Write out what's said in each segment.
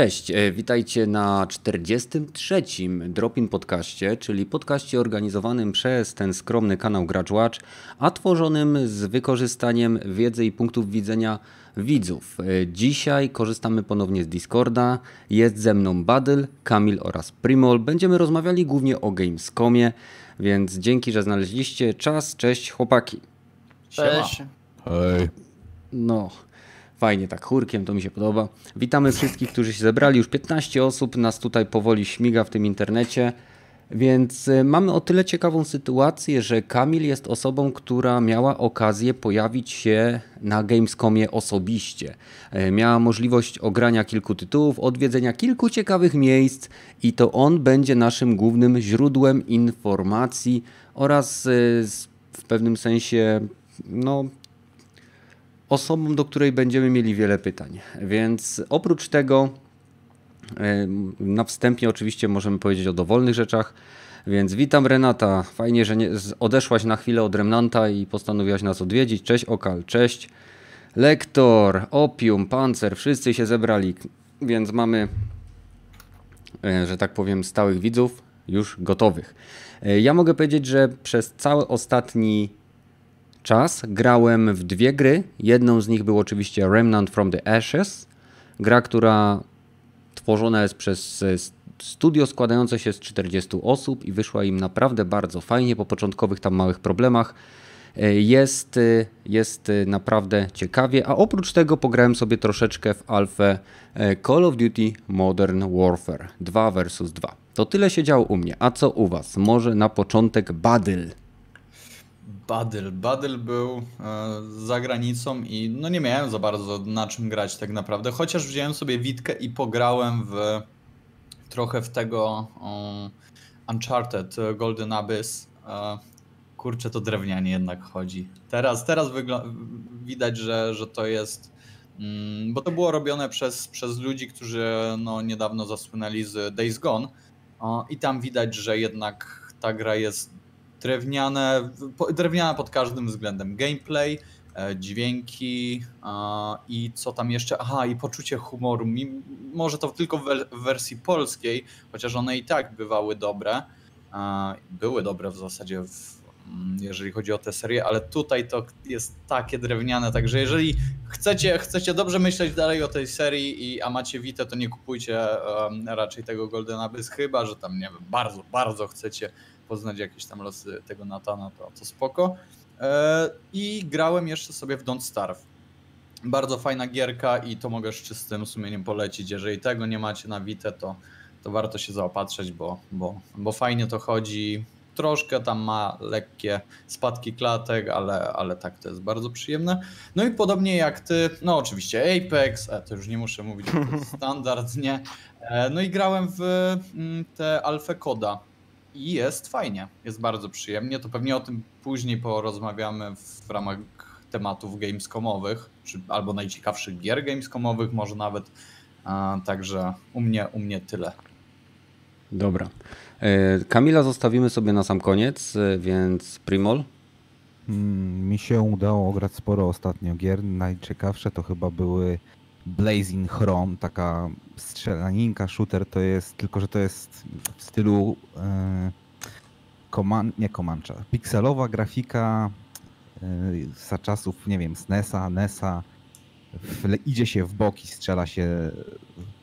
Cześć, e, witajcie na 43. Dropin Podcaście, czyli podcaście organizowanym przez ten skromny kanał Gracz Watch, a tworzonym z wykorzystaniem wiedzy i punktów widzenia widzów. E, dzisiaj korzystamy ponownie z Discorda. Jest ze mną Badel, Kamil oraz Primol. Będziemy rozmawiali głównie o Gamescomie, więc dzięki, że znaleźliście czas. Cześć chłopaki. Cześć. Hej. No, fajnie tak chórkiem, to mi się podoba. Witamy wszystkich, którzy się zebrali. Już 15 osób nas tutaj powoli śmiga w tym internecie. Więc y, mamy o tyle ciekawą sytuację, że Kamil jest osobą, która miała okazję pojawić się na Gamescomie osobiście. E, Miała możliwość ogrania kilku tytułów, odwiedzenia kilku ciekawych miejsc i to on będzie naszym głównym źródłem informacji oraz y, w pewnym sensie no, osobą, do której będziemy mieli wiele pytań. Więc oprócz tego Na wstępie oczywiście możemy powiedzieć o dowolnych rzeczach, więc witam Renata. Fajnie, że nie, odeszłaś na chwilę od Remnanta i postanowiłaś nas odwiedzić. Cześć Okal, cześć. Lektor, Opium, Pancer, wszyscy się zebrali, więc mamy, e, że tak powiem, stałych widzów już gotowych. E, Ja mogę powiedzieć, że przez cały ostatni czas grałem w dwie gry. Jedną z nich był oczywiście Remnant from the Ashes, gra, która tworzona jest przez e, studio składające się z 40 osób i wyszła im naprawdę bardzo fajnie po początkowych tam małych problemach. E, Jest, e, jest naprawdę ciekawie, a oprócz tego pograłem sobie troszeczkę w alfę Call of Duty Modern Warfare 2 vs 2. To tyle się działo u mnie, a co u was? Może na początek Badyl. Badyl. Badyl był e, za granicą i no nie miałem za bardzo na czym grać tak naprawdę. Chociaż wziąłem sobie witkę i pograłem w trochę w tego um, Uncharted e, Golden Abyss. E, kurczę, to drewnianie jednak chodzi. Teraz, teraz widać, że, że to jest. Mm, bo to było robione przez, przez ludzi, którzy no, niedawno zasłynęli z Days Gone. O, I tam widać, że jednak ta gra jest drewniane, drewniana pod każdym względem. Gameplay, e, dźwięki i co tam jeszcze? Aha, i poczucie humoru. Może to tylko w, we- w wersji polskiej, chociaż one i tak bywały dobre. e, Były dobre w zasadzie, w, mm, jeżeli chodzi o tę serię, ale tutaj to jest takie drewniane, także jeżeli chcecie, chcecie dobrze myśleć dalej o tej serii, i, a macie Vita, to nie kupujcie raczej tego Golden Abyss, chyba, że tam, nie wiem, bardzo, bardzo chcecie poznać jakieś tam losy tego Natana, to, to spoko. E, I grałem jeszcze sobie w Don't Starve. Bardzo fajna gierka i to mogę z czystym sumieniem polecić. Jeżeli tego nie macie na Vita, to, to warto się zaopatrzyć, bo, bo, bo fajnie to chodzi. Troszkę tam ma lekkie spadki klatek, ale, ale tak to jest bardzo przyjemne. No i podobnie jak ty, no oczywiście Apex, e, to już nie muszę mówić, to jest standard, nie? E, No i grałem w mm, te Alfę Koda i jest fajnie, jest bardzo przyjemnie. To pewnie o tym później porozmawiamy w ramach tematów gamescomowych, czy albo najciekawszych gier gamescomowych, może nawet. A, także u mnie, u mnie tyle. Dobra. E, Kamila zostawimy sobie na sam koniec, e, więc Primol. Mm, Mi się udało ograć sporo ostatnio gier. Najciekawsze to chyba były Blazing Chrome, taka strzelaninka, shooter to jest, tylko że to jest w stylu e, nie Comancha, pikselowa grafika e, za czasów, nie wiem, SNESa, NESa. Idzie się w boki, strzela się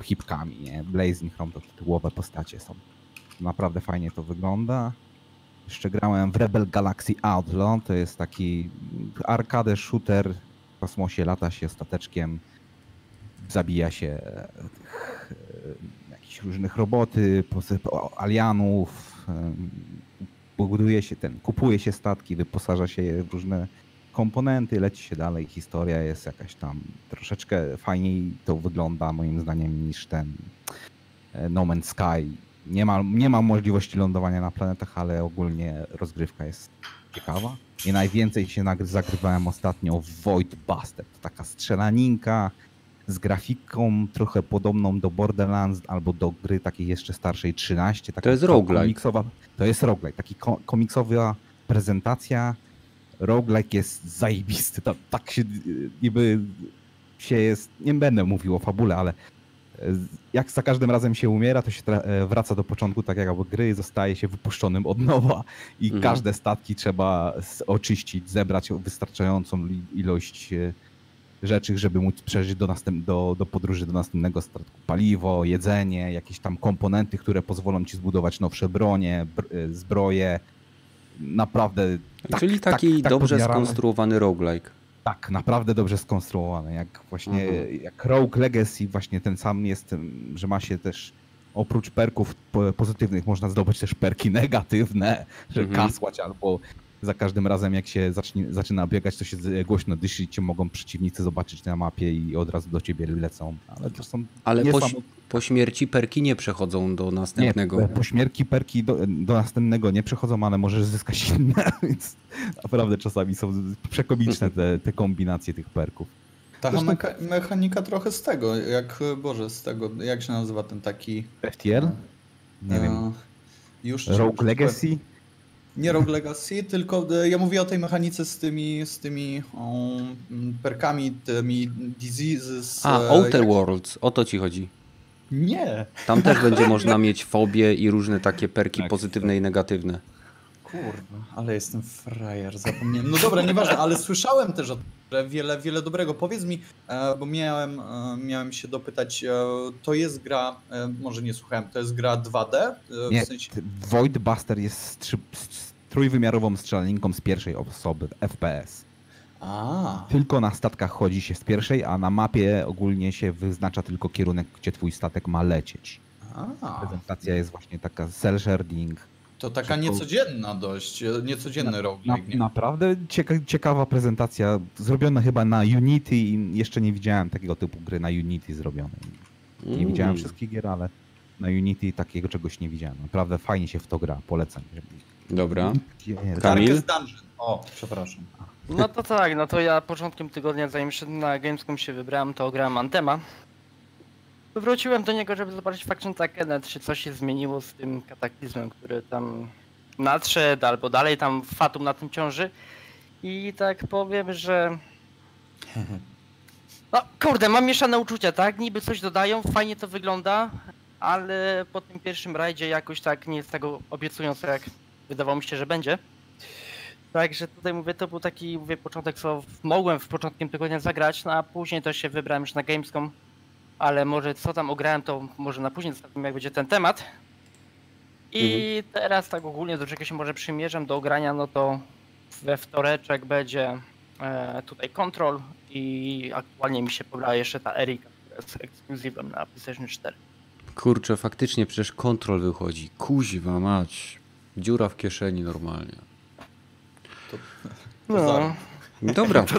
hipkami, nie? Blazing Chrome to tytułowe postacie są. Naprawdę fajnie to wygląda. Jeszcze grałem w Rebel Galaxy Outlaw, to jest taki arcade shooter w kosmosie, lata się stateczkiem, zabija się e, e, jakichś różnych roboty, alianów, e, buduje się ten, kupuje się statki, wyposaża się je w różne komponenty, leci się dalej, historia jest jakaś tam troszeczkę fajniej to wygląda moim zdaniem niż ten No Man's Sky. Nie ma, nie ma możliwości lądowania na planetach, ale ogólnie rozgrywka jest ciekawa. I najwięcej się zagrywałem ostatnio w Void Buster. To taka strzelaninka z grafiką trochę podobną do Borderlands albo do gry takiej jeszcze starszej 13. Taka To jest roguelike. Komiksowa, to jest roguelike. Taki ko- komiksowa prezentacja. Roguelike jest zajebisty. To, tak się niby się jest, nie będę mówił o fabule, ale jak za każdym razem się umiera, to się e, wraca do początku tak jak gry, zostaje się wypuszczonym od nowa i mhm. każde statki trzeba oczyścić, zebrać wystarczającą ilość e, rzeczy, żeby móc przeżyć do, następ, do, do podróży do następnego statku. Paliwo, jedzenie, jakieś tam komponenty, które pozwolą ci zbudować nowsze bronie, e, zbroje. Naprawdę. Tak, Czyli taki tak, tak dobrze skonstruowany roguelike. Tak, naprawdę dobrze skonstruowany. Jak właśnie mhm. jak Rogue Legacy właśnie ten sam jest, że ma się też oprócz perków pozytywnych można zdobyć też perki negatywne, że mhm. kasłać albo za każdym razem jak się zacznie, zaczyna biegać, to się głośno dyszy i cię mogą przeciwnicy zobaczyć na mapie i od razu do ciebie lecą. Ale to są Ale po, po, śmierci perki nie przechodzą do następnego. Nie, po śmierci perki do, do, następnego nie przechodzą, ale możesz zyskać inne, więc naprawdę czasami są przekomiczne te, te kombinacje tych perków. Ta Zresztą... mecha mechanika trochę z tego, jak, Boże, z tego, jak się nazywa ten taki... FTL? Nie wiem. Już Rogue Legacy? Nie Rogue Legacy, tylko e, ja mówię o tej mechanice z tymi, z tymi perkami, tymi diseases. A, e, Outer jak... Worlds, o to ci chodzi. Nie. Tam też będzie można mieć fobie i różne takie perki tak, pozytywne tak. i negatywne. Kurwa, ale jestem frajer, zapomniałem. No dobra, nieważne, ale słyszałem też o wiele, wiele dobrego. Powiedz mi, e, bo miałem, miałem się dopytać, to jest gra, może nie słuchałem, to jest gra 2D? W nie, sensie... Void Buster jest trójwymiarową strzelaninką z pierwszej osoby, FPS. A. Tylko na statkach chodzi się z pierwszej, a na mapie ogólnie się wyznacza tylko kierunek, gdzie twój statek ma lecieć. A. Prezentacja jest właśnie taka cel shading. To taka niecodzienna dość, niecodzienny na, roguelike. Na, naprawdę cieka ciekawa prezentacja, zrobiona chyba na Unity i jeszcze nie widziałem takiego typu gry na Unity zrobionej. Nie mm. widziałem wszystkich gier, ale na Unity takiego czegoś nie widziałem. Naprawdę fajnie się w to gra, polecam. Dobra. Kamil? Dungeon. O, przepraszam. No to tak, no to ja początkiem tygodnia, zanim na Gamescom się wybrałem, to grałem Antema. Wróciłem do niego, żeby zobaczyć Faction Takenet, czy coś się zmieniło z tym kataklizmem, który tam nadszedł, albo dalej tam Fatum na tym ciąży. I tak powiem, że... No kurde, mam mieszane uczucia, tak? Niby coś dodają, fajnie to wygląda, ale po tym pierwszym rajdzie jakoś tak nie jest tego obiecująco, jak wydawało mi się, że będzie. Także tutaj mówię, to był taki mówię, początek, co mogłem w początkiem tygodnia zagrać, no a później to się wybrałem już na Gamescom. Ale może co tam ograłem, to może na później zostawimy, jak będzie ten temat. I mhm. teraz tak ogólnie do czego się może przymierzam do ogrania, no to we wtoreczek będzie e, tutaj Control i aktualnie mi się pobrała jeszcze ta Erika, która jest ekskluzywem na PlayStation 4. Kurczę, faktycznie przecież Control wychodzi. Kuźwa mać. Dziura w kieszeni normalnie. To, to no. Dobra. To.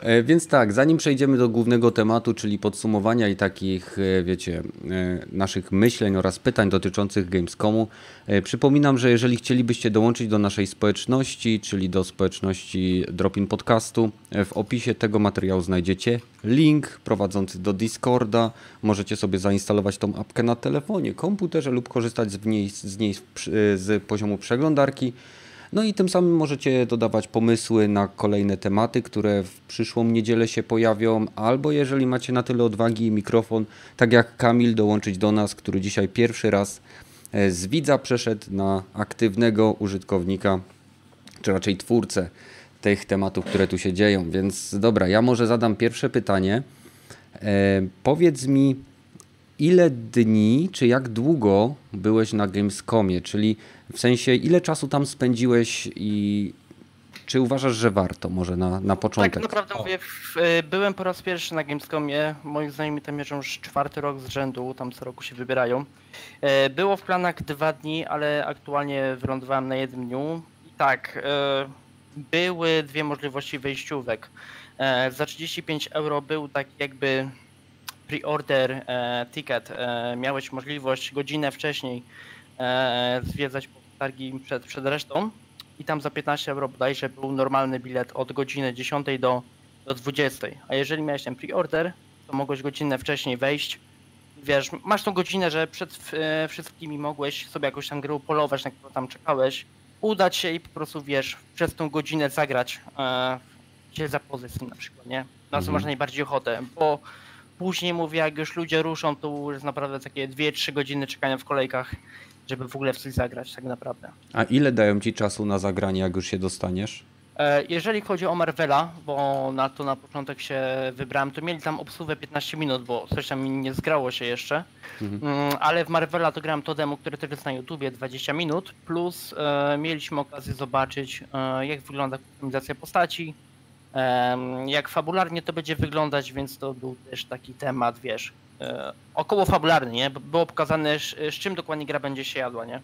E, więc tak, zanim przejdziemy do głównego tematu, czyli podsumowania i takich, e, wiecie, e, naszych myśleń oraz pytań dotyczących Gamescomu, przypominam, że jeżeli chcielibyście dołączyć do naszej społeczności, czyli do społeczności Dropin Podcastu, w opisie tego materiału znajdziecie link prowadzący do Discorda. Możecie sobie zainstalować tą apkę na telefonie, komputerze lub korzystać z niej, z, niej z poziomu przeglądarki. No i tym samym możecie dodawać pomysły na kolejne tematy, które w przyszłą niedzielę się pojawią, albo jeżeli macie na tyle odwagi i mikrofon, tak jak Kamil, dołączyć do nas, który dzisiaj pierwszy raz e, z widza przeszedł na aktywnego użytkownika, czy raczej twórcę tych tematów, które tu się dzieją. Więc dobra, ja może zadam pierwsze pytanie. E, powiedz mi, ile dni, czy jak długo byłeś na Gamescomie? Czyli w sensie, ile czasu tam spędziłeś i czy uważasz, że warto może na, na początek? Tak naprawdę mówię, y, byłem po raz pierwszy na Gamescomie. Moi znajomi tam mierzą już czwarty rok z rzędu, tam co roku się wybierają. E, było w planach dwa dni, ale aktualnie wylądowałem na jednym dniu. I tak, e, były dwie możliwości wejściówek. E, za 35 euro był tak jakby pre-order ticket. Miałeś możliwość godzinę wcześniej zwiedzać targi przed, przed resztą i tam za 15 euro bodajże był normalny bilet od godziny 10 do, do 20. A jeżeli miałeś ten pre-order, to mogłeś godzinę wcześniej wejść. Wiesz, masz tą godzinę, że przed e, wszystkimi mogłeś sobie jakąś tam grę polować, na którą tam czekałeś, udać się i po prostu, wiesz, przez tą godzinę zagrać e, się za pozycją na przykład, nie? Na co mhm. masz najbardziej ochotę, bo później mówię, jak już ludzie ruszą, to jest naprawdę takie 2-3 godziny czekania w kolejkach, żeby w ogóle w coś zagrać tak naprawdę. A ile dają ci czasu na zagranie, jak już się dostaniesz? E, Jeżeli chodzi o Marvela, bo na to na początek się wybrałem, to mieli tam obsługę 15 minut, bo coś tam nie zgrało się jeszcze. Mhm. Mm, Ale w Marvela to grałem to demo, które też jest na YouTubie 20 minut, plus e, mieliśmy okazję zobaczyć e, jak wygląda kustomizacja postaci, jak fabularnie to będzie wyglądać, więc to był też taki temat, wiesz, e, około fabularny, nie? Bo Było pokazane z, z czym dokładnie gra będzie się jadła, nie?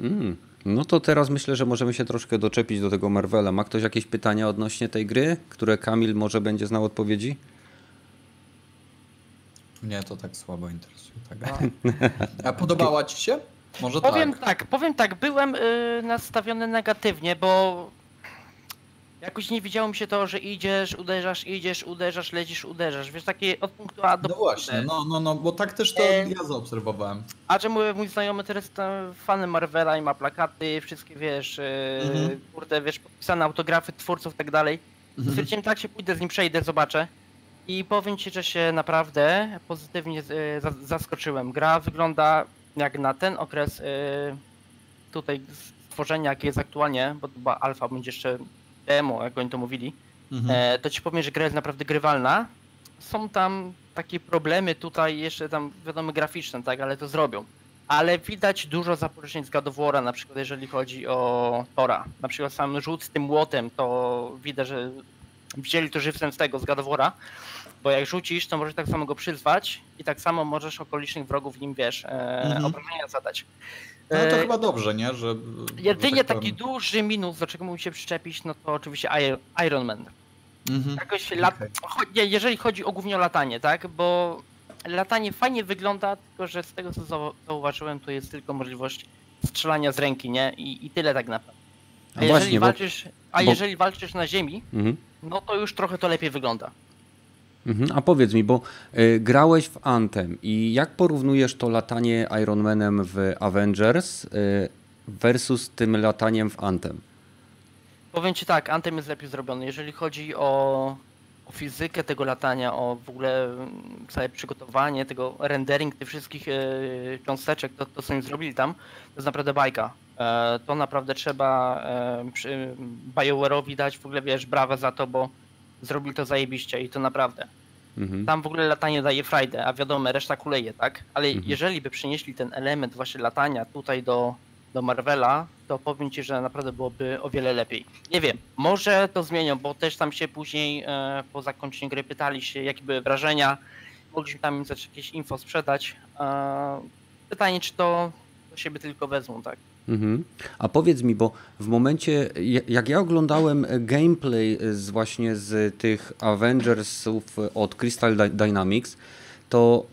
Mm. No to teraz myślę, że możemy się troszkę doczepić do tego Marvela. Ma ktoś jakieś pytania odnośnie tej gry, które Kamil może będzie znał odpowiedzi? Mnie to tak słabo interesuje ta gra. A podobała ci się? Może Powiem tak. tak, powiem tak, byłem y, nastawiony negatywnie, bo jakoś nie widziało mi się to, że idziesz, uderzasz, idziesz, uderzasz, lecisz, uderzasz. Wiesz, takie od punktu A do No właśnie, no, no, no, bo tak też to E, ja zaobserwowałem. A że mówię, mój znajomy teraz jest tam fanem Marvela i ma plakaty, wszystkie wiesz, y, Mhm. kurde, wiesz, podpisane autografy twórców i tak dalej. Mhm. Stwierdziłem tak, się pójdę z nim, przejdę, zobaczę. I powiem ci, że się naprawdę pozytywnie za- zaskoczyłem. Gra wygląda jak na ten okres tutaj stworzenia, jakie jest aktualnie, bo była alfa, będzie jeszcze demo, jak oni to mówili. Mhm. E, to ci powiem, że gra jest naprawdę grywalna. Są tam takie problemy tutaj jeszcze tam wiadomo graficzne, tak, ale to zrobią. Ale widać dużo zapożyczeń z War'a, na przykład jeżeli chodzi o Tora. Na przykład sam rzut z tym młotem, to widać, że wzięli to żywcem z tego, z War'a. Bo jak rzucisz, to możesz tak samo go przyzwać i tak samo możesz okolicznych wrogów nim, wiesz, e, Mhm. obrażenia zadać. No to E, chyba dobrze, nie? Że, Jedynie tak taki duży minus, do czego mógł się przyczepić, no to oczywiście Iron- Man. Mhm. Jakoś lat... Nie, jeżeli chodzi o głównie o latanie, tak? Bo latanie fajnie wygląda, tylko że z tego co zau- zauważyłem, to jest tylko możliwość strzelania z ręki, nie? I, i tyle tak naprawdę. A No jeżeli właśnie, bo- walczysz, a bo- jeżeli walczysz na ziemi, Mhm. no to już trochę to lepiej wygląda. Mhm. A powiedz mi, bo y, grałeś w Anthem i jak porównujesz to latanie Ironmanem w Avengers y, versus tym lataniem w Anthem? Powiem ci tak, Anthem jest lepiej zrobiony. Jeżeli chodzi o, o fizykę tego latania, o w ogóle mm, całe przygotowanie, tego rendering tych wszystkich e, cząsteczek, to, co oni zrobili tam, to jest naprawdę bajka. E, to naprawdę trzeba e, BioWare'owi dać w ogóle, wiesz, brawę za to, bo zrobili to zajebiście i to naprawdę. Mhm. Tam w ogóle latanie daje frajdę, a wiadomo, reszta kuleje, tak? Ale Mhm. jeżeli by przenieśli ten element właśnie latania tutaj do, do Marvela, to powiem ci, że naprawdę byłoby o wiele lepiej. Nie wiem, może to zmienią, bo też tam się później e, po zakończeniu gry pytali się, jakie były wrażenia. Mogliśmy tam im coś jakieś info sprzedać. E, pytanie, czy to siebie tylko wezmą, tak? Mhm. A powiedz mi, bo w momencie, ja- jak ja oglądałem gameplay z właśnie z tych Avengersów od Crystal Dy- Dynamics, to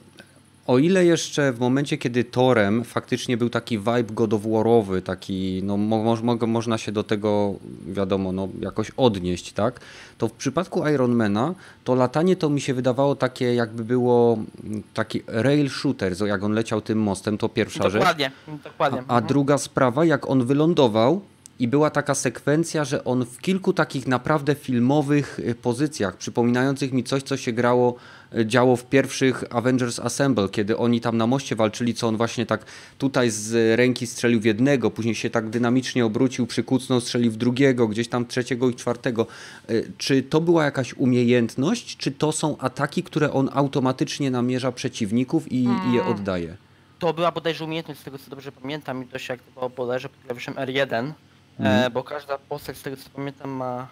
o ile jeszcze w momencie, kiedy Torem faktycznie był taki vibe God of Warowy, taki, no mo, mo, mo- można się do tego, wiadomo, no jakoś odnieść, tak? To w przypadku Ironmana to latanie to mi się wydawało takie, jakby było mm, taki rail shooter, jak on leciał tym mostem, to pierwsza rzecz. Dokładnie, dokładnie. A, a Mhm. druga sprawa, jak on wylądował i była taka sekwencja, że on w kilku takich naprawdę filmowych y, pozycjach, przypominających mi coś, co się grało, y, działo w pierwszych Avengers Assemble, kiedy oni tam na moście walczyli, co on właśnie tak tutaj z ręki strzelił w jednego, później się tak dynamicznie obrócił, przykucnął, strzelił w drugiego, gdzieś tam trzeciego i czwartego. Y, Czy to była jakaś umiejętność, czy to są ataki, które on automatycznie namierza przeciwników i, i je Mm. oddaje? To była bodajże umiejętność, z tego co dobrze pamiętam, i to się aktywowało bodajże pod klawiszem R1, Mhm. e, bo każda postać, z tego co pamiętam, ma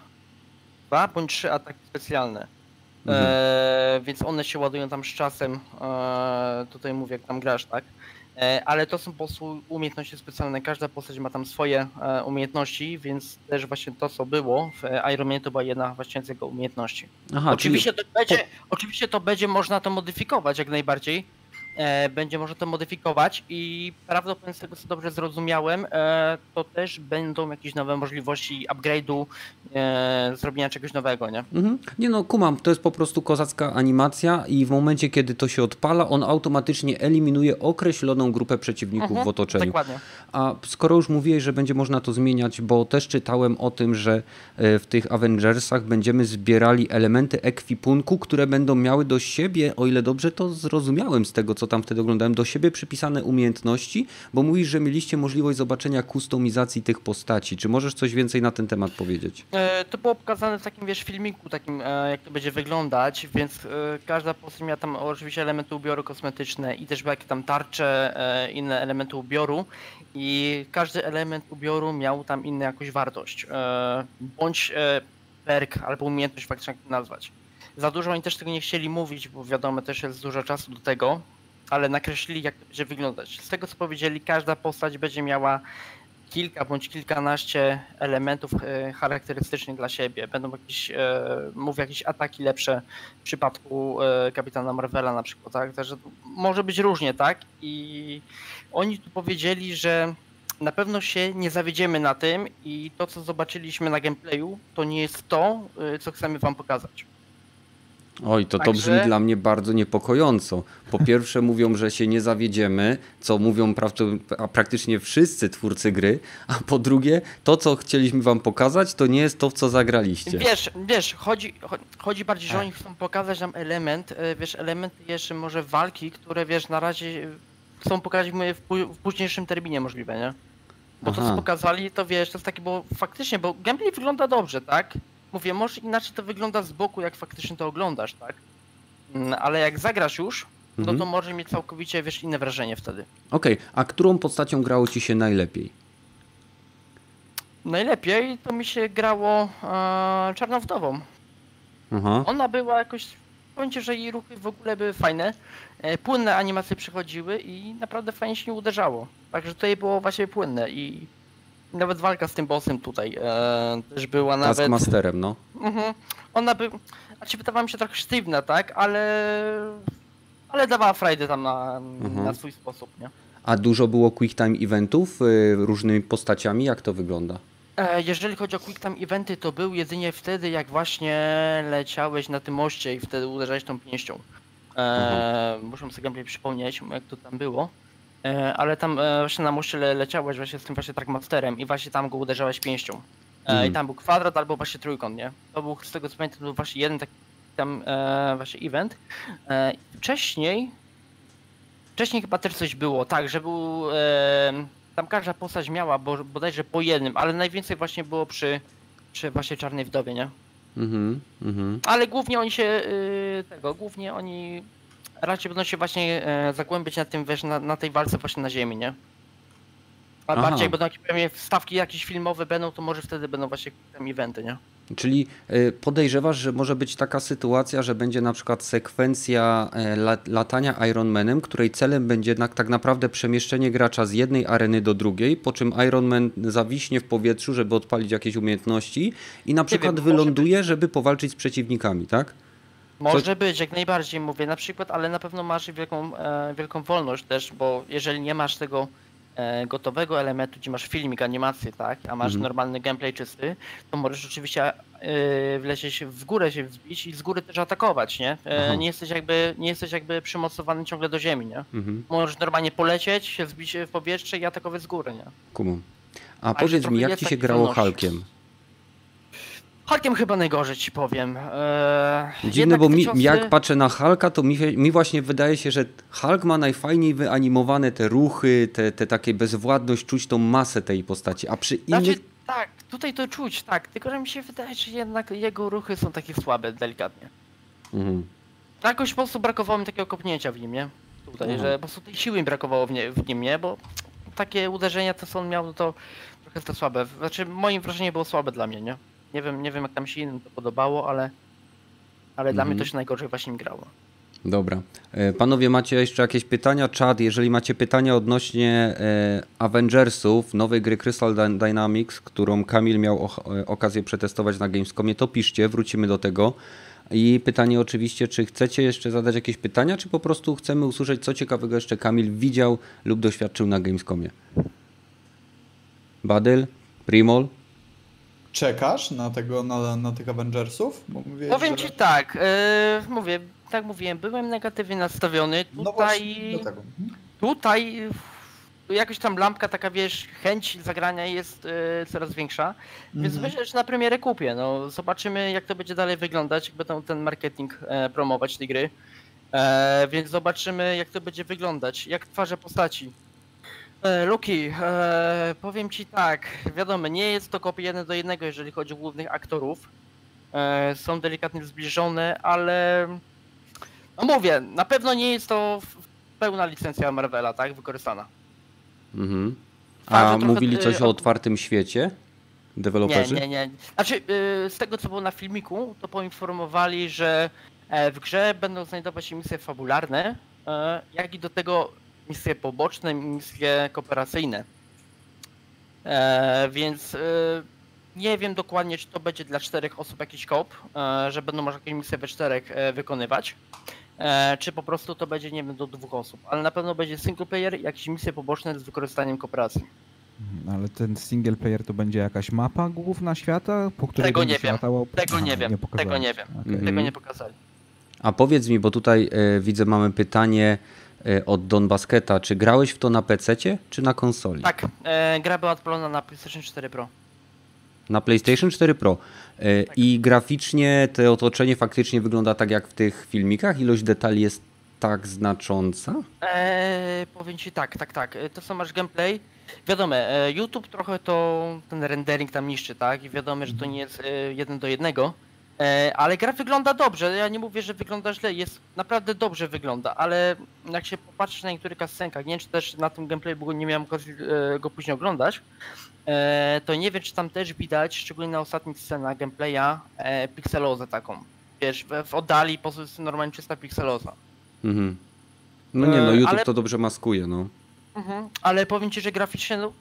dwa bądź trzy ataki specjalne. Mhm. E, więc one się ładują tam z czasem, e, tutaj mówię, jak tam grasz, tak? E, ale to są po prostu umiejętności specjalne, każda postać ma tam swoje e, umiejętności, więc też właśnie to, co było w Iron Man to była jedna właśnie z jego umiejętności. Aha, oczywiście, to będzie, oczywiście to będzie można to modyfikować jak najbardziej, będzie można to modyfikować i prawdopodobnie z tego co dobrze zrozumiałem, e, to też będą jakieś nowe możliwości upgrade'u, e, zrobienia czegoś nowego, nie? Mhm. Nie no, kumam, to jest po prostu kozacka animacja i w momencie, kiedy to się odpala, on automatycznie eliminuje określoną grupę przeciwników Mhm, w otoczeniu. Dokładnie. A skoro już mówiłeś, że będzie można to zmieniać, bo też czytałem o tym, że e, w tych Avengersach będziemy zbierali elementy ekwipunku, które będą miały do siebie, o ile dobrze to zrozumiałem z tego, co tam wtedy oglądałem, do siebie przypisane umiejętności, bo mówisz, że mieliście możliwość zobaczenia kustomizacji tych postaci. Czy możesz coś więcej na ten temat powiedzieć? E, To było pokazane w takim, wiesz, filmiku, takim, e, jak to będzie wyglądać, więc e, każda postać miała tam oczywiście elementy ubioru kosmetyczne i też były jakieś tam tarcze, inne elementy ubioru i każdy element ubioru miał tam inną jakąś wartość, bądź perk albo umiejętność faktycznie jak to nazwać. Za dużo oni też tego nie chcieli mówić, bo wiadomo, też jest dużo czasu do tego, ale nakreślili jak będzie wyglądać. Z tego co powiedzieli, każda postać będzie miała kilka bądź kilkanaście elementów e, charakterystycznych dla siebie. Będą jakieś, e, mówię, jakieś ataki lepsze w przypadku e, kapitana Marvela na przykład, tak? Także może być różnie, tak? I oni tu powiedzieli, że na pewno się nie zawiedziemy na tym i to, co zobaczyliśmy na gameplayu, to nie jest to, co chcemy wam pokazać. Oj, to to Także- brzmi dla mnie bardzo niepokojąco. Po pierwsze mówią, że się nie zawiedziemy, co mówią praktycznie wszyscy twórcy gry, a po drugie, to co chcieliśmy wam pokazać, to nie jest to, w co zagraliście. Wiesz, wiesz, chodzi, cho- chodzi bardziej, że oni chcą pokazać nam element, e, wiesz, elementy jeszcze może walki, które wiesz, na razie e, chcą pokazać w, pó- w późniejszym terminie możliwe, nie? Bo to Aha. co pokazali, to wiesz, to jest takie, bo faktycznie, bo gameplay wygląda dobrze, tak? Mówię, może inaczej to wygląda z boku, jak faktycznie to oglądasz, tak? Mm, Ale jak zagrasz już, no Mhm. to może mieć całkowicie, wiesz, inne wrażenie wtedy. Okej, a którą postacią grało ci się najlepiej? Najlepiej to mi się grało e, Czarną Wdową. Aha. Ona była jakoś. Powiem ci, że jej ruchy w ogóle były fajne. E, Płynne animacje przychodziły i naprawdę fajnie się nie uderzało. Także tutaj było właśnie płynne i nawet walka z tym bossem tutaj e, też była nawet. Taskmasterem, no. Mhm. Ona by. Znaczy wydawała mi się trochę sztywna, tak? Ale. Ale dawała frajdę tam na, Mhm. na swój sposób, nie? A dużo było quick time eventów y, różnymi postaciami? Jak to wygląda? E, Jeżeli chodzi o quick time eventy, to był jedynie wtedy, jak właśnie leciałeś na tym moście i wtedy uderzałeś tą pięścią. E, muszę sobie przypomnieć, jak to tam było. E, ale tam e, właśnie na moście le, leciałeś właśnie z tym właśnie trackmasterem i właśnie tam go uderzałeś pięścią. E, Mhm. I tam był kwadrat albo właśnie trójkąt, nie? To był z tego co pamiętam, to był właśnie jeden taki tam właśnie event. Wcześniej Wcześniej chyba też coś było, tak, że był. Tam każda postać miała bo, bodajże po jednym, ale najwięcej właśnie było przy, przy właśnie Czarnej Wdowie, nie? Mhm, mhm. Ale głównie oni się y, tego, głównie oni raczej będą się właśnie e, zagłębiać na tym, wiesz, na, na tej walce właśnie na ziemi, nie? A Aha. bardziej będą jakieś pewnie wstawki jakieś filmowe będą, to może wtedy będą właśnie tam eventy, nie? Czyli y, podejrzewasz, że może być taka sytuacja, że będzie na przykład sekwencja e, la- latania Ironmanem, której celem będzie jednak tak naprawdę przemieszczenie gracza z jednej areny do drugiej, po czym Ironman zawiśnie w powietrzu, żeby odpalić jakieś umiejętności i na przykład wiem, wyląduje, żeby powalczyć z przeciwnikami, tak? Może być, jak najbardziej mówię, na przykład, ale na pewno masz wielką, e, wielką wolność też, bo jeżeli nie masz tego e, gotowego elementu, gdzie masz filmik, animację, tak, a masz Mhm. normalny gameplay czysty, to możesz oczywiście e, wlecieć w górę się wzbić i z góry też atakować, nie? E, nie jesteś jakby, nie jesteś jakby przymocowany ciągle do ziemi, nie? Mhm. Możesz normalnie polecieć, się wzbić w powietrze i atakować z góry, nie? Kumam. A Także powiedz mi, jak ci się grało wolności. Hulkiem? Hulkiem chyba najgorzej ci powiem. E, Dziwne, bo mi, ciosy- jak patrzę na Hulka, to mi, mi właśnie wydaje się, że Hulk ma najfajniej wyanimowane te ruchy, te, te takie bezwładność, czuć tą masę tej postaci, a przy innych... Znaczy, tak, tutaj to czuć, tak, tylko że mi się wydaje, że jednak jego ruchy są takie słabe, delikatnie. Mhm. Jakoś po prostu brakowało mi takiego kopnięcia w nim, nie? Tutaj, Aha. że po prostu tej siły mi brakowało w, nie, w nim, nie? Bo takie uderzenia, to co on miał, no to trochę to słabe. Znaczy, moim wrażeniem było słabe dla mnie, nie? Nie wiem, nie wiem jak tam się innym to podobało, ale ale dla mnie Mhm. to się najgorzej właśnie mi grało. Dobra. E, Panowie, macie jeszcze jakieś pytania? Czad, jeżeli macie pytania odnośnie e, Avengersów, nowej gry Crystal Dy- Dynamics, którą Kamil miał e, okazję przetestować na Gamescomie, to piszcie, wrócimy do tego. I pytanie oczywiście, czy chcecie jeszcze zadać jakieś pytania, czy po prostu chcemy usłyszeć, co ciekawego jeszcze Kamil widział lub doświadczył na Gamescomie? Badyl? Primol? Czekasz na tego, na, na tych Avengersów? Mówię, Powiem że... ci tak, e, mówię, tak mówiłem, byłem negatywnie nastawiony. No Tutaj, właśnie, do tego. Mhm. tutaj jakaś tam lampka, taka wiesz, chęć zagrania jest e, coraz większa. Więc Mhm. myślę, że na premierę kupię. No, zobaczymy, jak to będzie dalej wyglądać, jak będą ten marketing e, promować tej gry. E, więc zobaczymy, jak to będzie wyglądać, jak twarze postaci. E, Luki, e, powiem ci tak, wiadomo, nie jest to kopia jeden do jednego, jeżeli chodzi o głównych aktorów. E, są delikatnie zbliżone, ale no mówię, na pewno nie jest to pełna licencja Marvela, tak, wykorzystana. Mhm. A mówili coś y, o otwartym świecie? Nie, Deweloperzy? nie, nie. Znaczy, y, z tego co było na filmiku, to poinformowali, że e, w grze będą znajdować się misje fabularne, e, jak i do tego misje poboczne, misje kooperacyjne. E, Więc e, nie wiem dokładnie, czy to będzie dla czterech osób jakiś kop, że będą może jakieś misje we czterech e, wykonywać, e, czy po prostu to będzie, nie wiem, do dwóch osób. Ale na pewno będzie single player i jakieś misje poboczne z wykorzystaniem kooperacji. Mhm, Ale ten single player to będzie jakaś mapa główna świata, po której Tego nie wiem. Tego nie wiem. pokazali. Tego nie wiem. Okej. Mhm. Tego nie pokazali. A powiedz mi, bo tutaj e, widzę, mamy pytanie e, od Don Basketa. Czy grałeś w to na PC czy na konsoli? Tak, e, gra była odpalona na PlayStation 4 Pro. Na PlayStation 4 Pro. E, Tak. I graficznie to otoczenie faktycznie wygląda tak jak w tych filmikach? Ilość detali jest tak znacząca? E, powiem ci tak, tak, tak. e, To co masz gameplay. Wiadomo, e, YouTube trochę to ten rendering tam niszczy, tak? I wiadomo, że to nie jest e, jeden do jednego. E, ale gra wygląda dobrze. Ja nie mówię, że wygląda źle, jest naprawdę dobrze wygląda, ale jak się popatrzysz na niektórych scenkach, nie wiem czy też na tym gameplay, bo nie miałem okazji e, go później oglądać, e, to nie wiem czy tam też widać, szczególnie na ostatnich scenach gameplaya, pikselozę taką. Wiesz, w, oddali po prostu normalnie czysta pikseloza. Mhm. No nie, no YouTube ale- to dobrze maskuje, no. Mhm, ale powiem ci, że graficznie no,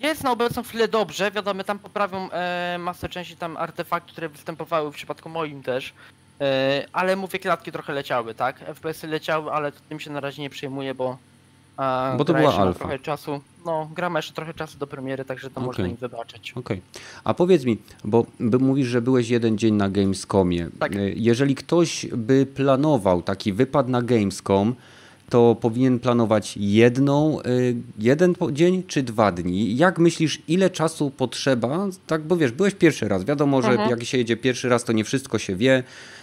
jest na obecną chwilę dobrze. Wiadomo, tam poprawią e, masę części tam artefaktów, które występowały w przypadku moim też. E, ale mówię, klatki trochę leciały, tak? FPS-y leciały, ale tym się na razie nie przejmuję, bo. A, Bo to była alfa. trochę czasu. No, gra ma jeszcze trochę czasu do premiery, także to można Okej. im wybaczyć. Okej. A powiedz mi, bo mówisz, że byłeś jeden dzień na Gamescomie. Tak. E, Jeżeli ktoś by planował taki wypad na Gamescom, to powinien planować jedną, y, jeden dzień czy dwa dni? Jak myślisz, ile czasu potrzeba? Tak, bo wiesz, byłeś pierwszy raz. Wiadomo, że Mhm. jak się jedzie pierwszy raz, to nie wszystko się wie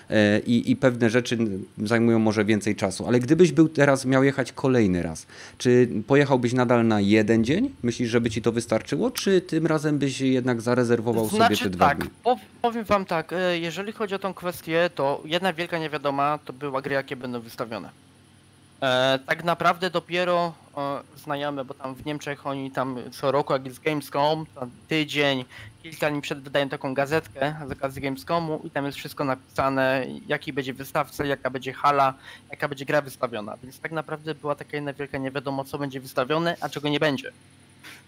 e, i, i pewne rzeczy zajmują może więcej czasu. Ale gdybyś był teraz, miał jechać kolejny raz, czy pojechałbyś nadal na jeden dzień? Myślisz, żeby ci to wystarczyło? Czy tym razem byś jednak zarezerwował sobie Znaczy te dwa tak, dni? pow- powiem wam tak, e, jeżeli chodzi o tą kwestię, to jedna wielka niewiadoma to była gry, jakie będą wystawione. E, tak naprawdę dopiero e, znajomy, bo tam w Niemczech oni tam co roku, jak jest Gamescom, tydzień, kilka dni przed wydają taką gazetkę z Gamescomu i tam jest wszystko napisane, jaki będzie wystawca, jaka będzie hala, jaka będzie gra wystawiona. Więc tak naprawdę była taka jedna wielka niewiadoma, co będzie wystawione, a czego nie będzie.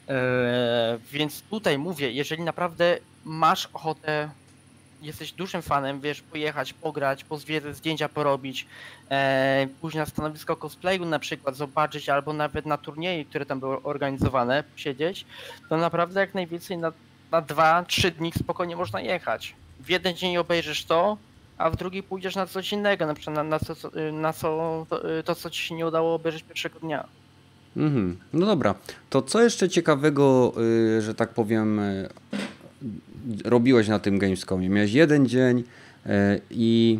E, więc tutaj mówię, jeżeli naprawdę masz ochotę, jesteś dużym fanem, wiesz, pojechać, pograć, pozwiedzać, zdjęcia porobić, e, pójść na stanowisko cosplayu na przykład, zobaczyć, albo nawet na turnieje, które tam były organizowane, siedzieć, to naprawdę jak najwięcej na, na dwa, trzy dni spokojnie można jechać. W jeden dzień obejrzysz to, a w drugi pójdziesz na coś innego, na przykład na, na, co, na co, to, to, co ci się nie udało obejrzeć pierwszego dnia. Mhm. No dobra, to co jeszcze ciekawego, y, że tak powiem, y, robiłeś na tym Gamescomie? Miałeś jeden dzień e, i,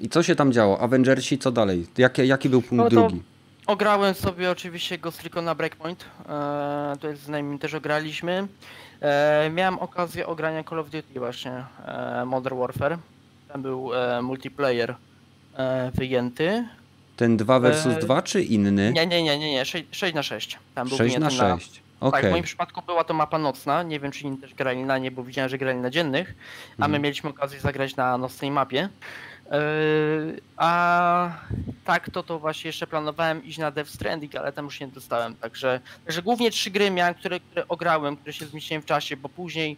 i co się tam działo? Avengersi, co dalej? Jaki, jaki był punkt no drugi? Ograłem sobie oczywiście Ghost Recon Breakpoint. E, to jest z nami też ograliśmy. E, miałem okazję ogrania Call of Duty właśnie Modern Warfare. Tam był multiplayer wyjęty. Ten 2 versus 2 czy inny? Nie, nie, nie, nie, nie. 6, 6 na 6. Tam 6 na 6. Okay. Tak, w moim przypadku była to mapa nocna, nie wiem czy inni też grali na nie, bo widziałem, że grali na dziennych, a my mm. mieliśmy okazję zagrać na nocnej mapie. Yy, a tak, to to właśnie jeszcze planowałem iść na Death Stranding, ale tam już nie dostałem. Także, także głównie trzy gry miałem, które, które ograłem, które się zmieściłem w czasie, bo później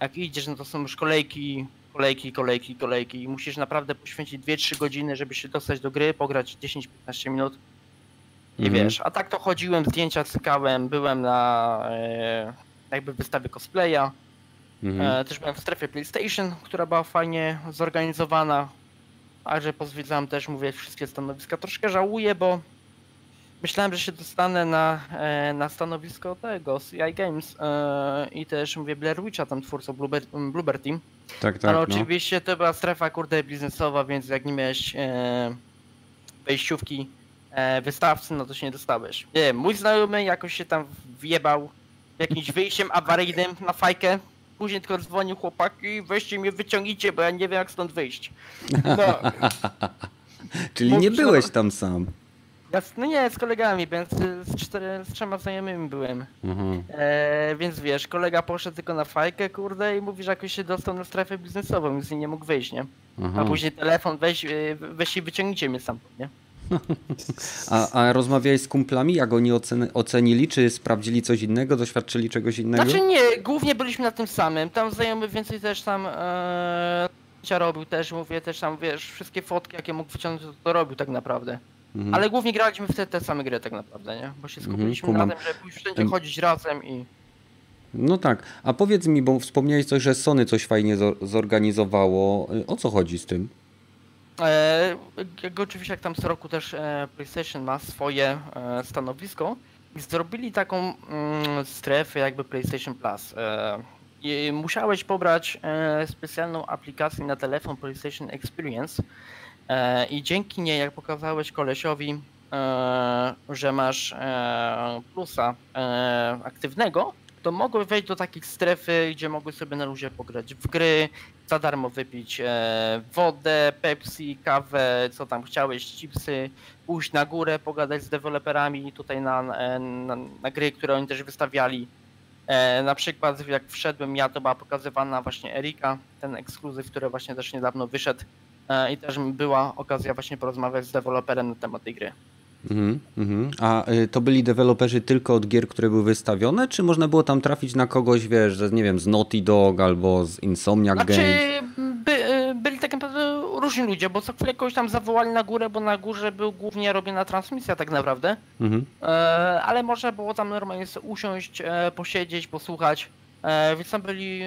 jak idziesz, no to są już kolejki, kolejki, kolejki, kolejki i musisz naprawdę poświęcić 2-3 godziny, żeby się dostać do gry, pograć 10-15 minut i Mhm. wiesz, a tak to chodziłem, zdjęcia cykałem, byłem na e, jakby wystawie cosplaya, Mhm. e, też byłem w strefie PlayStation, która była fajnie zorganizowana, a że pozwiedzałem też, mówię, wszystkie stanowiska. Troszkę żałuję, bo myślałem, że się dostanę na, e, na stanowisko tego, CI Games i też, mówię, Blair Witcha, tam twórcą Bluebird, Bluebird Team. Tak, tak. Ale no. oczywiście to była strefa, kurde, biznesowa, więc jak nie miałeś wejściówki wystawcy, no to się nie dostałeś. Nie mój znajomy jakoś się tam wjebał jakimś wyjściem awaryjnym na fajkę. Później tylko dzwonił chłopaki, weźcie mnie wyciągnijcie, bo ja nie wiem jak stąd wyjść. No, Czyli Mów, nie byłeś tam sam. ja, no nie, z kolegami, więc z, cztery, z trzema znajomymi byłem. Mhm. E, więc wiesz, kolega poszedł tylko na fajkę, kurde, i mówi, że jakoś się dostał na strefę biznesową, więc nie mógł wyjść, nie? Aha. A później telefon, weź, e, weź i wyciągnijcie mnie sam, nie? A, a rozmawiałeś z kumplami, jak oni ocen- ocenili, czy sprawdzili coś innego, doświadczyli czegoś innego? Znaczy nie, głównie byliśmy na tym samym. Tam znajomy więcej też tam e, robił też, mówię, też tam, wiesz, wszystkie fotki, jakie mógł wyciągnąć, to, robił tak naprawdę. Mhm. Ale głównie graliśmy w te, te same gry tak naprawdę, nie? Bo się Mhm, skupiliśmy kumam. na tym, żeby wszędzie Em. chodzić razem i... No tak, a powiedz mi, bo wspomniałeś coś, że Sony coś fajnie zor- zorganizowało. O co chodzi z tym? E, jak oczywiście jak tam co roku też e, PlayStation ma swoje e, stanowisko i zrobili taką mm, strefę jakby PlayStation Plus. I musiałeś pobrać specjalną aplikację na telefon PlayStation Experience i dzięki niej jak pokazałeś kolesiowi, że masz plusa aktywnego, to mogłeś wejść do takich strefy, gdzie mogłeś sobie na luzie pograć w gry, za darmo wypić e, wodę, Pepsi, kawę, co tam chciałeś, chipsy, pójść na górę, pogadać z deweloperami tutaj na, na, na gry, które oni też wystawiali. E, na przykład jak wszedłem ja, to była pokazywana właśnie Erika, ten ekskluzyw, który właśnie też niedawno wyszedł e, i też była okazja właśnie porozmawiać z deweloperem na temat tej gry. Mhm, mhm. A y, to byli deweloperzy tylko od gier, które były wystawione, czy można było tam trafić na kogoś, wiesz, że nie wiem, z Naughty Dog albo z Insomniac Znaczy, Games? by, e, byli tak naprawdę różni ludzie, bo co chwilę kogoś tam zawołali na górę, bo na górze był głównie robiona transmisja tak naprawdę. Mhm. E, ale można było tam normalnie usiąść, e, posiedzieć, posłuchać, e, więc tam byli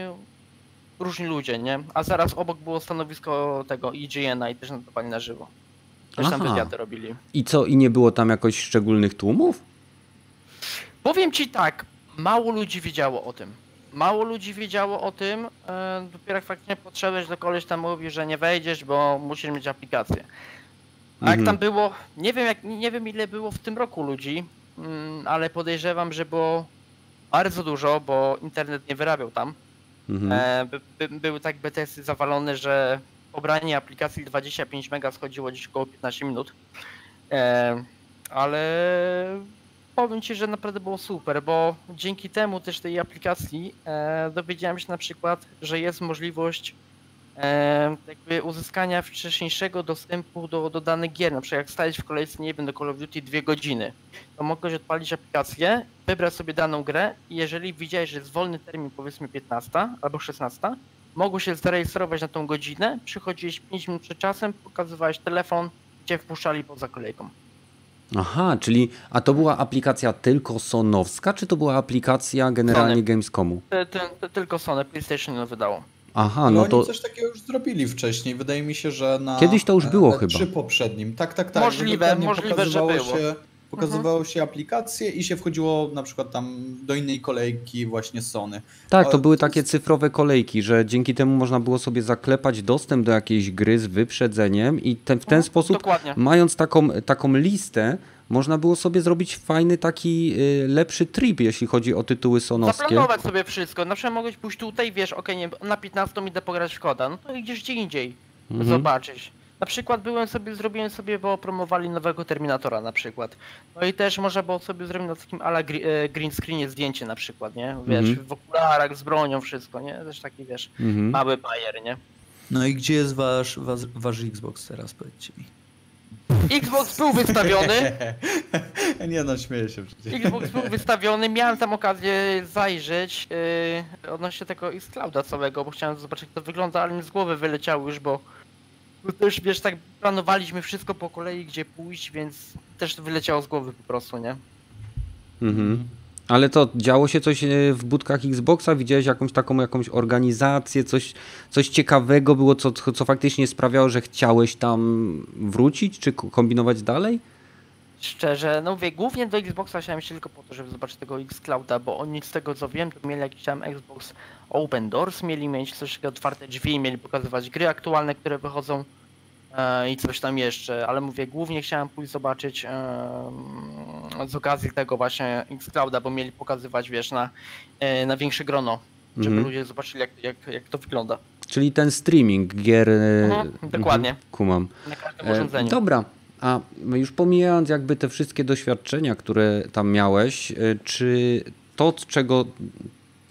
różni ludzie, nie? A zaraz obok było stanowisko tego IGN-a i też nadawali na żywo. Też tam wywiady robili. I co, i nie było tam jakoś szczególnych tłumów? Powiem ci tak, mało ludzi wiedziało o tym. Mało ludzi wiedziało o tym, e, dopiero jak faktycznie podszedłeś do koleś tam mówi, że nie wejdziesz, bo musisz mieć aplikację. A jak Mhm. tam było, nie wiem jak, nie wiem ile było w tym roku ludzi, mm, ale podejrzewam, że było bardzo dużo, bo internet nie wyrabiał tam. Mhm. E, by, by, były tak BTS-y zawalone, że pobranie aplikacji 25 mega schodziło gdzieś około 15 minut. E, ale powiem Ci, że naprawdę było super, bo dzięki temu też tej aplikacji e, dowiedziałem się na przykład, że jest możliwość e, jakby uzyskania wcześniejszego dostępu do, do danych gier. Na przykład jak stałeś w kolejce, nie wiem, do Call of Duty dwie godziny, to mogłeś odpalić aplikację, wybrać sobie daną grę i jeżeli widziałeś, że jest wolny termin, powiedzmy 15 albo 16, mogłeś się zarejestrować na tą godzinę, przychodziłeś 5 minut przed czasem, pokazywałeś telefon, cię wpuszczali poza kolejką. Aha, czyli, a to była aplikacja tylko sonowska, czy to była aplikacja generalnie Sony. Gamescomu? Ty, ty, ty, tylko Sony PlayStation ją wydało. Aha, no oni to coś takiego już zrobili wcześniej. Wydaje mi się, że na. Kiedyś to już było e, chyba. Przy poprzednim. Tak, tak, tak. Możliwe, możliwe, że było. Się, pokazywało się aplikacje i się wchodziło na przykład tam do innej kolejki właśnie Sony. tak, to ale były to takie jest- cyfrowe kolejki, że dzięki temu można było sobie zaklepać dostęp do jakiejś gry z wyprzedzeniem i ten, w ten Mhm, sposób, Dokładnie. mając taką, taką listę, można było sobie zrobić fajny taki y, lepszy trip, jeśli chodzi o tytuły sonowskie. Zaplanować sobie wszystko. Na przykład mogłeś pójść tutaj, wiesz, okej, nie, na 15 idę pograć w koda, no to idziesz gdzie indziej Mhm. zobaczyć. Na przykład byłem sobie, zrobiłem sobie, bo promowali nowego Terminatora na przykład. No i też można było sobie zrobić na takim ala e, green screenie zdjęcie na przykład, nie? Wiesz, Mhm. w okularach, z bronią, wszystko, nie? Też taki, wiesz, Mhm. mały bajer, nie? No i gdzie jest wasz, wasz, wasz Xbox teraz, powiedzcie mi? Xbox był wystawiony, Nie no, śmieję się przecież. Xbox był wystawiony, miałem tam okazję zajrzeć yy, odnośnie tego Xclouda całego, bo chciałem zobaczyć jak to wygląda, ale mi z głowy wyleciało już, bo bo też wiesz, tak planowaliśmy wszystko po kolei, gdzie pójść, więc też wyleciało z głowy po prostu, nie? Mhm. Ale to działo się coś e, w budkach Xboxa? Widziałeś jakąś taką jakąś organizację, coś, coś ciekawego było, co, co faktycznie sprawiało, że chciałeś tam wrócić, czy ko- kombinować dalej? Szczerze, no mówię, głównie do Xboxa chciałem się tylko po to, żeby zobaczyć tego Xclouda, bo oni z tego co wiem, to mieli jakiś tam Xbox Open Doors, mieli mieć coś takiego otwarte drzwi, mieli pokazywać gry aktualne, które wychodzą e, i coś tam jeszcze, ale mówię, głównie chciałem pójść zobaczyć e, z okazji tego właśnie Xclouda, bo mieli pokazywać, wiesz, na, e, na większe grono, żeby Mhm. ludzie zobaczyli jak, jak, jak to wygląda. Czyli ten streaming gier. e, Mhm, dokładnie. mhm, Kumam. Na każdym E, urządzeniu. Dobra, a już pomijając jakby te wszystkie doświadczenia, które tam miałeś, e, czy to, czego,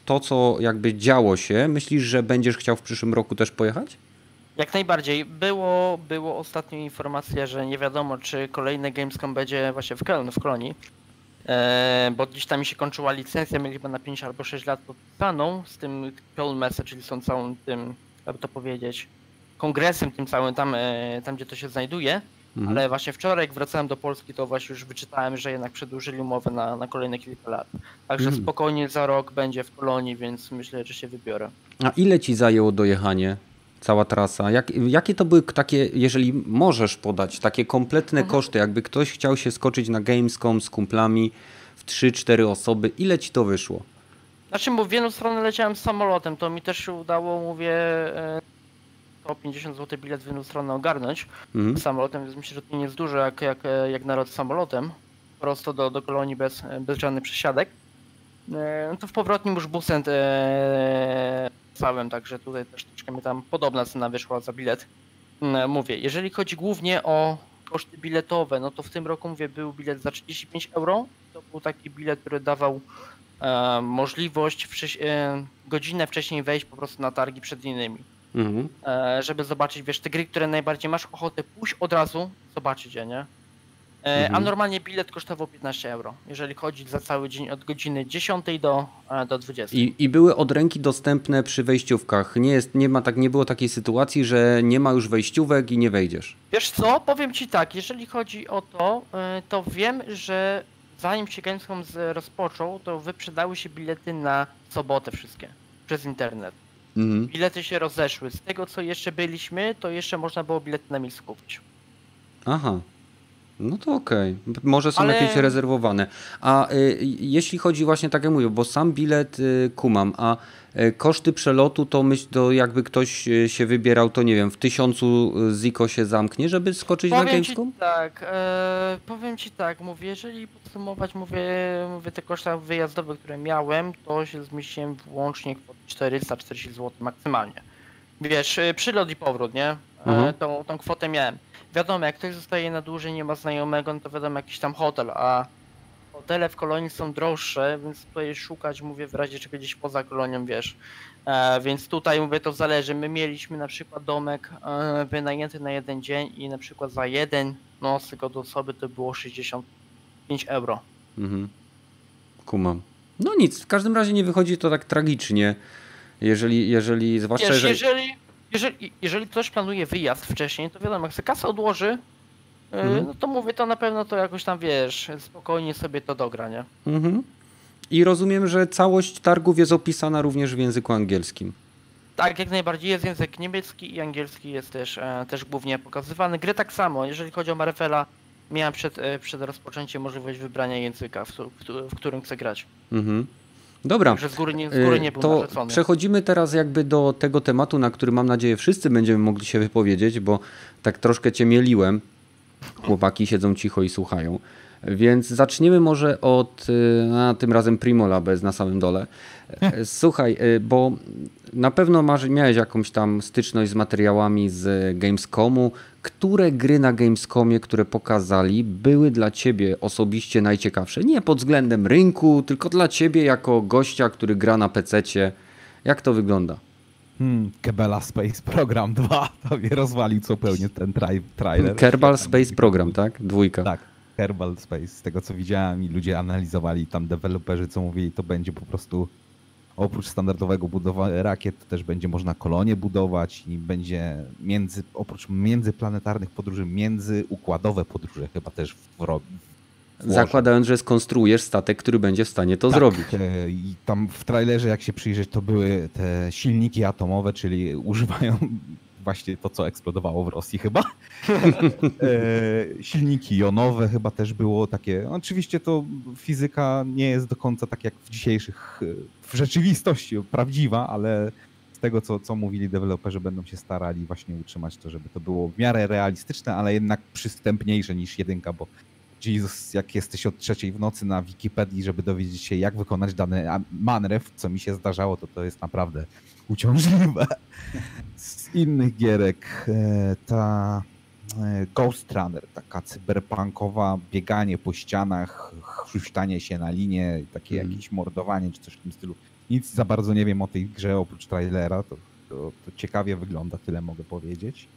to co jakby działo się, myślisz, że będziesz chciał w przyszłym roku też pojechać? Jak najbardziej. Było, było ostatnio informacja, że nie wiadomo, czy kolejny Gamescom będzie właśnie w Köln, w Kolonii. E, bo gdzieś tam mi się kończyła licencja, mieli chyba na 5 albo 6 lat podpisaną z tym Köln czyli są całym tym, jakby to powiedzieć, kongresem tym całym tam, e, tam gdzie to się znajduje. Mhm. Ale właśnie wczoraj, jak wracałem do Polski, to właśnie już wyczytałem, że jednak przedłużyli umowę na, na kolejne kilka lat. Także Mhm. spokojnie za rok będzie w Kolonii, więc myślę, że się wybiorę. A ile ci zajęło dojechanie? Cała trasa. Jak, jakie to były takie, jeżeli możesz podać, takie kompletne Mhm. koszty? Jakby ktoś chciał się skoczyć na Gamescom z kumplami w 3-4 osoby, ile ci to wyszło? Znaczy, bo w jedną stronę leciałem samolotem, to mi też się udało, mówię, e, o 50 zł bilet w jedną stronę ogarnąć Mhm. samolotem, więc myślę, że to nie jest dużo jak, jak, jak naród samolotem, prosto do, do kolonii bez, bez żadnych przesiadek. E, No to w powrotnym już busem e, całym, także tutaj też troszkę mi tam podobna cena wyszła za bilet. Mm, Mówię, jeżeli chodzi głównie o koszty biletowe, no to w tym roku mówię, był bilet za 35 euro. To był taki bilet, który dawał e, możliwość wcześ- e, godzinę wcześniej wejść po prostu na targi przed innymi. Mhm. E, żeby zobaczyć, wiesz, te gry, które najbardziej masz ochotę pójść od razu, zobaczyć je, nie? E, A Mhm. normalnie bilet kosztował 15 euro, jeżeli chodzi za cały dzień od godziny 10 do, e, do 20. I, I były od ręki dostępne przy wejściówkach. Nie, jest, nie, ma tak, nie było takiej sytuacji, że nie ma już wejściówek i nie wejdziesz. Wiesz co, powiem ci tak, jeżeli chodzi o to, to wiem, że zanim się Gamescom rozpoczął, to wyprzedały się bilety na sobotę wszystkie, przez internet. Mhm. Bilety się rozeszły. Z tego co jeszcze byliśmy, to jeszcze można było bilety na miejscu kupić. Aha. No to okej. Może są Ale- jakieś rezerwowane. A y, jeśli chodzi właśnie tak jak mówię, bo sam bilet y, kumam, a koszty przelotu to myśl, to jakby ktoś y, się wybierał, to nie wiem, w tysiącu y, Ziko się zamknie, żeby skoczyć na Powiem ci Gamescom? tak, e, powiem ci tak, mówię, jeżeli podsumować, mówię, mówię te koszta wyjazdowe, które miałem, to się zmieściłem włącznie kwotę 440 zł maksymalnie. Wiesz, e, przylot i powrót, nie? Mhm. E, tą, tą kwotę miałem. Wiadomo, jak ktoś zostaje na dłużej, nie ma znajomego, no to wiadomo, jakiś tam hotel, a hotele w kolonii są droższe, więc tutaj szukać, mówię, w razie czego gdzieś poza kolonią, wiesz. E, więc tutaj mówię, to zależy. My mieliśmy na przykład domek e, wynajęty na jeden dzień i na przykład za jeden nocleg od osoby to było 65 euro. Mhm. Kumam. No nic, w każdym razie nie wychodzi to tak tragicznie, jeżeli, jeżeli zwłaszcza Wiesz, jeżeli... jeżeli, jeżeli, jeżeli ktoś planuje wyjazd wcześniej, to wiadomo, jak sobie kasę odłoży, Mhm. no to mówię, to na pewno to jakoś tam, wiesz, spokojnie sobie to dogra, nie? Mhm. I rozumiem, że całość targów jest opisana również w języku angielskim. Tak, jak najbardziej jest język niemiecki i angielski jest też, e, też głównie pokazywany. Gry tak samo, jeżeli chodzi o Marvela, miałem przed, e, przed rozpoczęciem możliwość wybrania języka, w, w, w którym chcę grać. Mhm. Dobra. Także z góry nie, z góry nie był Y, to przechodzimy teraz jakby do tego tematu, na który mam nadzieję wszyscy będziemy mogli się wypowiedzieć, bo tak troszkę cię mieliłem. Chłopaki siedzą cicho i słuchają. Więc zaczniemy może od, y, a tym razem Primo Labes na samym dole. E, Słuchaj, y, bo na pewno masz, miałeś jakąś tam styczność z materiałami z Gamescomu. Które gry na Gamescomie, które pokazali, były dla ciebie osobiście najciekawsze? Nie pod względem rynku, tylko dla ciebie jako gościa, który gra na PC-cie. Jak to wygląda? Hmm, Kebela Space Program 2 to mnie rozwalił zupełnie ten tra- trailer. Kerbal Space Program, tak? Dwójka. Tak, Kerbal Space. Z tego co widziałem i ludzie analizowali, tam deweloperzy co mówili, to będzie po prostu oprócz standardowego budowania rakiet, to też będzie można kolonie budować i będzie między, oprócz międzyplanetarnych podróży, międzyukładowe podróże chyba też w, włożą. Zakładając, że skonstruujesz statek, który będzie w stanie to Tak, zrobić. e, I tam w trailerze, jak się przyjrzeć, to były te silniki atomowe, czyli używają właśnie to, co eksplodowało w Rosji chyba. E, silniki jonowe chyba też było takie. Oczywiście to fizyka nie jest do końca tak jak w dzisiejszych, e, w rzeczywistości prawdziwa, ale z tego, co, co mówili deweloperzy, będą się starali właśnie utrzymać to, żeby to było w miarę realistyczne, ale jednak przystępniejsze niż jedynka, bo Jesus, jak jesteś od trzeciej w nocy na Wikipedii, żeby dowiedzieć się, jak wykonać dany manewr, co mi się zdarzało, to to jest naprawdę uciążliwe. Z innych gierek e, ta e, Ghost Runner, taka cyberpunkowa, bieganie po ścianach, chruśtanie się na linie, takie Mhm. jakieś mordowanie czy coś w tym stylu. Nic za bardzo nie wiem o tej grze oprócz trailera, to, to, to ciekawie wygląda, tyle mogę powiedzieć.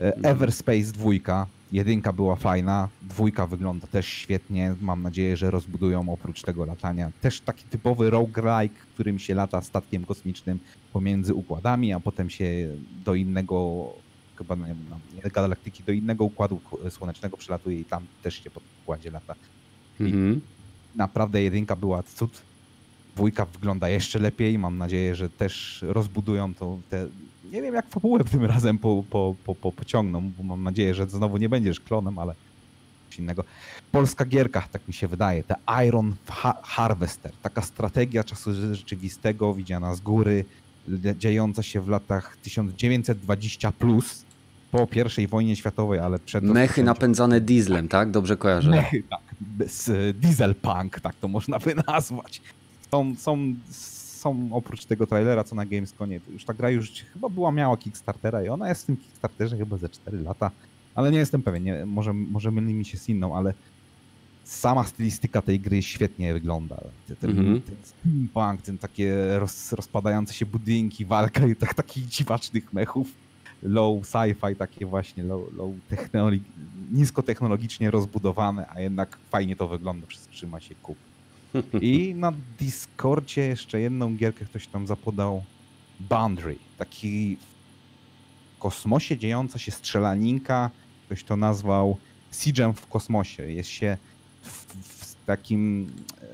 E, Mhm. Everspace 2, jedynka była fajna, dwójka wygląda też świetnie, mam nadzieję, że rozbudują oprócz tego latania. Też taki typowy roguelike, którym się lata statkiem kosmicznym pomiędzy układami, a potem się do innego, chyba nie wiem, nie galaktyki, do innego układu słonecznego przylatuje i tam też się po układzie lata. Mhm. Naprawdę jedynka była cud. Dwójka wygląda jeszcze lepiej. Mam nadzieję, że też rozbudują to. Te... Nie wiem, jak fabułę tym razem po, po, po, po, pociągną, bo mam nadzieję, że znowu nie będziesz klonem, ale coś innego. Polska gierka, tak mi się wydaje. The Iron Ha- Harvester. Taka strategia czasu rzeczywistego, widziana z góry, dzie- dziejąca się w latach 1920 plus, po I wojnie światowej, ale przed Mechy napędzane dieslem, tak? Dobrze kojarzę. Mechy, tak. E, Dieselpunk, tak to można by nazwać. Są, są, są oprócz tego trailera, co na Gamesconie, już ta gra już chyba była, miała Kickstartera i ona jest w tym Kickstarterze chyba ze 4 lata, ale nie jestem pewien, nie, może, może myli mi się z inną, ale sama stylistyka tej gry świetnie wygląda. Ten, Mhm. ten steampunk, ten takie roz, rozpadające się budynki, walka i tak, takich dziwacznych mechów low sci-fi, takie właśnie low, low technologi- niskotechnologicznie rozbudowane, a jednak fajnie to wygląda, przez trzyma się kup. I na Discordzie jeszcze jedną gierkę ktoś tam zapodał Boundary, taki w kosmosie dziejąca się strzelaninka, ktoś to nazwał Siege'em w kosmosie. Jest się w, w takim e,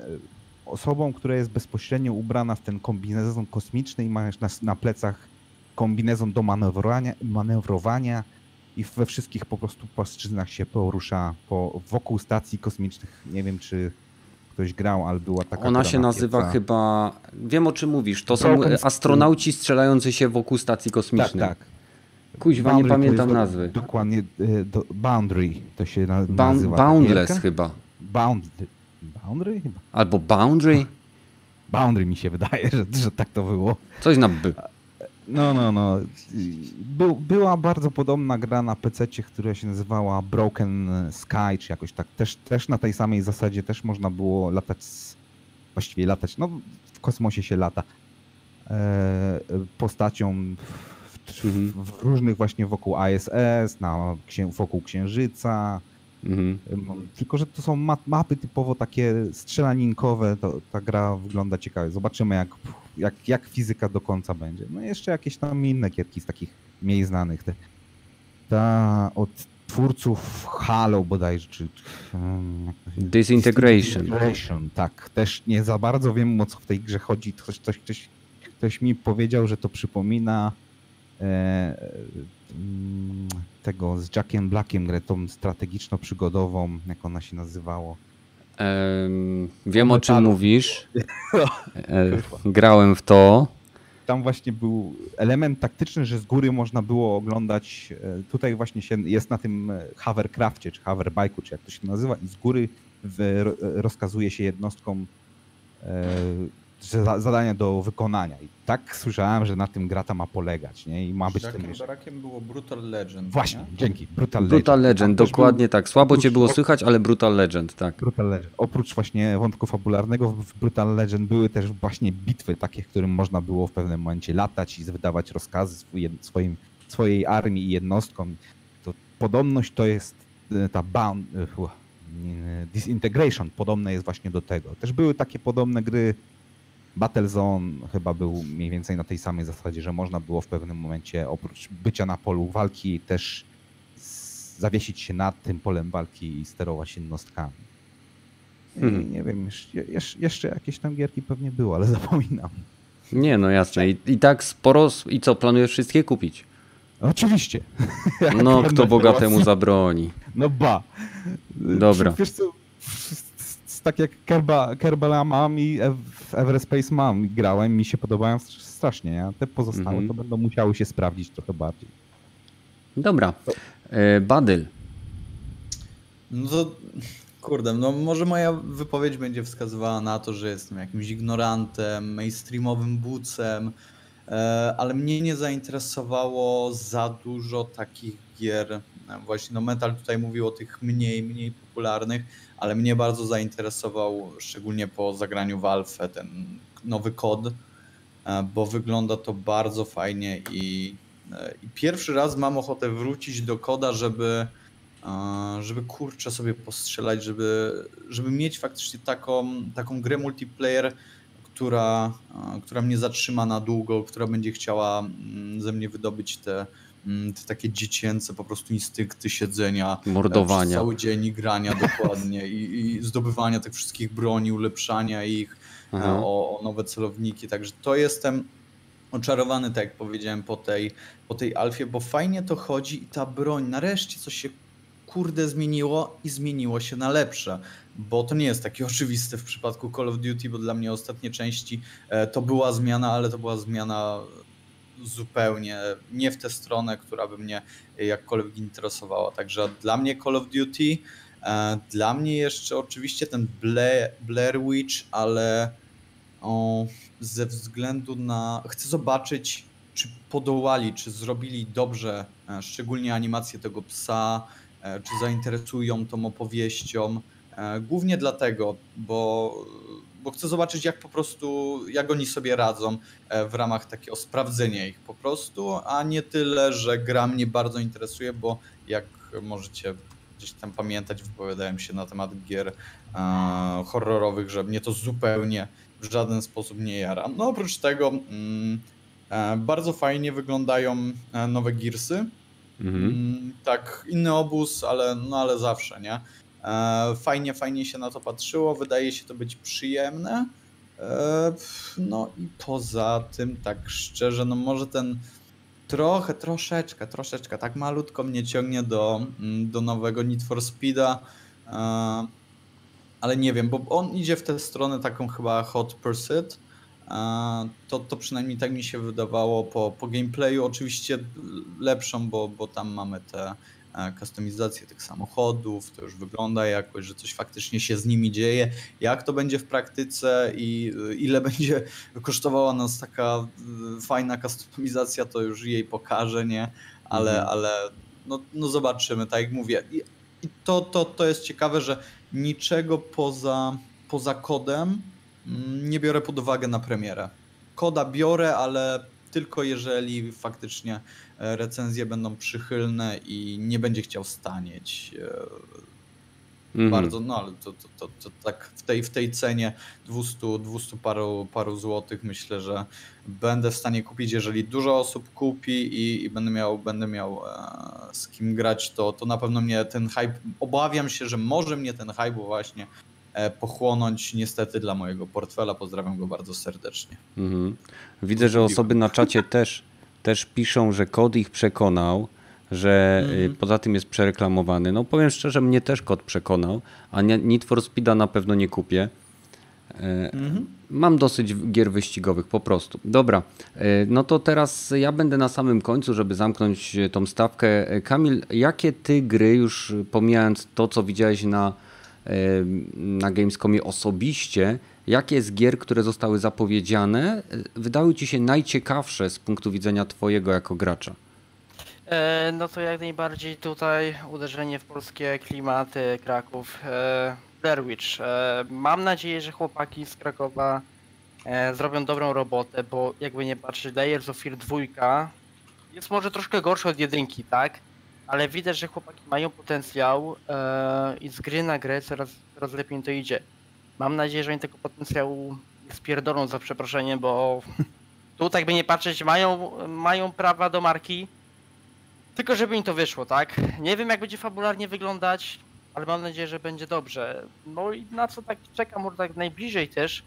osobą, która jest bezpośrednio ubrana w ten kombinezon kosmiczny i ma na, na plecach kombinezon do manewrowania, manewrowania i we wszystkich po prostu płaszczyznach się porusza po, wokół stacji kosmicznych. Nie wiem, czy ktoś grał, ale była taka Ona się na nazywa pieca. chyba. Wiem o czym mówisz. To są Broken astronauci strzelający się wokół stacji Tak, kosmicznej. tak. Kuźwa, nie Boundary to pamiętam jest do- nazwy. Dokładnie, e, do, Boundary to się na, Bound, nazywa. boundless gierka. chyba. Bound, Boundary? Chyba. Albo Boundary? Boundary mi się wydaje, że, że tak to było. Coś na by. No, no, no. Był, była bardzo podobna gra na PC, która się nazywała Broken Sky, czy jakoś tak. Też, też na tej samej zasadzie też można było latać, właściwie latać, no w kosmosie się lata. E, postacią w, Mhm. w, w różnych właśnie wokół ISS, na, wokół Księżyca. Mhm. Ym, Tylko, że to są ma mapy typowo takie strzelaninkowe, to ta gra wygląda ciekawie. Zobaczymy, jak, jak, jak fizyka do końca będzie. No i jeszcze jakieś tam inne gierki z takich mniej znanych. Te, ta od twórców Halo bodajże, czy... się- Disintegration. Disintegration, tak. Też nie za bardzo wiem, o co w tej grze chodzi. Ktoś, ktoś, ktoś, ktoś mi powiedział, że to przypomina e, mm, tego z Jackiem Blackiem grę, tą strategiczno-przygodową, jak ona się nazywało. Em, wiem o czym metalu. mówisz. E, grałem w to. Tam właśnie był element taktyczny, że z góry można było oglądać. e, Tutaj właśnie się jest na tym e, hovercrafcie, czy hoverbike'u, czy jak to się nazywa, i z góry w, ro- rozkazuje się jednostkom e, zadania do wykonania. I tak słyszałem, że na tym gra ta ma polegać, nie? I ma być ten Brakiem, jeszcze... brakiem było Brutal Legend. Właśnie, nie? dzięki. Brutal, Brutal Legend, Tam też dokładnie tak. Słabo cię oprócz- było słychać, ale Brutal Legend, tak. Brutal Legend. Oprócz właśnie wątku fabularnego w Brutal Legend były też właśnie bitwy takie, w którym można było w pewnym momencie latać i wydawać rozkazy swoim, swojej armii i jednostkom. To podobność to jest e, ta bound, fu, nie, disintegration, podobne jest właśnie do tego. Też były takie podobne gry. Battlezone chyba był mniej więcej na tej samej zasadzie, że można było w pewnym momencie oprócz bycia na polu walki też zawiesić się nad tym polem walki i sterować jednostkami. I Mhm. Nie wiem, jeszcze, jeszcze- jakieś tam gierki pewnie było, ale zapominam. Nie, no jasne. I, i tak sporo. I co, planujesz wszystkie kupić? Oczywiście. No, kto bogatemu miał- zabroni. No ba. Dobra. Wiesz co, tak jak Kerba, Kerbala mam i w Everspace mam i grałem, mi się podobają strasznie. Nie? Te pozostałe Mhm. to będą musiały się sprawdzić trochę bardziej. Dobra. E, Badyl. No to kurde, no może moja wypowiedź będzie wskazywała na to, że jestem jakimś ignorantem, mainstreamowym bucem, e, ale mnie nie zainteresowało za dużo takich gier. Właśnie no Metal tutaj mówił o tych mniej, mniej popularnych, ale mnie bardzo zainteresował, szczególnie po zagraniu w Alfę, ten nowy kod, e, bo wygląda to bardzo fajnie i, e, i pierwszy raz mam ochotę wrócić do koda, żeby a, żeby kurczę sobie postrzelać, żeby, żeby mieć faktycznie taką, taką grę multiplayer, która, która mnie zatrzyma na długo, która będzie chciała mm, ze mnie wydobyć te, te takie dziecięce po prostu instynkty siedzenia, e, Mordowania. cały dzień i grania dokładnie i, i zdobywania tych wszystkich broni, ulepszania ich, e, o, o nowe celowniki, także to jestem oczarowany, tak jak powiedziałem, po tej, po tej alfie, bo fajnie to chodzi i ta broń, nareszcie coś się kurde zmieniło i zmieniło się na lepsze, bo to nie jest takie oczywiste w przypadku Call of Duty, bo dla mnie ostatnie części e, to była zmiana, ale to była zmiana zupełnie nie w tę stronę, która by mnie jakkolwiek interesowała. Także dla mnie Call of Duty, e, dla mnie jeszcze oczywiście ten Blair, Blair Witch, ale ze względu na. Chcę zobaczyć, czy podołali, czy zrobili dobrze, e, szczególnie animację tego psa, e, czy zainteresują tą opowieścią. Głównie dlatego, bo, bo chcę zobaczyć, jak po prostu, jak oni sobie radzą e, w ramach takiego sprawdzenia ich po prostu, a nie tyle, że gra mnie bardzo interesuje, bo jak możecie gdzieś tam pamiętać, wypowiadałem się na temat gier e, horrorowych, że mnie to zupełnie w żaden sposób nie jara. No oprócz tego mm, e, bardzo fajnie wyglądają e, nowe Gearsy. Mhm. Mm, tak, inny obóz, ale, no ale zawsze, nie? E, fajnie, fajnie się na to patrzyło, wydaje się to być przyjemne. E, no i poza tym, tak szczerze, no może ten trochę, troszeczkę, troszeczkę, tak malutko mnie ciągnie do, mm, do nowego Need for Speeda. E, ale nie wiem, bo on idzie w tę stronę taką chyba Hot Pursuit. To, to przynajmniej tak mi się wydawało po, po gameplayu. Oczywiście lepszą, bo, bo tam mamy te kustomizacje tych samochodów, to już wygląda jakoś, że coś faktycznie się z nimi dzieje. Jak to będzie w praktyce i y, ile będzie kosztowała nas taka y, fajna kustomizacja, to już jej pokaże, nie? Ale, Mhm. ale no, no zobaczymy, tak jak mówię. I, i to, to, to jest ciekawe, że niczego poza, poza kodem mm, nie biorę pod uwagę na premierę. Koda biorę, ale tylko jeżeli faktycznie recenzje będą przychylne i nie będzie chciał stanieć e, Mhm. bardzo, no ale to, to, to, to tak w tej, w tej cenie 200, 200 paru, paru złotych myślę, że będę w stanie kupić, jeżeli dużo osób kupi i, i będę miał, będę miał e, z kim grać, to, to na pewno mnie ten hype, obawiam się, że może mnie ten hype właśnie e, pochłonąć niestety dla mojego portfela. Pozdrawiam go bardzo serdecznie. Mhm. Widzę, że osoby na czacie też, też piszą, że kod ich przekonał, że y, Mhm. poza tym jest przereklamowany. No powiem szczerze, mnie też kod przekonał, a Need for Speeda na pewno nie kupię. E, Mam dosyć gier wyścigowych po prostu. Dobra, e, no to teraz ja będę na samym końcu, żeby zamknąć e, tą stawkę. Kamil, jakie ty gry, już pomijając to, co widziałeś na na Gamescomie osobiście, jakie z gier, które zostały zapowiedziane, wydały Ci się najciekawsze z punktu widzenia Twojego jako gracza? E, no to jak najbardziej tutaj uderzenie w polskie klimaty Kraków. E, Blair Witch. E, mam nadzieję, że chłopaki z Krakowa zrobią dobrą robotę, bo jakby nie patrzeć, Layers of Fear 2 jest może troszkę gorszy od jedynki, tak? Ale widać, że chłopaki mają potencjał i z gry na grę coraz, coraz lepiej to idzie. Mam nadzieję, że oni tego potencjału spierdolą za przeproszeniem, bo tutaj by nie patrzeć, mają, mają prawa do marki, tylko żeby im to wyszło, tak? Nie wiem jak będzie fabularnie wyglądać, ale mam nadzieję, że będzie dobrze. No i na co tak czekam, może tak najbliżej też,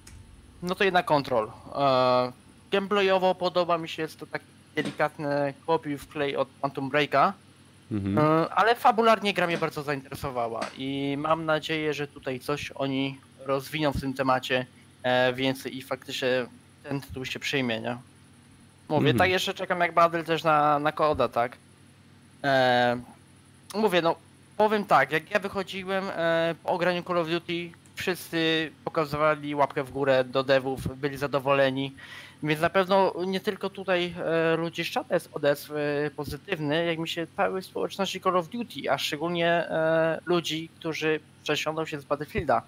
no to jednak kontrol. E, gameplayowo podoba mi się, jest to taki delikatny kopiuj w klej od Quantum Breaka, Mhm. e, ale fabularnie gra mnie bardzo zainteresowała i mam nadzieję, że tutaj coś oni rozwiną w tym temacie e, więcej i faktycznie ten tytuł się przyjmie, nie? Mówię, Mhm. tak jeszcze czekam jak Badel też na, na koda, tak? E, mówię, no powiem tak, jak ja wychodziłem e, po ograniu Call of Duty, wszyscy pokazywali łapkę w górę do devów, byli zadowoleni. Więc na pewno nie tylko tutaj e, ludzi z czata jest odezw pozytywny, jak mi się całej społeczności Call of Duty, a szczególnie e, ludzi, którzy przesiądą się z Battlefielda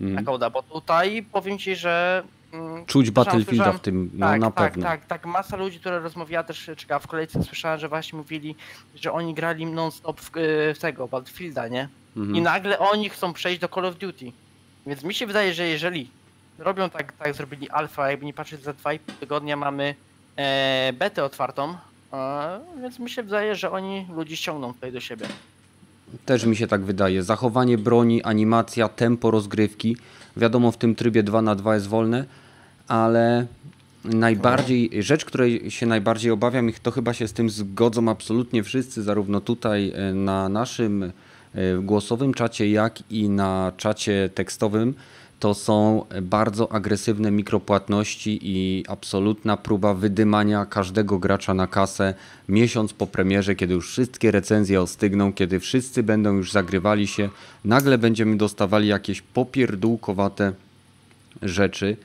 na Mhm. koda, bo tutaj powiem ci, że mm, Czuć Battlefielda w tym, no tak, na tak, pewno. tak, tak. Masa ludzi, która rozmawiała też czekała w kolejce, słyszałem, że właśnie mówili, że oni grali non-stop w, w tego Battlefielda, nie? Mhm. I nagle oni chcą przejść do Call of Duty. Więc mi się wydaje, że jeżeli robią tak, tak zrobili Alpha, jakby nie patrzeć za 2,5 tygodnia mamy e, betę otwartą, e, więc mi się wydaje, że oni ludzi ściągną tutaj do siebie. Też mi się tak wydaje. Zachowanie broni, animacja, tempo rozgrywki. Wiadomo, w tym trybie 2 na 2 jest wolne, ale najbardziej, rzecz, której się najbardziej obawiam, i to chyba się z tym zgodzą absolutnie wszyscy, zarówno tutaj e, na naszym e, głosowym czacie, jak i na czacie tekstowym, to są bardzo agresywne mikropłatności i absolutna próba wydymania każdego gracza na kasę miesiąc po premierze, kiedy już wszystkie recenzje ostygną, kiedy wszyscy będą już zagrywali się, nagle będziemy dostawali jakieś popierdółkowate rzeczy,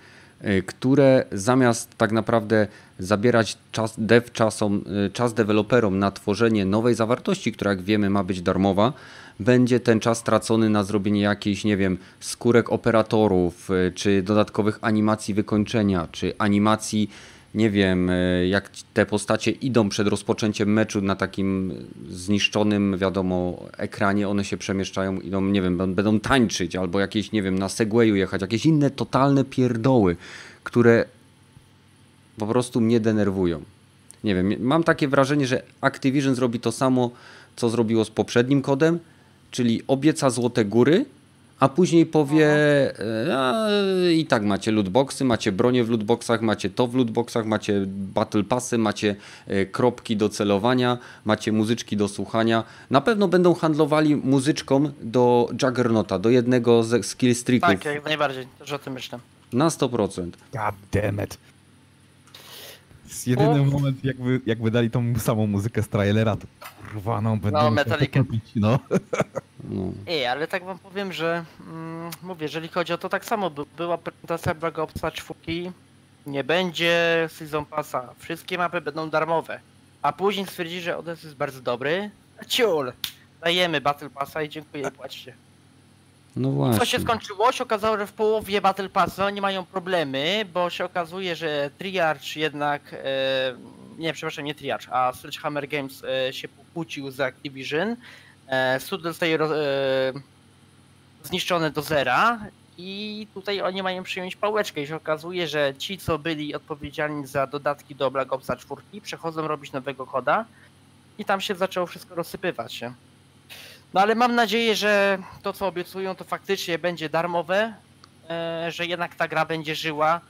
y, które zamiast tak naprawdę zabierać czas dev czasom, y, czas deweloperom na tworzenie nowej zawartości, która jak wiemy ma być darmowa, będzie ten czas tracony na zrobienie jakichś, nie wiem, skórek operatorów, y, czy dodatkowych animacji wykończenia, czy animacji, nie wiem, y, jak te postacie idą przed rozpoczęciem meczu na takim zniszczonym, wiadomo, ekranie, one się przemieszczają, idą, nie wiem, będą tańczyć, albo jakieś, nie wiem, na Segwayu jechać, jakieś inne totalne pierdoły, które po prostu mnie denerwują. Nie wiem, mam takie wrażenie, że Activision zrobi to samo, co zrobiło z poprzednim kodem, czyli obieca złote góry, a później powie e, a, i tak macie lootboxy, macie bronie w lootboxach, macie to w lootboxach, macie battle passy, macie e, kropki do celowania, macie muzyczki do słuchania. Na pewno będą handlowali muzyczką do Juggernauta, do jednego ze skill streaków. Tak, jak najbardziej, też o tym myślę. Na 100%. God damn it. To jest jedyny O. moment, jakby, jakby dali tą samą muzykę z trailera, to kurwa, no będę No, Metallica. to kupić, no. No. Ej, ale tak wam powiem, że mm, mówię, jeżeli chodzi o to, tak samo by, była prezentacja Black Opsa 4, nie będzie Season Passa, wszystkie mapy będą darmowe, a później stwierdzi, że ODS jest bardzo dobry, a ciul, dajemy Battle Passa i dziękuję, płaćcie. No Co właśnie. się skończyło? Się okazało, że w połowie Battle Passa oni mają problemy, bo się okazuje, że Triarch jednak, e, nie przepraszam, nie Triarch, a Sledgehammer Games e, się pokłócił z Activision. E, zostaje roz, e, zniszczone do zera i tutaj oni mają przyjąć pałeczkę i się okazuje, że ci, co byli odpowiedzialni za dodatki do Black Opsa 4 przechodzą robić nowego koda i tam się zaczęło wszystko rozsypywać się. No ale mam nadzieję, że to co obiecują to faktycznie będzie darmowe, e, że jednak ta gra będzie żyła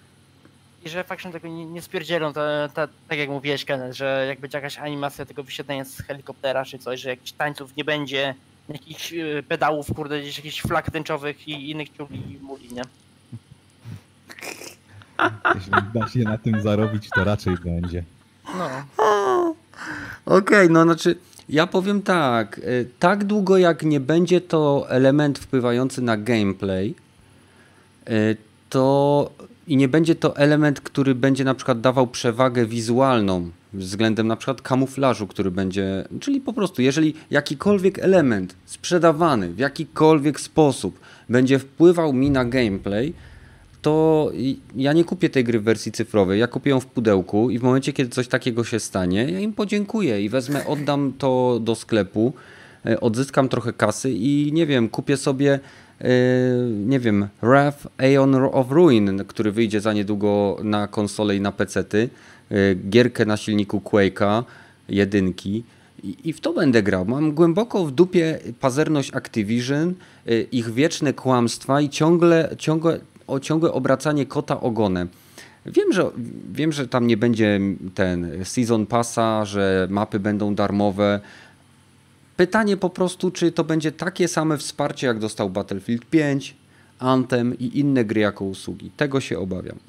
i że faktycznie tego nie, nie spierdzielą, to, to, tak jak mówiłeś Kenneth, że jak będzie jakaś animacja tego wysiadania z helikoptera czy coś, że jakichś tańców nie będzie, jakichś e, pedałów, kurde, gdzieś jakichś flag tęczowych i innych ciuli i muli, nie? Jeśli da się na tym zarobić, to raczej będzie. No. Okej, no znaczy Ja powiem tak, y, tak długo jak nie będzie to element wpływający na gameplay, y, to i nie będzie to element, który będzie na przykład dawał przewagę wizualną względem na przykład kamuflażu, który będzie, czyli po prostu jeżeli jakikolwiek element sprzedawany w jakikolwiek sposób będzie wpływał mi na gameplay, to ja nie kupię tej gry w wersji cyfrowej, ja kupię ją w pudełku i w momencie, kiedy coś takiego się stanie, ja im podziękuję i wezmę, oddam to do sklepu, e, odzyskam trochę kasy i nie wiem, kupię sobie e, nie wiem, Wrath Aeon of Ruin, który wyjdzie za niedługo na konsole i na pecety, e, gierkę na silniku Quake'a, jedynki i w to będę grał. Mam głęboko w dupie pazerność Activision, ich wieczne kłamstwa i ciągle, ciągle o ciągłe obracanie kota ogonem. Wiem że, wiem, że tam nie będzie ten season passa, że mapy będą darmowe. Pytanie po prostu, czy to będzie takie same wsparcie, jak dostał Battlefield 5, Anthem i inne gry jako usługi. Tego się obawiam.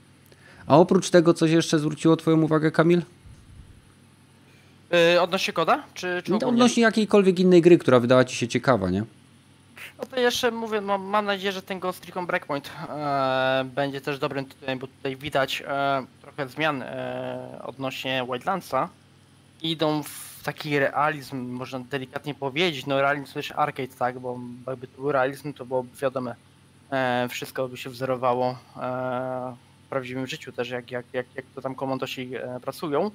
A oprócz tego coś jeszcze zwróciło Twoją uwagę, Kamil? Yy, odnośnie koda? Czy, czy odnośnie jakiejkolwiek innej gry, która wydała Ci się ciekawa, nie? No to jeszcze mówię, no, mam nadzieję, że ten Ghost Recon Breakpoint e, będzie też dobrym tytułem, bo tutaj widać e, trochę zmian e, odnośnie Wildlandsa. Idą w taki realizm, można delikatnie powiedzieć, no realizm też arcade, tak, bo jakby to był realizm, to byłoby wiadome, e, wszystko by się wzorowało e, w prawdziwym życiu też, jak, jak, jak, jak to tam komandosi e, pracują.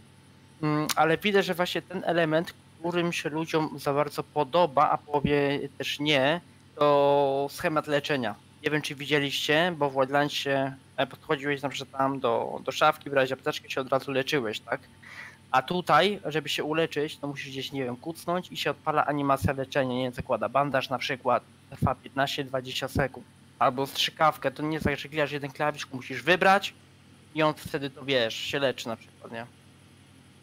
Mm, ale widzę, że właśnie ten element, którym się ludziom za bardzo podoba, a powie też nie, to schemat leczenia. Nie wiem, czy widzieliście, bo w Wildlandsie e, podchodziłeś na przykład tam do, do szafki, brałeś apteczkę się od razu leczyłeś, tak? A tutaj, żeby się uleczyć, to musisz gdzieś, nie wiem, kucnąć i się odpala animacja leczenia. Nie zakłada bandaż na przykład, trwa 15-20 sekund. Albo strzykawkę, to nie jest tak, że klikasz jeden klawisz, musisz wybrać i on wtedy to, wiesz, się leczy na przykład, nie?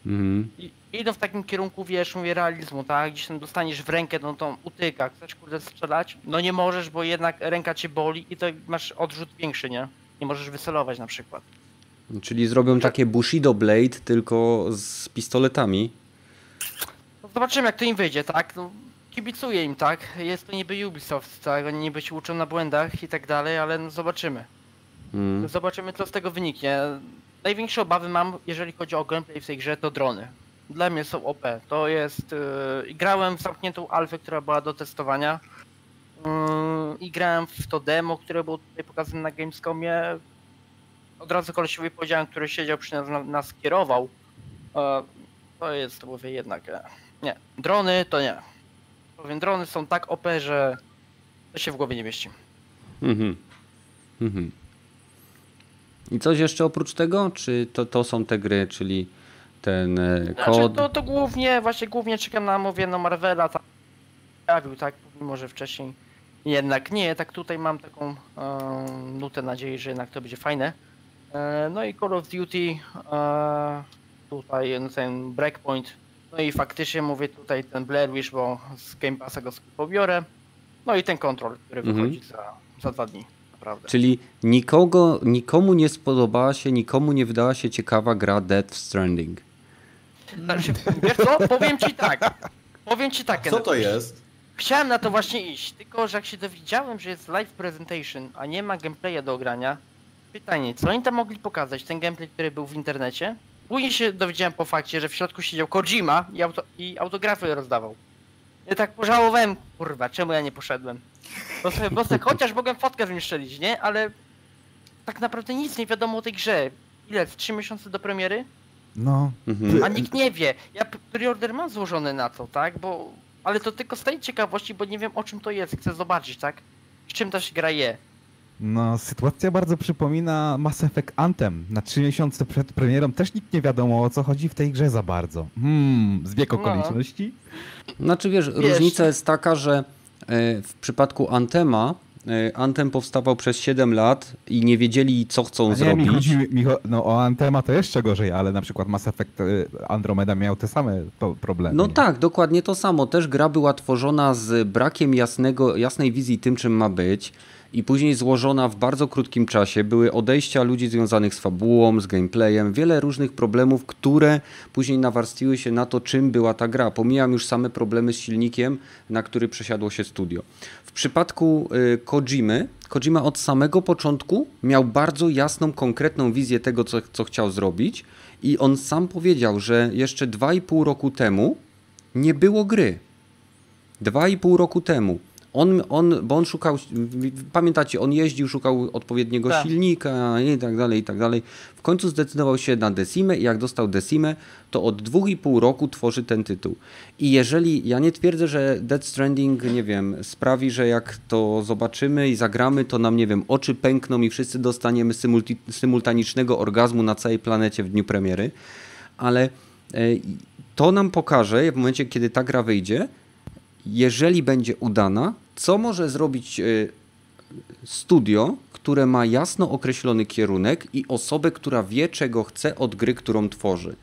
Mhm. I, idą w takim kierunku, wiesz, mówię, realizmu, tak? Gdzieś tam dostaniesz w rękę, no to utyka, chcesz kurde strzelać? No nie możesz, bo jednak ręka cię boli i to masz odrzut większy, nie? Nie możesz wycelować na przykład. Czyli zrobią takie Bushido Blade, tylko z pistoletami. No zobaczymy jak to im wyjdzie, tak? No, kibicuję im, tak? Jest to niby Ubisoft, tak? Oni niby się uczą na błędach i tak dalej, ale no zobaczymy. Hmm. Zobaczymy co z tego wyniknie. Największe obawy mam, jeżeli chodzi o gameplay w tej grze, to drony. Dla mnie są OP. To jest... Yy, grałem w zamkniętą alfę, która była do testowania. Yy, I grałem w to demo, które było tutaj pokazane na Gamescomie. Od razu kolesiowi powiedziałem, który siedział przy nas, nas kierował. Yy, to jest, mówię, jednak... E, nie. Drony to nie. Powiem, drony są tak OP, że to się w głowie nie mieści. Mhm. Mhm. I coś jeszcze oprócz tego? Czy to, to są te gry, czyli ten e, znaczy, kod? Znaczy, to, to głównie, właśnie głównie czekam na, mówię, no Marvela, tak, pojawił, tak, mimo że wcześniej jednak nie, tak tutaj mam taką um, nutę nadziei, że jednak to będzie fajne. E, no i Call of Duty, e, tutaj no, ten Breakpoint, no i faktycznie mówię tutaj ten Blair Witch, bo z Game Passa go pobiorę. No i ten Control, który mhm. wychodzi za, za dwa dni naprawdę. Czyli nikogo, nikomu nie spodobała się, nikomu nie wydała się ciekawa gra Death Stranding. Znaczy, wiesz co? Powiem ci tak. Powiem ci tak. Co to jest? Chciałem na to właśnie iść, tylko że jak się dowiedziałem, że jest live presentation, a nie ma gameplaya do ogrania, pytanie, co oni tam mogli pokazać? Ten gameplay, który był w internecie? Później się dowiedziałem po fakcie, że w środku siedział Kojima i, auto, i autografy rozdawał. Ja tak pożałowałem, kurwa, czemu ja nie poszedłem? Bo sobie, bo sobie chociaż mogłem fotkę zmieszczelić, nie? Ale tak naprawdę nic nie wiadomo o tej grze. Ile? Trzy miesiące do premiery? No. Mhm. A nikt nie wie. Ja preorder mam złożony na to, tak? Bo... Ale to tylko z tej ciekawości, bo nie wiem o czym to jest. Chcę zobaczyć, tak? Z czym ta się gra je. No, sytuacja bardzo przypomina Mass Effect Anthem. Na trzy miesiące przed premierą też nikt nie wiadomo o co chodzi w tej grze za bardzo. Hmm, zbieg no. okoliczności? No. Znaczy wiesz, wiesz, różnica jest taka, że e, w przypadku Antema e, Anthem powstawał przez 7 lat i nie wiedzieli, co chcą nie, zrobić. Mi chodzi, mi, no, o Antema to jeszcze gorzej, ale na przykład Mass Effect e, Andromeda miał te same problemy. No nie? tak, dokładnie to samo. Też gra była tworzona z brakiem jasnego, jasnej wizji tym, czym ma być i później złożona w bardzo krótkim czasie. Były odejścia ludzi związanych z fabułą, z gameplayem, wiele różnych problemów, które później nawarstwiły się na to, czym była ta gra. Pomijam już same problemy z silnikiem, na który przesiadło się studio. W przypadku y, Kojimy, Kojima od samego początku miał bardzo jasną, konkretną wizję tego, co, co chciał zrobić i on sam powiedział, że jeszcze 2,5 roku temu nie było gry. Dwa i pół roku temu. On, on, bo on szukał, pamiętacie, on jeździł, szukał odpowiedniego Tak. silnika i tak dalej, i tak dalej. W końcu zdecydował się na Decimę i jak dostał Decimę, to od dwóch i pół roku tworzy ten tytuł. I jeżeli, ja nie twierdzę, że Death Stranding, nie wiem, sprawi, że jak to zobaczymy i zagramy, to nam, nie wiem, oczy pękną i wszyscy dostaniemy symulti, symultanicznego orgazmu na całej planecie w dniu premiery, ale e, to nam pokaże w momencie, kiedy ta gra wyjdzie, jeżeli będzie udana, co może zrobić y, studio, które ma jasno określony kierunek i osobę, która wie, czego chce od gry, którą tworzy.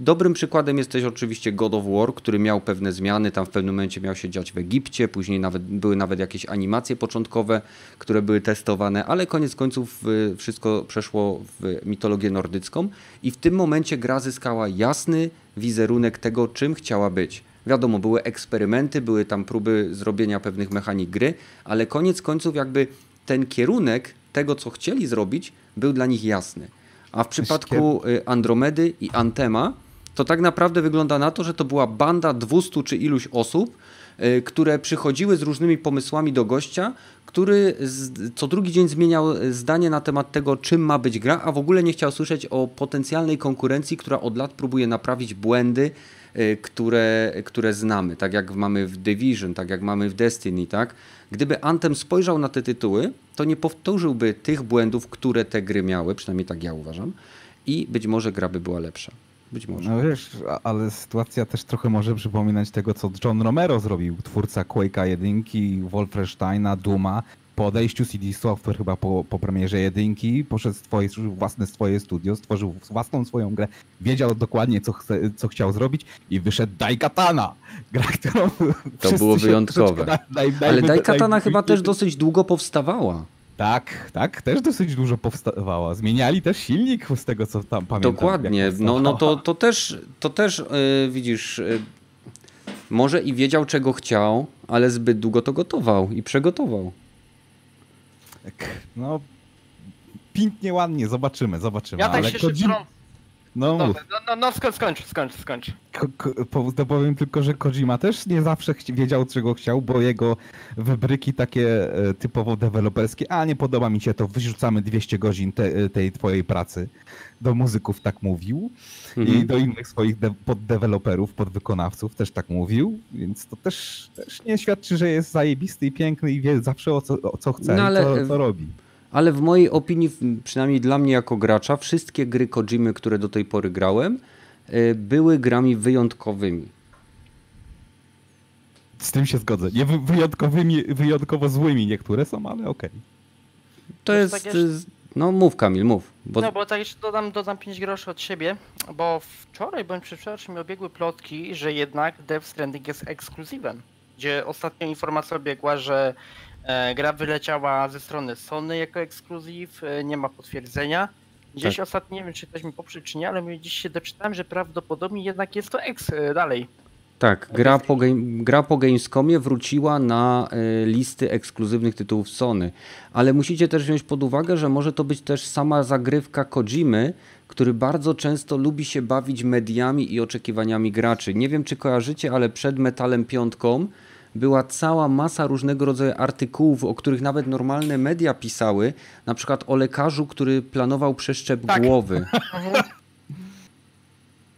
Dobrym przykładem jest też oczywiście God of War, który miał pewne zmiany, tam w pewnym momencie miał się dziać w Egipcie, później nawet, były nawet jakieś animacje początkowe, które były testowane, ale koniec końców y, wszystko przeszło w mitologię nordycką i w tym momencie gra zyskała jasny wizerunek tego, czym chciała być. Wiadomo, były eksperymenty, były tam próby zrobienia pewnych mechanik gry, ale koniec końców jakby ten kierunek tego, co chcieli zrobić, był dla nich jasny. A w przypadku y, Andromedy i Antema, to tak naprawdę wygląda na to, że to była banda 200 czy iluś osób, y, które przychodziły z różnymi pomysłami do gościa, który co drugi dzień zmieniał zdanie na temat tego, czym ma być gra, a w ogóle nie chciał słyszeć o potencjalnej konkurencji, która od lat próbuje naprawić błędy, y, które, które znamy, tak jak mamy w Division, tak jak mamy w Destiny, tak? Gdyby Anthem spojrzał na te tytuły, to nie powtórzyłby tych błędów, które te gry miały, przynajmniej tak ja uważam, i być może gra by była lepsza. Być może. No wiesz, ale sytuacja też trochę może przypominać tego, co John Romero zrobił, twórca Quake'a 1, Wolfensteina, Duma. Po odejściu CD Software chyba po, po premierze jedynki poszedł swoje, własne swoje studio, stworzył własną swoją grę, wiedział dokładnie co, chce, co chciał zrobić i wyszedł Daikatana. Gra, którą wszyscy było wyjątkowe. troszeczkę naj- naj- Ale naj- Daikatana naj- chyba też dosyć długo powstawała. Tak, tak, też dosyć dużo powstawała. Zmieniali też silnik z tego, co tam pamiętam. Dokładnie. No, no to, to też, to też yy, widzisz, yy, może i wiedział czego chciał, ale zbyt długo to gotował i przegotował. Tak, No, pięknie, ładnie, zobaczymy, zobaczymy. Ja tak ale się Kojima- szybko. No, No, no, no, no skończ, skończ, skończ, skończ. Ko- ko- po- to powiem tylko, że Kojima też nie zawsze wiedział, czego chciał, bo jego wybryki takie e, typowo deweloperskie, a nie podoba mi się to, wyrzucamy 200 godzin te, tej twojej pracy. Do muzyków tak mówił i Mhm. do innych swoich de- poddeweloperów, podwykonawców też tak mówił, więc to też, też nie świadczy, że jest zajebisty i piękny i wie zawsze o co, o co chce No, ale- i co, co robi. Ale w mojej opinii, przynajmniej dla mnie jako gracza, wszystkie gry Kojimy, które do tej pory grałem, yy, były grami wyjątkowymi. Z tym się zgodzę. Nie wy- wyjątkowymi, wyjątkowo złymi niektóre są, ale okej. To Wiesz, jest. tak jeszcze- yy, No mów Kamil, mów. Bo No bo tak jeszcze dodam, dodam 5 groszy od siebie, bo wczoraj bądź przedwczoraj mi obiegły plotki, że jednak Death Stranding jest ekskluzywem. Gdzie ostatnia informacja obiegła, że e, gra wyleciała ze strony Sony jako ekskluzyw, e, nie ma potwierdzenia. Gdzieś Tak. ostatnio, nie wiem czy ktoś mi poprze czy nie, ale dziś się doczytałem, że prawdopodobnie jednak jest to X e, dalej. Tak, gra po, game, gra po Gamescomie wróciła na y, listy ekskluzywnych tytułów Sony, ale musicie też wziąć pod uwagę, że może to być też sama zagrywka Kojimy, który bardzo często lubi się bawić mediami i oczekiwaniami graczy. Nie wiem, czy kojarzycie, ale przed Metalem Piątką była cała masa różnego rodzaju artykułów, o których nawet normalne media pisały, na przykład o lekarzu, który planował przeszczep Tak. głowy.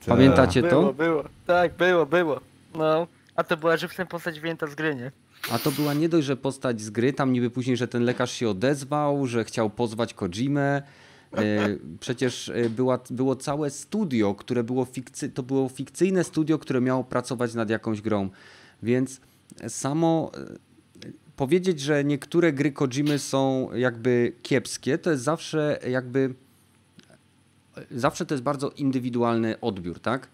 Pamiętacie to? Było, było. Tak, było, było. No. A to była żywcem postać wyjęta z gry, nie? A to była nie dość, że postać z gry, tam niby później, że ten lekarz się odezwał, że chciał pozwać Kojimę. E, Przecież e, była, było całe studio, które było fikcy, to było fikcyjne studio, które miało pracować nad jakąś grą. Więc samo e, powiedzieć, że niektóre gry Kojimy są jakby kiepskie, to jest zawsze jakby zawsze to jest bardzo indywidualny odbiór, tak?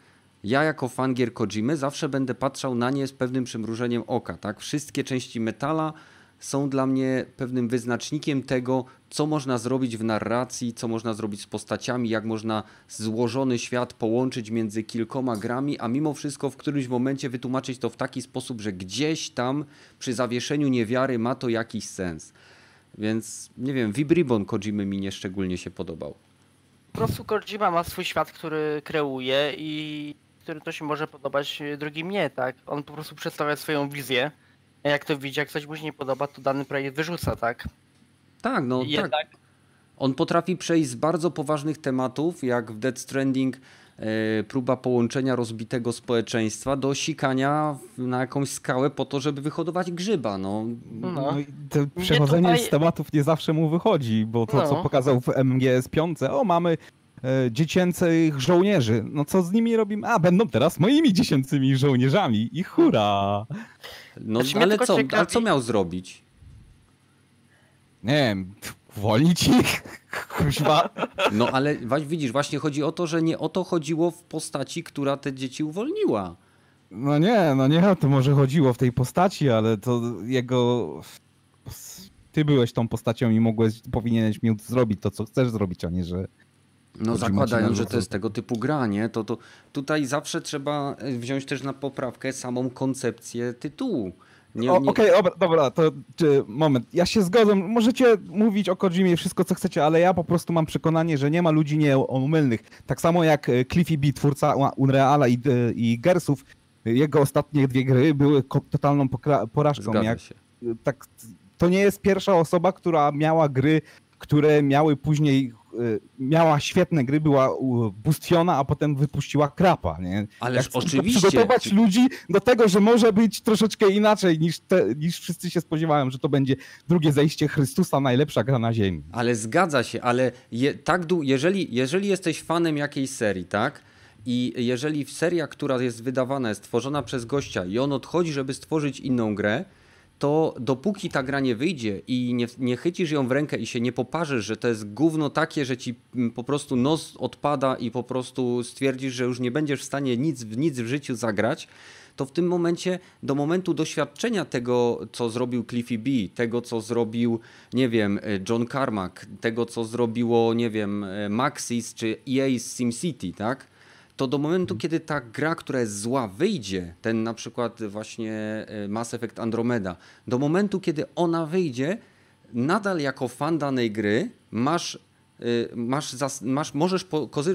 Ja jako fan gier Kojimy zawsze będę patrzał na nie z pewnym przymrużeniem oka, tak? Wszystkie części Metala są dla mnie pewnym wyznacznikiem tego, co można zrobić w narracji, co można zrobić z postaciami, jak można złożony świat połączyć między kilkoma grami, a mimo wszystko w którymś momencie wytłumaczyć to w taki sposób, że gdzieś tam przy zawieszeniu niewiary ma to jakiś sens. Więc nie wiem, Vibribon Kojimy mi nieszczególnie się podobał. Po prostu Kojima ma swój świat, który kreuje i który to się może podobać, drugim nie, tak? On po prostu przedstawia swoją wizję. A jak to widzi, jak coś mu się nie podoba, to dany projekt wyrzuca, tak? Tak, no tak. jednak On potrafi przejść z bardzo poważnych tematów, jak w Dead Stranding e, próba połączenia rozbitego społeczeństwa do sikania na jakąś skałę po to, żeby wyhodować grzyba. No, No. No przechodzenie tutaj- z tematów nie zawsze mu wychodzi, bo to, co No. pokazał w MGS 5, o mamy e, dziecięcych żołnierzy. No co z nimi robimy? A, będą teraz moimi dziecięcymi żołnierzami i hura! no Znaczy, ale co, ciekawi- a co miał zrobić? Nie wiem, uwolnić ich? Kuźwa. No ale widzisz, właśnie chodzi o to, że nie o to chodziło w postaci, która te dzieci uwolniła. No nie, no nie to może chodziło w tej postaci, ale to jego... Ty byłeś tą postacią i mogłeś, powinieneś móc zrobić to, co chcesz zrobić, a nie, że... No zakładając, że to jest tego typu gra, nie? To, to tutaj zawsze trzeba e, wziąć też na poprawkę samą koncepcję tytułu. Nie. Okej, dobra, dobra, to czy, moment. Ja się zgodzę. Możecie mówić o Kojimie wszystko, co chcecie, ale ja po prostu mam przekonanie, że nie ma ludzi nieomylnych. Tak samo jak e, Cliffy B, twórca Unreala i, e, i Gersów, jego ostatnie dwie gry były totalną porażką. Zgadza Jak, się. tak, to nie jest pierwsza osoba, która miała gry, które miały później, miała świetne gry, była bustwiona, a potem wypuściła krapa, nie? Ależ Jak oczywiście. Przygotować ludzi do tego, że może być troszeczkę inaczej niż, te, niż wszyscy się spodziewają, że to będzie drugie zejście Chrystusa, najlepsza gra na ziemi. Ale zgadza się, ale je, tak jeżeli, jeżeli jesteś fanem jakiejś serii, tak? I jeżeli seria, która jest wydawana, jest tworzona przez gościa i on odchodzi, żeby stworzyć inną grę, to dopóki ta gra nie wyjdzie i nie, nie chycisz ją w rękę i się nie poparzysz, że to jest gówno takie, że ci mm, po prostu nos odpada i po prostu stwierdzisz, że już nie będziesz w stanie nic, w nic w życiu zagrać, to w tym momencie, do momentu doświadczenia tego, co zrobił Cliffy B, tego, co zrobił, nie wiem, e, John Carmack, tego, co zrobiło, nie wiem, e, Maxis czy EA z SimCity, tak? To do momentu, kiedy ta gra, która jest zła, wyjdzie, ten na przykład właśnie e, Mass Effect Andromeda, do momentu, kiedy ona wyjdzie, nadal jako fan danej gry masz y, masz, masz, możesz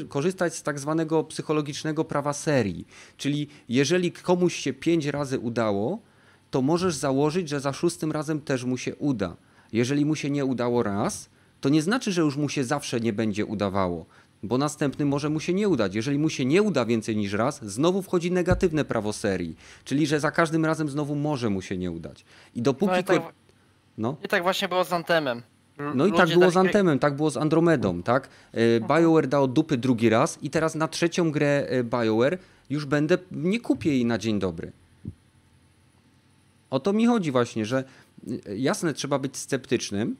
korzystać z tak zwanego psychologicznego prawa serii. Czyli jeżeli komuś się pięć razy udało, to możesz założyć, że za szóstym razem też mu się uda. Jeżeli mu się nie udało raz, to nie znaczy, że już mu się zawsze nie będzie udawało, bo następnym może mu się nie udać. Jeżeli mu się nie uda więcej niż raz, znowu wchodzi negatywne prawo serii, czyli że za każdym razem znowu może mu się nie udać. I dopóki. No i tak, no. i tak właśnie było z Antemem. No i tak było z Antemem, tak było z Andromedą, tak? E, BioWare dał dupy drugi raz i teraz na trzecią grę e, BioWare już będę, nie kupię jej na dzień dobry. O to mi chodzi właśnie, że e, jasne, trzeba być sceptycznym,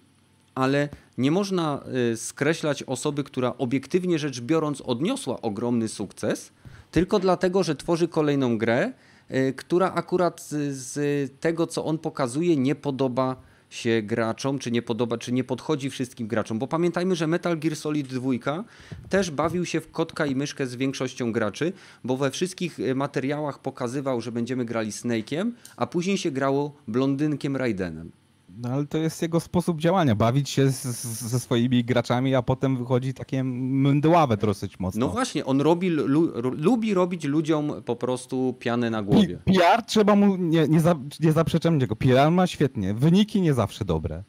ale nie można e, skreślać osoby, która obiektywnie rzecz biorąc odniosła ogromny sukces, tylko dlatego, że tworzy kolejną grę, e, która akurat z, tego, co on pokazuje, nie podoba się graczom, czy nie podoba, czy nie podchodzi wszystkim graczom. Bo pamiętajmy, że Metal Gear Solid 2 też bawił się w kotka i myszkę z większością graczy, bo we wszystkich e, materiałach pokazywał, że będziemy grali Snake'iem, a później się grało blondynkiem Raidenem. No ale to jest jego sposób działania, bawić się z, z, ze swoimi graczami, a potem wychodzi takie mydławe dosyć mocno. No właśnie, on robi, lu, lubi robić ludziom po prostu pianę na głowie. PR trzeba mu, nie, nie, za, nie zaprzeczam PR ma świetnie, wyniki nie zawsze dobre.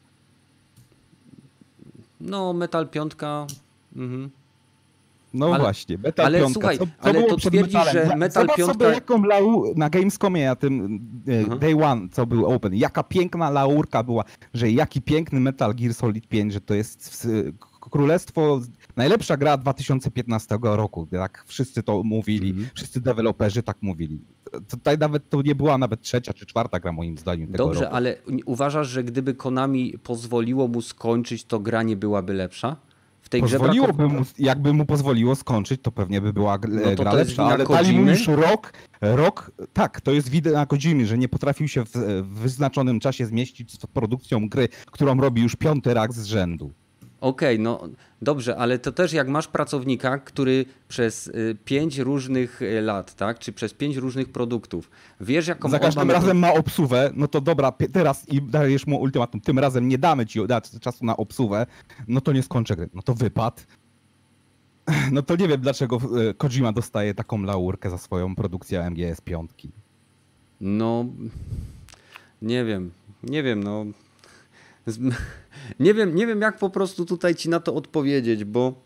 No, Metal 5. Mhm. No Ale- właśnie, Metal ale 5. słuchaj, co, co ale to twierdzisz, że Metal Zobacz 5 sobie jaką lau na Gamescomie, na tym e, Mhm. Day One, co był Open, jaka piękna laurka była, że jaki piękny Metal Gear Solid 5, że to jest królestwo, najlepsza gra 2015 roku, tak wszyscy to mówili, Mhm. wszyscy deweloperzy tak mówili. Tutaj nawet to nie była nawet trzecia czy czwarta gra moim zdaniem tego Dobrze, roku. ale uważasz, że gdyby Konami pozwoliło mu skończyć, to gra nie byłaby lepsza? Tej grze brakowało... mu, jakby mu pozwoliło skończyć, to pewnie by była No gra jest lepsza, ale dali mu już rok, rok, tak, to jest wina Kojimy, że nie potrafił się w, w wyznaczonym czasie zmieścić z produkcją gry, którą robi już piąty rak z rzędu. Okej, no dobrze, ale to też jak masz pracownika, który przez y, pięć różnych y, lat, tak, czy przez pięć różnych produktów, wiesz jaką Za ma każdym metodę- razem ma obsuwę, no to dobra, teraz i dajesz mu ultimatum, tym razem nie damy ci dać czasu na obsuwę, no to nie skończę gry, no to wypad. No to nie wiem dlaczego e, Kojima dostaje taką laurkę za swoją produkcję MGS 5. No, nie wiem, nie wiem, no. Nie wiem, nie wiem, jak po prostu tutaj ci na to odpowiedzieć, bo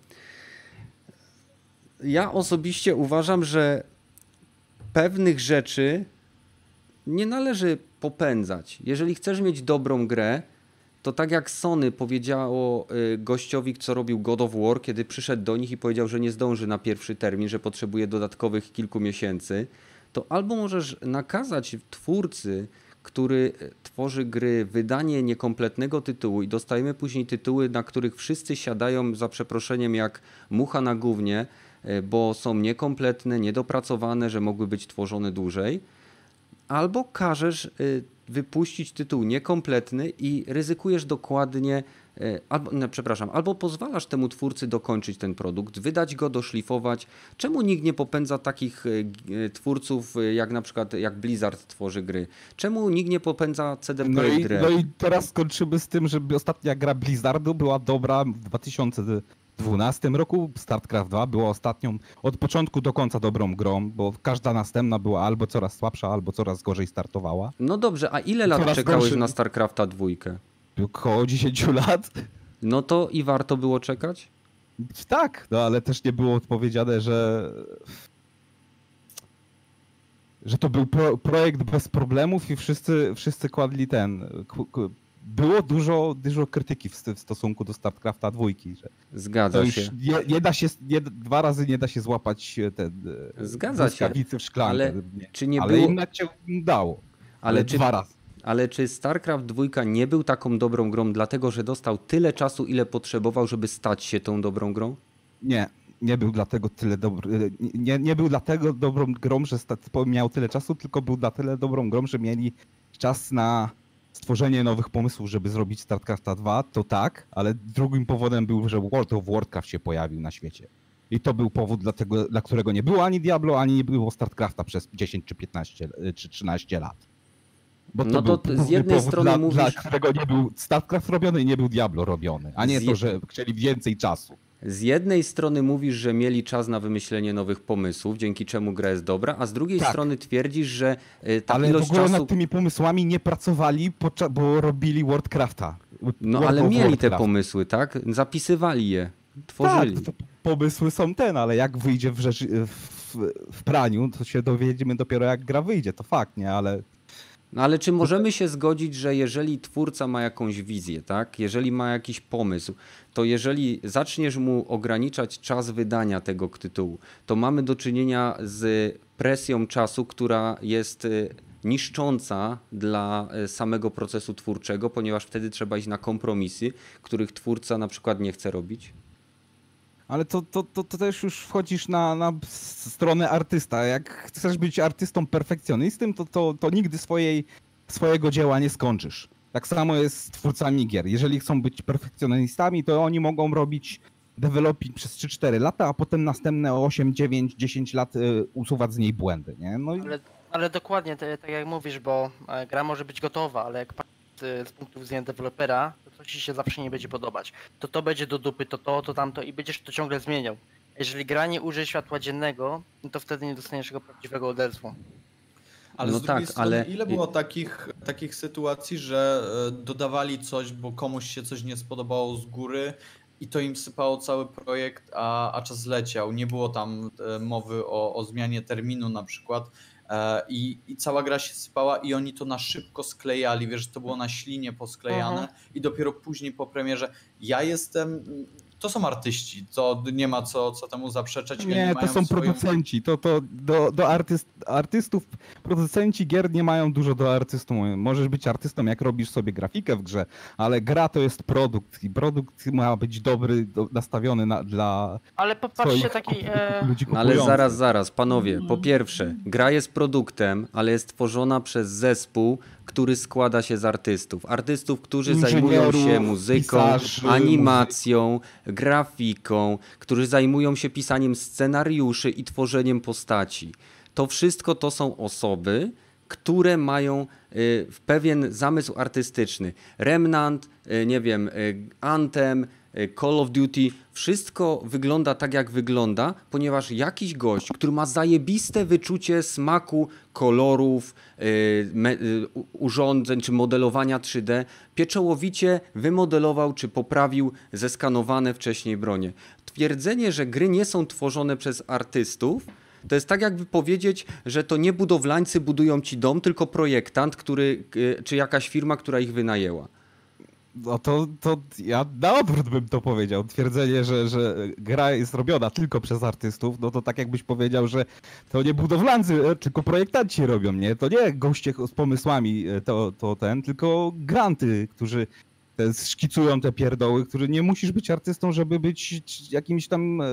ja osobiście uważam, że pewnych rzeczy nie należy popędzać. Jeżeli chcesz mieć dobrą grę, to tak jak Sony powiedziało y, gościowi, co robił God of War, kiedy przyszedł do nich i powiedział, że nie zdąży na pierwszy termin, że potrzebuje dodatkowych kilku miesięcy, to albo możesz nakazać twórcy, który e, tworzy gry, wydanie niekompletnego tytułu i dostajemy później tytuły, na których wszyscy siadają za przeproszeniem jak mucha na gównie, e, bo są niekompletne, niedopracowane, że mogły być tworzone dłużej. Albo każesz y, wypuścić tytuł niekompletny i ryzykujesz dokładnie, albo, no, przepraszam, albo pozwalasz temu twórcy dokończyć ten produkt, wydać go, doszlifować. Czemu nikt nie popędza takich g- y, twórców jak na przykład jak Blizzard tworzy gry? Czemu nikt nie popędza CD No i, Red? no i teraz skończymy z tym, że ostatnia gra Blizzardu była dobra w 2012 roku. StarCraft 2 była ostatnią od początku do końca dobrą grą, bo każda następna była albo coraz słabsza, albo coraz gorzej startowała. No dobrze, a ile lat czekałeś gorszy- na StarCrafta dwójkę? Około 10 lat. No to i warto było czekać? Tak, no ale też nie było powiedziane, że że to był pro, projekt bez problemów i wszyscy, wszyscy kładli ten. Było dużo, dużo krytyki w, w stosunku do StarCrafta dwójki, że Zgadza się. nie, nie da się, nie, dwa razy nie da się złapać e, ten e, Zgadza się, w szklankę. ale nie. czy nie ale było- inne cię dało. Ale Ale czy dwa razy. Ale czy StarCraft 2 nie był taką dobrą grą, dlatego że dostał tyle czasu, ile potrzebował, żeby stać się tą dobrą grą? Nie, nie był dlatego tyle dobry. Nie, nie był dlatego dobrą grą, że miał tyle czasu, tylko był dla tyle dobrą grą, że mieli czas na stworzenie nowych pomysłów, żeby zrobić StarCrafta 2, to tak, ale drugim powodem był, że World of Warcraft się pojawił na świecie. I to był powód, dlatego, dla którego nie było ani Diablo, ani nie było StarCrafta przez 10 czy 15 y, czy 13 lat. Bo No to był ty z jednej strony dla, mówisz- dla którego nie był StarCraft robiony i nie był Diablo robiony, a nie Z to, że chcieli więcej czasu. Z jednej strony mówisz, że mieli czas na wymyślenie nowych pomysłów, dzięki czemu gra jest dobra, a z drugiej Tak. strony twierdzisz, że y, ta ale w ilość ogóle czasu... nad tymi pomysłami nie pracowali, bo robili Wordcrafta. No World ale mieli te Warcraft. pomysły, tak? Zapisywali je, tworzyli. Tak, to pomysły są ten, ale jak wyjdzie w, rzeczy, w, w praniu, to się dowiedziemy dopiero jak gra wyjdzie, to fakt, nie? Ale No ale czy możemy się zgodzić, że jeżeli twórca ma jakąś wizję, tak? Jeżeli ma jakiś pomysł, to jeżeli zaczniesz mu ograniczać czas wydania tego tytułu, to mamy do czynienia z presją czasu, która jest y, niszcząca dla y, samego procesu twórczego, ponieważ wtedy trzeba iść na kompromisy, których twórca na przykład nie chce robić. Ale to, to, to, to też już wchodzisz na, na stronę artysta. Jak chcesz być artystą perfekcjonistą, to, to, to nigdy swojej, swojego dzieła nie skończysz. Tak samo jest z twórcami gier. Jeżeli chcą być perfekcjonistami, to oni mogą robić developing przez 3-4 lata, a potem następne 8, 9, 10 lat y, usuwać z niej błędy, nie? No i Ale, ale dokładnie, tak jak mówisz, bo e, gra może być gotowa, ale jak z punktu widzenia dewelopera, to coś ci się zawsze nie będzie podobać. To to będzie do dupy, to to, to tamto i będziesz to ciągle zmieniał. Jeżeli gra nie użyje światła dziennego, no to wtedy nie dostaniesz tego prawdziwego odezwu. Ale No tak, strony, ale- ile było takich, takich sytuacji, że e, dodawali coś, bo komuś się coś nie spodobało z góry i to im sypało cały projekt, a, a czas leciał. Nie było tam e, mowy o, o zmianie terminu na przykład. E, I, I cała gra się sypała i oni to na szybko sklejali, wiesz, to było na ślinie posklejane Mhm. i dopiero później po premierze ja jestem to są artyści, to nie ma co, co temu zaprzeczać. Nie, to są swoją- producenci. To, to do, do artyst, artystów, producenci gier nie mają dużo do artystów. Możesz być artystą, jak robisz sobie grafikę w grze, ale gra to jest produkt i produkt ma być dobry, do, nastawiony na, dla Ale popatrzcie taki... E, ludzi No ale zaraz, zaraz, panowie. Po pierwsze, gra jest produktem, ale jest tworzona przez zespół, który składa się z artystów. Artystów, którzy zajmują się muzyką, pisarzy, animacją, grafiką, którzy zajmują się pisaniem scenariuszy i tworzeniem postaci. To wszystko to są osoby, które mają y, pewien zamysł artystyczny. Remnant, y, nie wiem, y, Anthem, y, Call of Duty, wszystko wygląda tak, jak wygląda, ponieważ jakiś gość, który ma zajebiste wyczucie smaku kolorów, y, y, urządzeń czy modelowania 3D, pieczołowicie wymodelował czy poprawił zeskanowane wcześniej bronie. Twierdzenie, że gry nie są tworzone przez artystów, to jest tak jakby powiedzieć, że to nie budowlańcy budują ci dom, tylko projektant, który, y, czy jakaś firma, która ich wynajęła. No to, to ja na odwrót bym to powiedział. Twierdzenie, że, że gra jest robiona tylko przez artystów, no to tak jakbyś powiedział, że to nie budowlańcy, e, tylko projektanci robią, nie? To nie goście z pomysłami e, to, to ten, tylko granty, którzy te, szkicują te pierdoły, którzy nie musisz być artystą, żeby być jakimś tam, e,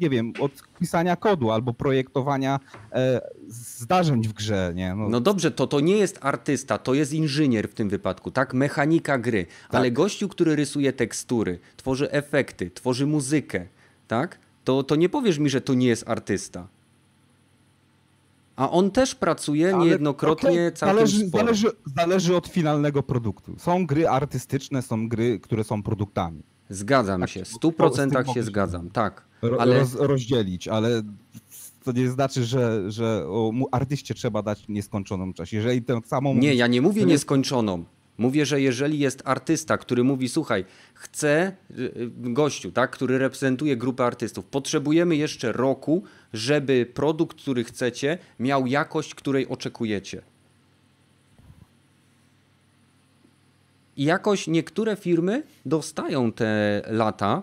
nie wiem, od pisania kodu albo projektowania e, zdarzeń w grze, nie? No dobrze, to to nie jest artysta, to jest inżynier w tym wypadku, tak? Mechanika gry. Ale gościu, który rysuje tekstury, tworzy efekty, tworzy muzykę, tak? To, to nie powiesz mi, że to nie jest artysta. A on też pracuje Ale niejednokrotnie okej, całkiem zależy, sporo. zależy, zależy od finalnego produktu. Są gry artystyczne, są gry, które są produktami. Zgadzam Tak, się, w bo- stu bo z tym procentach się mogę się- zgadzam, tak. Ale roz, rozdzielić, ale to nie znaczy, że, że artyście trzeba dać nieskończoną czas. Jeżeli tę samą. nie, ja nie mówię nieskończoną. Mówię, że jeżeli jest artysta, który mówi, słuchaj, chcę, y, y, gościu, tak, który reprezentuje grupę artystów, potrzebujemy jeszcze roku, żeby produkt, który chcecie, miał jakość, której oczekujecie. I jakoś niektóre firmy dostają te lata,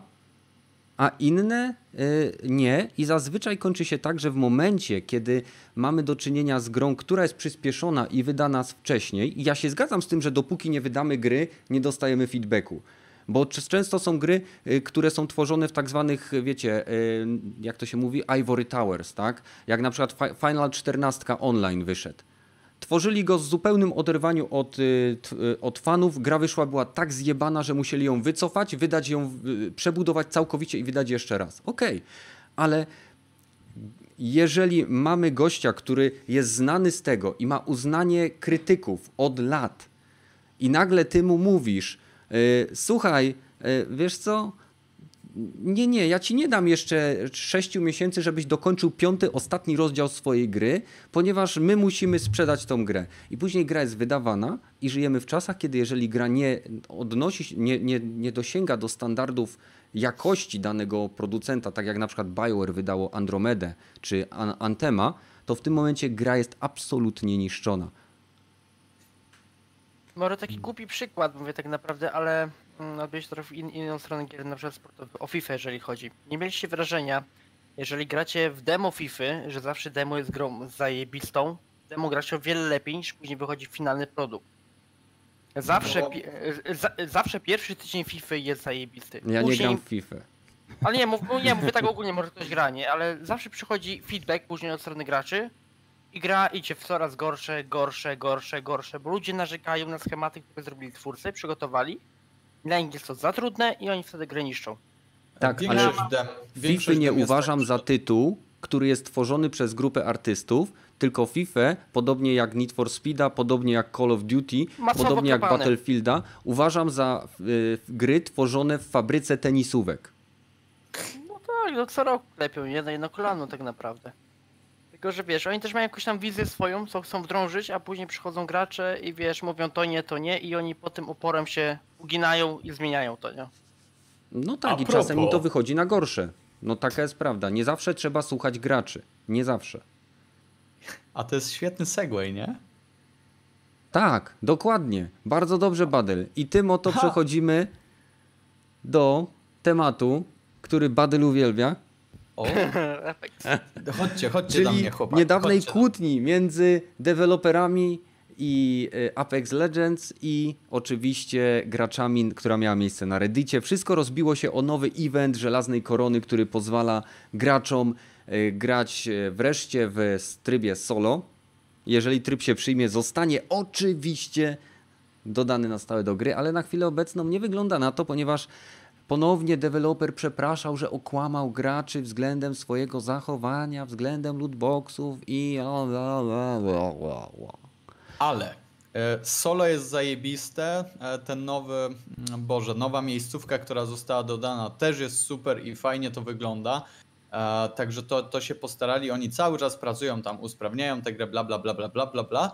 a inne y, nie. I zazwyczaj kończy się tak, że w momencie, kiedy mamy do czynienia z grą, która jest przyspieszona i wydana wcześniej, i ja się zgadzam z tym, że dopóki nie wydamy gry, nie dostajemy feedbacku. Bo często są gry, y, które są tworzone w tak zwanych, wiecie, y, jak to się mówi, Ivory Towers, tak? Jak na przykład Fi- Final 14 online wyszedł. Tworzyli go z zupełnym oderwaniu od, y, y, od fanów. Gra wyszła, była tak zjebana, że musieli ją wycofać, wydać ją, y, przebudować całkowicie i wydać jeszcze raz. Okej, ale jeżeli mamy gościa, który jest znany z tego i ma uznanie krytyków od lat, i nagle ty mu mówisz, słuchaj, wiesz co? Nie, nie, ja ci nie dam jeszcze 6 miesięcy, żebyś dokończył piąty, ostatni rozdział swojej gry, ponieważ my musimy sprzedać tą grę. I później gra jest wydawana i żyjemy w czasach, kiedy jeżeli gra nie odnosi, nie, nie, nie dosięga do standardów jakości danego producenta, tak jak na przykład BioWare wydało Andromedę czy An- Anthema, to w tym momencie gra jest absolutnie niszczona. Może taki głupi przykład, mówię tak naprawdę, ale mm, odbierz trochę w in, inną stronę gier, na przykład sportowych, o FIFA jeżeli chodzi. Nie mieliście wrażenia, jeżeli gracie w demo FIFA, że zawsze demo jest grą zajebistą, demo gracie o wiele lepiej niż później wychodzi finalny produkt. Zawsze, No. pi- e, za, zawsze pierwszy tydzień FIFA jest zajebisty. Ja nie Później- gram w FIFA. Ale nie, mów, nie, mówię tak ogólnie, może ktoś gra, nie, ale zawsze przychodzi feedback później od strony graczy i gra idzie w coraz gorsze, gorsze, gorsze, gorsze, bo ludzie narzekają na schematy, które zrobili twórcy, przygotowali. Dla nich jest to za trudne i oni wtedy grę niszczą. Tak, ale FIFA nie uważam tak, za tytuł, który jest tworzony przez grupę artystów, tylko FIFA, podobnie jak Need for Speeda, podobnie jak Call of Duty, Masowo podobnie jak kopane. Battlefielda, uważam za y, gry tworzone w fabryce tenisówek. No tak, no co roku lepią, na jedno kolano tak naprawdę. Tylko, że wiesz, oni też mają jakąś tam wizję swoją, co chcą wdrążyć, a później przychodzą gracze i wiesz, mówią to nie, to nie i oni po tym uporem się uginają i zmieniają to, nie? No tak, A i czasem im to propos. wychodzi na gorsze. No taka jest prawda. Nie zawsze trzeba słuchać graczy. Nie zawsze. A to jest świetny segway, nie? Tak, dokładnie. Bardzo dobrze, Badel. I tym oto Ha. przechodzimy do tematu, który Badyl uwielbia. O, Efekt. chodźcie, chodźcie do Czyli mnie, chłopaki. niedawnej chodźcie. kłótni między deweloperami i y, Apex Legends i oczywiście graczami, która miała miejsce na Reddicie. Wszystko rozbiło się o nowy event Żelaznej Korony, który pozwala graczom y, grać y, wreszcie w trybie solo. Jeżeli tryb się przyjmie, zostanie oczywiście dodany na stałe do gry, ale na chwilę obecną nie wygląda na to, ponieważ ponownie deweloper przepraszał, że okłamał graczy względem swojego zachowania, względem lootboxów i... Ale e, solo jest zajebiste. e, Ten nowy, mm, Boże, nowa miejscówka, która została dodana, też jest super i fajnie to wygląda. E, Także to, to się postarali. Oni cały czas pracują tam, usprawniają tę grę, bla, bla, bla, bla, bla, bla, bla.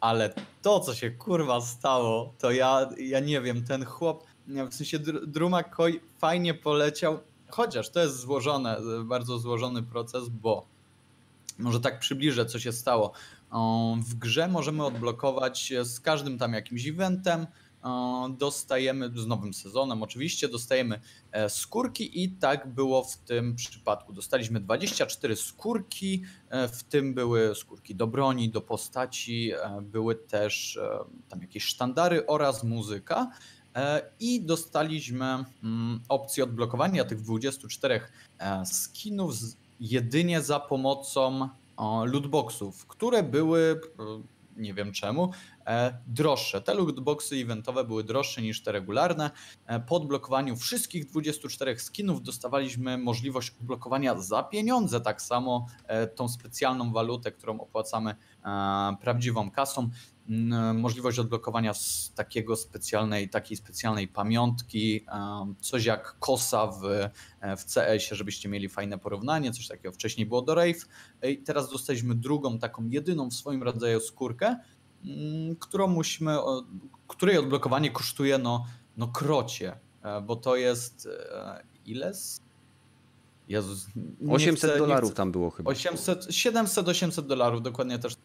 Ale to, co się kurwa stało, to ja, ja nie wiem, ten chłop, w sensie Dr- Druma Koi fajnie poleciał, chociaż to jest złożone, bardzo złożony proces, bo może tak przybliżę, co się stało. W grze możemy odblokować z każdym tam jakimś eventem. Dostajemy z nowym sezonem, oczywiście, dostajemy e, skórki, i tak było w tym przypadku. Dostaliśmy 24 skórki, e, w tym były skórki do broni, do postaci, e, były też e, tam jakieś sztandary oraz muzyka. E, I dostaliśmy mm, opcję odblokowania tych 24 e, skinów jedynie za pomocą lootboxów, które były, e, nie wiem czemu, droższe. Te lootboxy eventowe były droższe niż te regularne. E, Po odblokowaniu wszystkich 24 skinów dostawaliśmy możliwość odblokowania za pieniądze, tak samo e, tą specjalną walutę, którą opłacamy e, prawdziwą kasą. Mm, Możliwość odblokowania z takiego specjalnej, takiej specjalnej pamiątki, e, coś jak kosa w, e, w CS-ie, żebyście mieli fajne porównanie, coś takiego wcześniej było do Rave. I teraz dostaliśmy drugą, taką jedyną w swoim rodzaju skórkę, którą musimy, której odblokowanie kosztuje no, no krocie, e, bo to jest e, ile? Jezus, nie 800 chcę- dolarów chcę- tam było chyba. 800, 700-800 dolarów, dokładnie też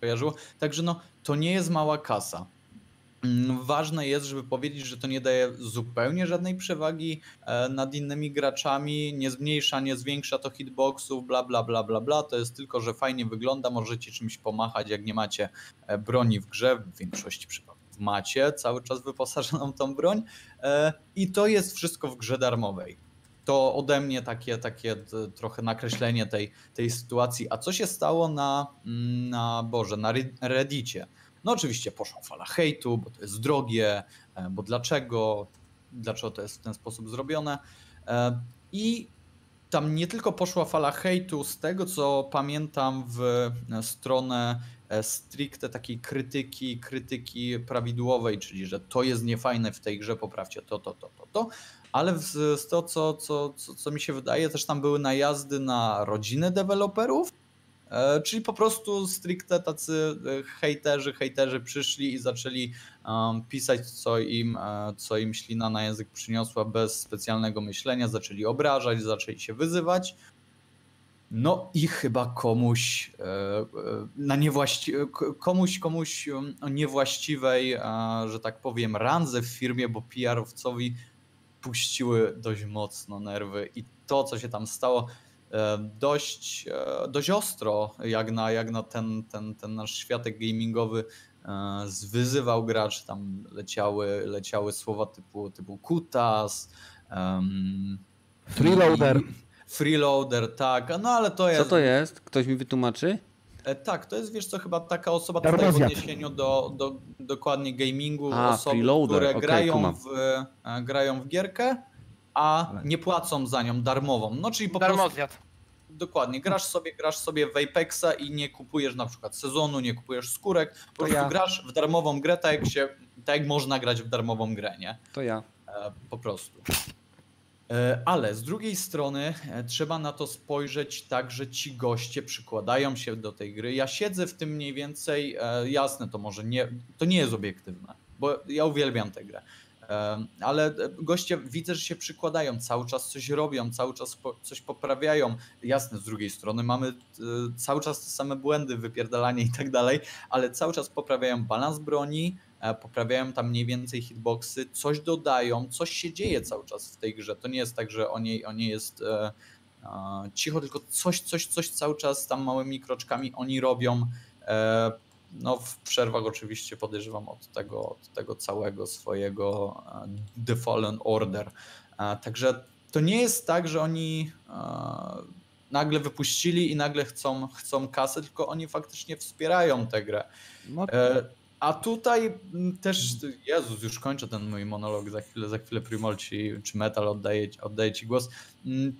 kojarzyło. Także no, to nie jest mała kasa. Mm, Ważne jest, żeby powiedzieć, że to nie daje zupełnie żadnej przewagi e, nad innymi graczami, nie zmniejsza, nie zwiększa to hitboxów, bla, bla, bla, bla, bla. To jest tylko, że fajnie wygląda, możecie czymś pomachać, jak nie macie e, broni w grze, w większości przypadków macie cały czas wyposażoną tą broń e, i to jest wszystko w grze darmowej. To ode mnie takie, takie trochę nakreślenie tej, tej sytuacji. A co się stało na, mm, na Boże, na Re- Reddicie? No oczywiście poszła fala hejtu, bo to jest drogie, e, bo dlaczego, dlaczego to jest w ten sposób zrobione. E, I tam nie tylko poszła fala hejtu, z tego co pamiętam w e, stronę stricte takiej krytyki, krytyki prawidłowej, czyli że to jest niefajne w tej grze, poprawcie to, to, to, to, to. Ale z, to, co, co, co, co mi się wydaje, też tam były najazdy na rodziny deweloperów, Czyli po prostu stricte tacy e, hejterzy, hejterzy przyszli i zaczęli pisać, co im, e, co im ślina na język przyniosła bez specjalnego myślenia, zaczęli obrażać, zaczęli się wyzywać. No i chyba komuś e, e, na niewłaści- komuś, komuś o niewłaściwej, e, że tak powiem, randze w firmie, bo PR-owcowi puściły dość mocno nerwy i to, co się tam stało, e, dość, e, dość ostro, jak na, jak na ten, ten, ten nasz światek gamingowy e, zwyzywał graczy, tam leciały, leciały słowa typu, typu kutas, em, Freeloader. Freeloader, tak, no ale to jest... Co to jest? Ktoś mi wytłumaczy? E, Tak, to jest wiesz co, chyba taka osoba tutaj w odniesieniu do, do dokładnie gamingu, A, osoby, freeloader, które okej, grają, kumam. w, e, grają w gierkę, a nie płacą za nią darmową. No czyli po prostu Darmozjad. dokładnie, grasz sobie, grasz sobie w Apexa i nie kupujesz na przykład sezonu, nie kupujesz skórek, po prostu ja. grasz w darmową grę, tak jak się, tak jak można grać w darmową grę, nie? To ja. E, po prostu. E, Ale z drugiej strony e, trzeba na to spojrzeć tak, że ci goście przykładają się do tej gry. Ja siedzę w tym mniej więcej, jasne, to może nie, to nie jest obiektywne, bo ja uwielbiam tę grę. Ale e, goście widzę, że się przykładają, cały czas coś robią, cały czas coś poprawiają. Jasne, z drugiej strony mamy e, cały czas te same błędy, wypierdalanie i tak dalej, ale cały czas poprawiają balans broni, e, poprawiają tam mniej więcej hitboxy, coś dodają, coś się dzieje cały czas w tej grze. To nie jest tak, że o niej, o niej jest cicho, tylko coś, coś, coś cały czas tam małymi kroczkami oni robią. No w przerwach oczywiście podejrzewam od tego, od tego całego swojego e, The Fallen Order. E, także to nie jest tak, że oni e, nagle wypuścili i nagle chcą, chcą kasę, tylko oni faktycznie wspierają tę grę. No, A tutaj też, Jezus, już kończę ten mój monolog, za chwilę, za chwilę Primol ci, czy Metal oddaję, oddaję ci głos. Mm,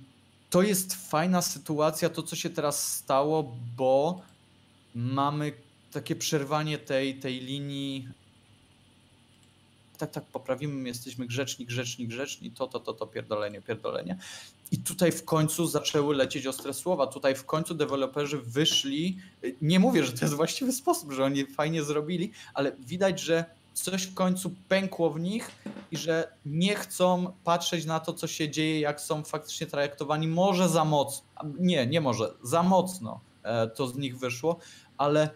To jest fajna sytuacja, to co się teraz stało, bo mamy takie przerwanie tej, tej linii tak, tak, poprawimy, jesteśmy grzeczni, grzeczni, grzeczni, to, to, to, to, pierdolenie, pierdolenie. I tutaj w końcu zaczęły lecieć ostre słowa. Tutaj w końcu deweloperzy wyszli. Nie mówię, że to jest właściwy sposób, że oni fajnie zrobili, ale widać, że coś w końcu pękło w nich i że nie chcą patrzeć na to, co się dzieje, jak są faktycznie trajektowani. Może za mocno. Nie, nie może. Za mocno e, to z nich wyszło, ale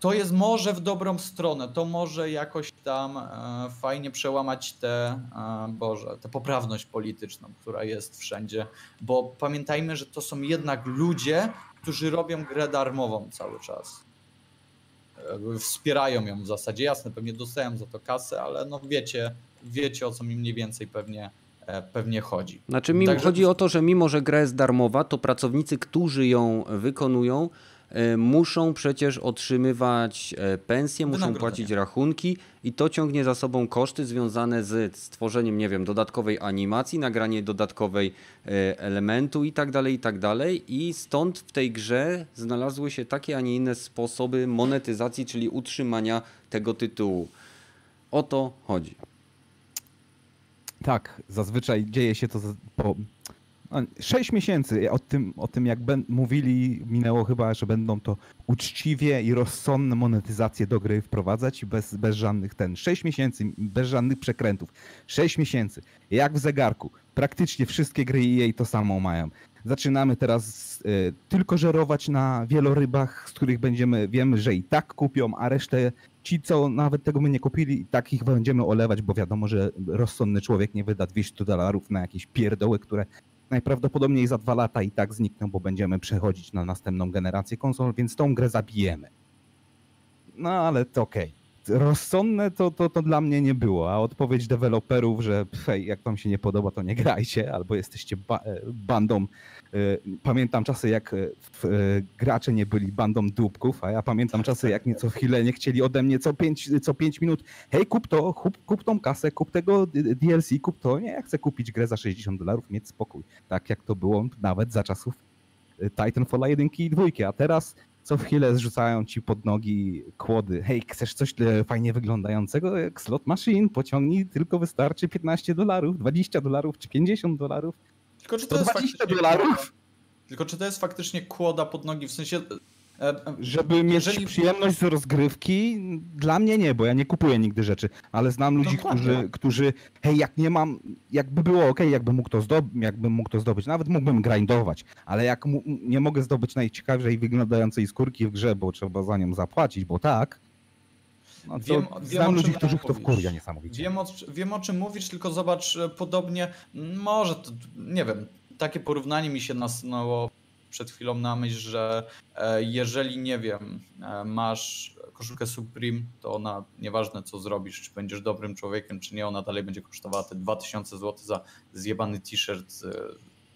to jest może w dobrą stronę, to może jakoś tam e, fajnie przełamać tę, e, Boże, tę poprawność polityczną, która jest wszędzie, bo pamiętajmy, że to są jednak ludzie, którzy robią grę darmową cały czas. Jakby Wspierają ją w zasadzie, jasne, pewnie dostają za to kasę, ale no wiecie, wiecie o co mi mniej więcej pewnie, e, pewnie chodzi. Znaczy mi Także- chodzi o to, że mimo, że gra jest darmowa, to pracownicy, którzy ją wykonują, e, muszą przecież otrzymywać e, pensje, muszą płacić rachunki i to ciągnie za sobą koszty związane z stworzeniem, nie wiem, dodatkowej animacji, nagranie dodatkowej e, elementu i tak dalej, i tak dalej. I stąd w tej grze znalazły się takie, a nie inne sposoby monetyzacji, czyli utrzymania tego tytułu. O to chodzi. Tak, zazwyczaj dzieje się to po no, 6 miesięcy. O tym, o tym jak ben, mówili, minęło chyba, że będą to uczciwie i rozsądne monetyzacje do gry wprowadzać i bez, bez żadnych ten. 6 miesięcy, bez żadnych przekrętów. 6 miesięcy. Jak w zegarku. Praktycznie wszystkie gry EA to samo mają. Zaczynamy teraz y, tylko żerować na wielorybach, z których będziemy, wiemy, że i tak kupią, a resztę ci, co nawet tego my nie kupili, tak ich będziemy olewać, bo wiadomo, że rozsądny człowiek nie wyda 200 dolarów na jakieś pierdoły, które najprawdopodobniej za dwa lata i tak znikną, bo będziemy przechodzić na następną generację konsol, więc tą grę zabijemy. No ale to okej. Rozsądne to, to, to dla mnie nie było, a odpowiedź deweloperów, że hej, jak wam się nie podoba, to nie grajcie, albo jesteście ba- e, bandą. E, Pamiętam czasy, jak w- e, gracze nie byli bandą dupków, a ja pamiętam czasy, jak nieco chwilę nie chcieli ode mnie co 5 co pięć minut, hej, kup to, kup, kup tą kasę, kup tego DLC, kup to. Nie, ja chcę kupić grę za 60 dolarów, mieć spokój. Tak jak to było nawet za czasów Titanfalla 1 i 2, a teraz co chwilę zrzucają ci pod nogi kłody. Hej, chcesz coś fajnie wyglądającego jak slot machine? Pociągnij, tylko wystarczy 15 dolarów, 20 dolarów czy 50 dolarów. Tylko czy to jest 120 faktycznie dolarów? Tylko czy to jest faktycznie kłoda pod nogi, w sensie... e, e, Żeby mieć Jeżeli- przyjemność z rozgrywki, dla mnie nie, bo ja nie kupuję nigdy rzeczy, ale znam ludzi, Dokładnie. którzy, którzy, hej, jak nie mam, jakby było ok, jakbym mógł to zdobyć, jakbym mógł to zdobyć, nawet mógłbym grindować, ale jak nie mogę zdobyć najciekawszej wyglądającej skórki w grze, bo trzeba za nią zapłacić, bo tak, no Wiem- znam ludzi, których to wkurwia niesamowicie. Wiem o, wiem o czym mówisz, tylko zobacz, e, podobnie, może, to, nie wiem, takie porównanie mi się nasunęło przed chwilą na myśl, że e, jeżeli, nie wiem, e, masz koszulkę Supreme, to ona, nieważne co zrobisz, czy będziesz dobrym człowiekiem, czy nie, ona dalej będzie kosztowała te 2000 zł za zjebany t-shirt z,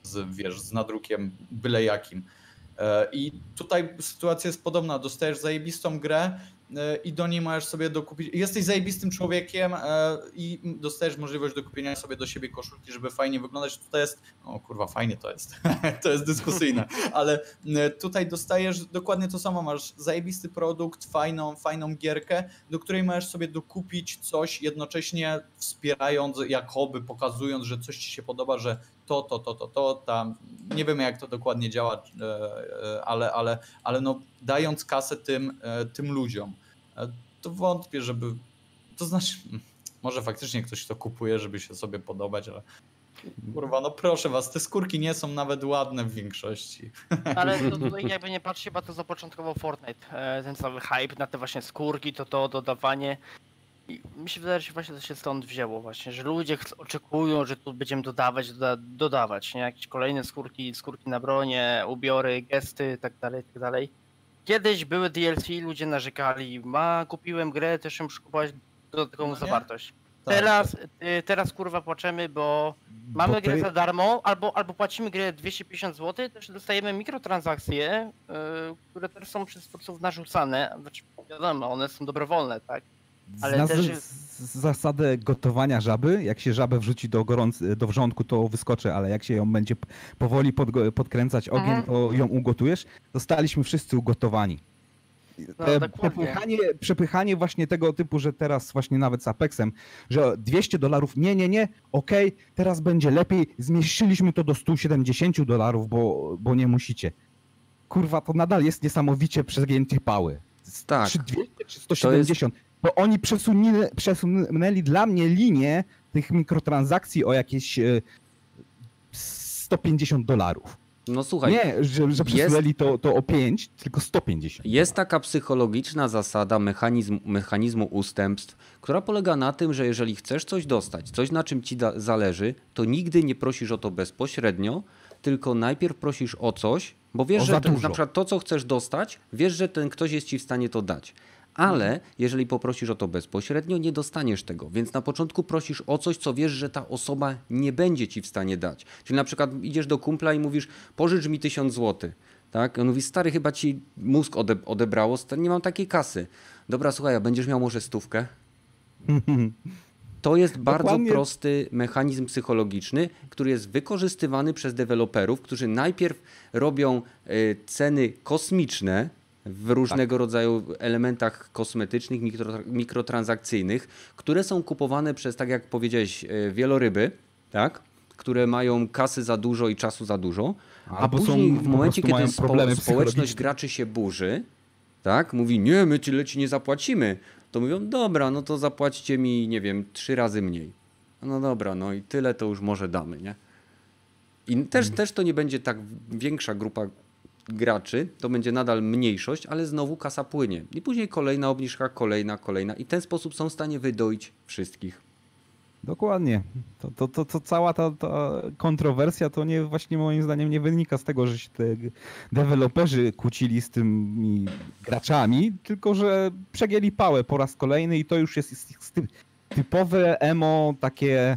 z, wiesz, z nadrukiem byle jakim. I tutaj sytuacja jest podobna. Dostajesz zajebistą grę i do niej możesz sobie dokupić. Jesteś zajebistym człowiekiem e, i dostajesz możliwość do kupienia sobie do siebie koszulki, żeby fajnie wyglądać. Tutaj jest. O kurwa, fajnie to jest. to jest dyskusyjne, ale e, tutaj dostajesz dokładnie to samo. Masz zajebisty produkt, fajną, fajną gierkę, do której możesz sobie dokupić coś, jednocześnie wspierając, jakoby pokazując, że coś ci się podoba, że to, to, to, to, to, tam. Nie wiemy, jak to dokładnie działa, e, e, ale, ale, ale no, dając kasę tym, e, tym ludziom, e, to wątpię, żeby. To znaczy, może faktycznie ktoś to kupuje, żeby się sobie podobać, ale. Kurwa, no proszę was, te skórki nie są nawet ładne w większości. Ale to tutaj jakby nie patrzcie, bo to zapoczątkował Fortnite. E, ten cały hype na te właśnie skórki, to to dodawanie. I mi się wydaje, że właśnie to się stąd wzięło właśnie, że ludzie oczekują, że tu będziemy dodawać, doda dodawać, nie? Jakieś kolejne skórki, skórki na bronie, ubiory, gesty, tak dalej, tak dalej. Kiedyś były DLC, ludzie narzekali, ma kupiłem grę, też muszę kupować dodatkową No nie? Tak, zawartość. Teraz, y, teraz kurwa płaczemy, bo mamy Bo grę ty- za darmo, albo, albo płacimy grę 250 zł, też dostajemy mikrotransakcje, y, które też są przez twórców narzucane. Znaczy, wiadomo, one są dobrowolne, tak? Ale Znasz też z- z- zasadę gotowania żaby. Jak się żabę wrzuci do, gorąc, do wrzątku, to wyskoczy, ale jak się ją będzie powoli podgo- podkręcać ogień, Mhm. to ją ugotujesz. Zostaliśmy wszyscy ugotowani. No, E, przepychanie, przepychanie właśnie tego typu, że teraz właśnie nawet z Apexem, że 200 dolarów, nie, nie, nie, okej, teraz będzie lepiej, zmieściliśmy to do 170 dolarów, bo, bo nie musicie. Kurwa, to nadal jest niesamowicie przegięcie pały. Tak. Czy 200, czy 170. Bo oni przesunęli, przesunęli dla mnie linię tych mikrotransakcji o jakieś e, 150 dolarów. No słuchaj, Nie, że, że przesunęli to, to o 5, tylko 150. Jest taka psychologiczna zasada mechanizm, mechanizmu ustępstw, która polega na tym, że jeżeli chcesz coś dostać, coś na czym ci da, zależy, to nigdy nie prosisz o to bezpośrednio, tylko najpierw prosisz o coś, bo wiesz, O że dużo. na przykład to, co chcesz dostać, wiesz, że ten ktoś jest ci w stanie to dać. Ale jeżeli poprosisz o to bezpośrednio, nie dostaniesz tego. Więc na początku prosisz o coś, co wiesz, że ta osoba nie będzie ci w stanie dać. Czyli na przykład idziesz do kumpla i mówisz, pożycz mi tysiąc złotych. Tak? On mówi, stary, chyba ci mózg ode odebrało, nie mam takiej kasy. Dobra, słuchaj, a będziesz miał może stówkę? To jest bardzo Dokładnie. prosty mechanizm psychologiczny, który jest wykorzystywany przez deweloperów, którzy najpierw robią y, ceny kosmiczne w różnego rodzaju elementach kosmetycznych, mikro, mikrotransakcyjnych, które są kupowane przez, tak jak powiedziałeś, y, wieloryby, tak? które mają kasy za dużo i czasu za dużo, a są- później w po momencie, kiedy spo, społeczność graczy się burzy, tak? Mówi, nie, my tyle ci nie zapłacimy. To mówią, dobra, no to zapłaćcie mi, nie wiem, trzy razy mniej. No dobra, no i tyle to już może damy, nie? I też, Mm. też to nie będzie tak większa grupa graczy, to będzie nadal mniejszość, ale znowu kasa płynie. I później kolejna obniżka, kolejna, kolejna. I w ten sposób są w stanie wydoić wszystkich. Dokładnie. To, to, to, to cała ta, ta kontrowersja to nie właśnie moim zdaniem nie wynika z tego, że się te deweloperzy kłócili z tymi graczami, tylko że przegięli pałę po raz kolejny i to już jest, jest, jest ty- typowe emo takie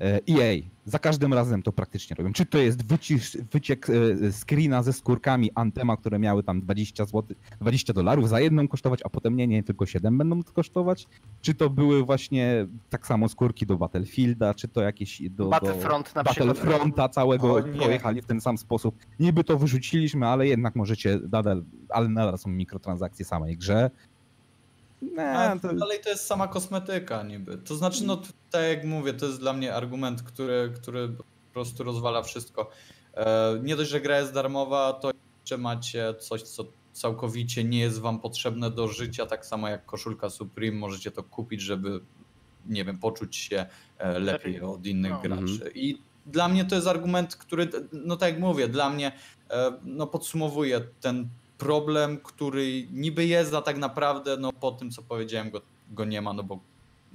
EA. Za każdym razem to praktycznie robią. Czy to jest wycisz, wyciek e, screena ze skórkami Antema, które miały tam 20 zł, 20 dolarów za jedną kosztować, a potem nie, nie, tylko 7 będą kosztować. Czy to były właśnie tak samo skórki do Battlefielda, czy to jakieś do, do Battlefront na przykład. Battlefronta całego O pojechali w ten sam sposób. Niby to wyrzuciliśmy, ale jednak możecie nadal, ale nadal są mikrotransakcje samej grze. Nie, to, Dalej to jest sama kosmetyka niby. To znaczy, no tak jak mówię, to jest dla mnie argument, który, który po prostu rozwala wszystko. E, nie dość, że gra jest darmowa, to jeszcze macie coś, co całkowicie nie jest wam potrzebne do życia, tak samo jak koszulka Supreme, możecie to kupić, żeby nie wiem, poczuć się e, lepiej od innych No. graczy. I dla mnie to jest argument, który, no tak jak mówię, dla mnie e, no, podsumowuje ten problem, który niby jest, a tak naprawdę no, po tym, co powiedziałem, go, go nie ma, no bo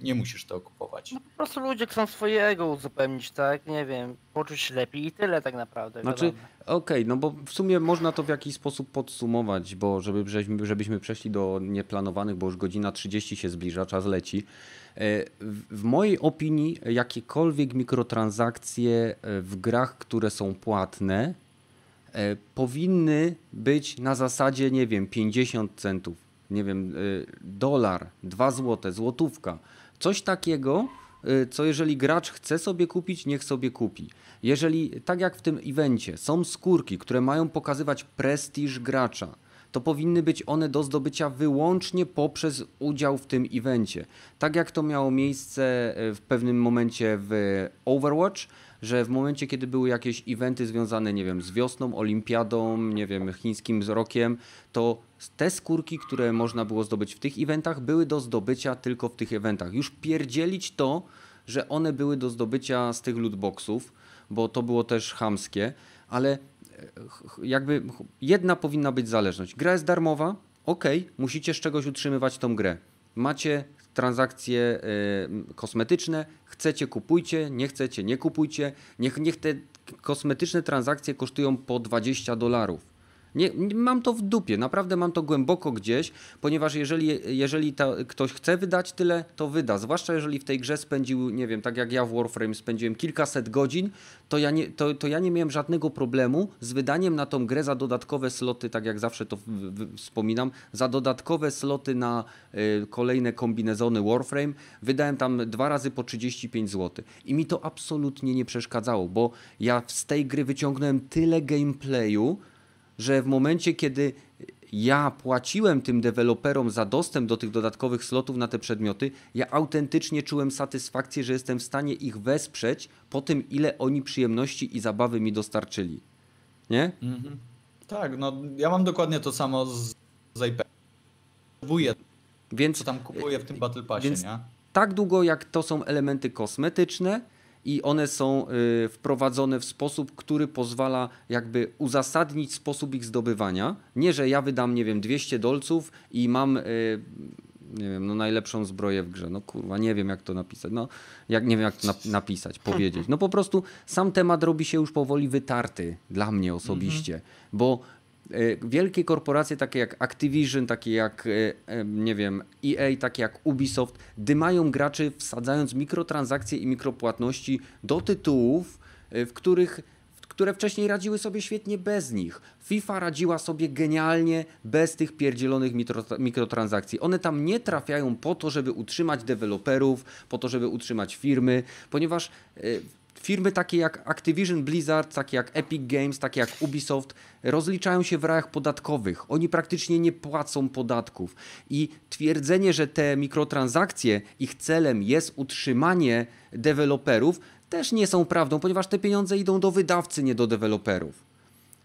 nie musisz tego kupować. No, po prostu ludzie chcą swojego uzupełnić, tak? Nie wiem, poczuć się lepiej i tyle tak naprawdę. Znaczy. Okej, no bo w sumie można to w jakiś sposób podsumować, bo żeby, żebyśmy przeszli do nieplanowanych, bo już godzina 30 się zbliża, czas leci. E, W, mojej opinii jakiekolwiek mikrotransakcje e, w grach, które są płatne, powinny być na zasadzie, nie wiem, 50 centów, nie wiem, e, dolar, 2 złote, złotówka. Coś takiego, e, co jeżeli gracz chce sobie kupić, niech sobie kupi. Jeżeli, tak jak w tym evencie, są skórki, które mają pokazywać prestiż gracza, to powinny być one do zdobycia wyłącznie poprzez udział w tym evencie. Tak jak to miało miejsce e, w pewnym momencie w Overwatch, że w momencie, kiedy były jakieś eventy związane, nie wiem, z wiosną, olimpiadą, nie wiem, chińskim rokiem, to te skórki, które można było zdobyć w tych eventach, były do zdobycia tylko w tych eventach. Już pierdzielić to, że one były do zdobycia z tych lootboxów, bo to było też chamskie, ale e, jakby jedna powinna być zależność. Gra jest darmowa, ok, musicie z czegoś utrzymywać tą grę. Macie transakcje y, kosmetyczne. Chcecie, kupujcie, nie chcecie, nie kupujcie. Niech, niech te kosmetyczne transakcje kosztują po 20 dolarów. Nie, nie, mam to w dupie, naprawdę mam to głęboko gdzieś, ponieważ jeżeli, jeżeli ta, ktoś chce wydać tyle, to wyda. Zwłaszcza jeżeli w tej grze spędził, nie wiem, tak jak ja w Warframe spędziłem kilkaset godzin, to ja nie, to, to ja nie miałem żadnego problemu z wydaniem na tą grę za dodatkowe sloty, tak jak zawsze to w, w, wspominam, za dodatkowe sloty na y, kolejne kombinezony Warframe. Wydałem tam dwa razy po 35 zł. I mi to absolutnie nie przeszkadzało, bo ja z tej gry wyciągnąłem tyle gameplayu, że w momencie, kiedy ja płaciłem tym deweloperom za dostęp do tych dodatkowych slotów na te przedmioty, ja autentycznie czułem satysfakcję, że jestem w stanie ich wesprzeć po tym, ile oni przyjemności i zabawy mi dostarczyli. Nie? Mhm. Tak, no ja mam dokładnie to samo z, z IP. Kupuję, Więc co tam kupuję w tym Battle Passie, nie? tak długo jak to są elementy kosmetyczne i one są y, wprowadzone w sposób, który pozwala jakby uzasadnić sposób ich zdobywania. Nie, że ja wydam, nie wiem, 200 dolców i mam y, nie wiem, no najlepszą zbroję w grze. No kurwa, nie wiem jak to napisać. No, jak, nie wiem jak to nap- napisać, powiedzieć. No po prostu sam temat robi się już powoli wytarty dla mnie osobiście, bo wielkie korporacje takie jak Activision, takie jak, e, e, nie wiem, EA, takie jak Ubisoft, dymają graczy wsadzając mikrotransakcje i mikropłatności do tytułów, e, w których które wcześniej radziły sobie świetnie bez nich. FIFA radziła sobie genialnie bez tych pierdzielonych mikrotransakcji. One tam nie trafiają po to, żeby utrzymać deweloperów, po to, żeby utrzymać firmy, ponieważ e, firmy takie jak Activision Blizzard, takie jak Epic Games, takie jak Ubisoft rozliczają się w rajach podatkowych. Oni praktycznie nie płacą podatków. I twierdzenie, że te mikrotransakcje, ich celem jest utrzymanie deweloperów, też nie są prawdą, ponieważ te pieniądze idą do wydawcy, nie do deweloperów.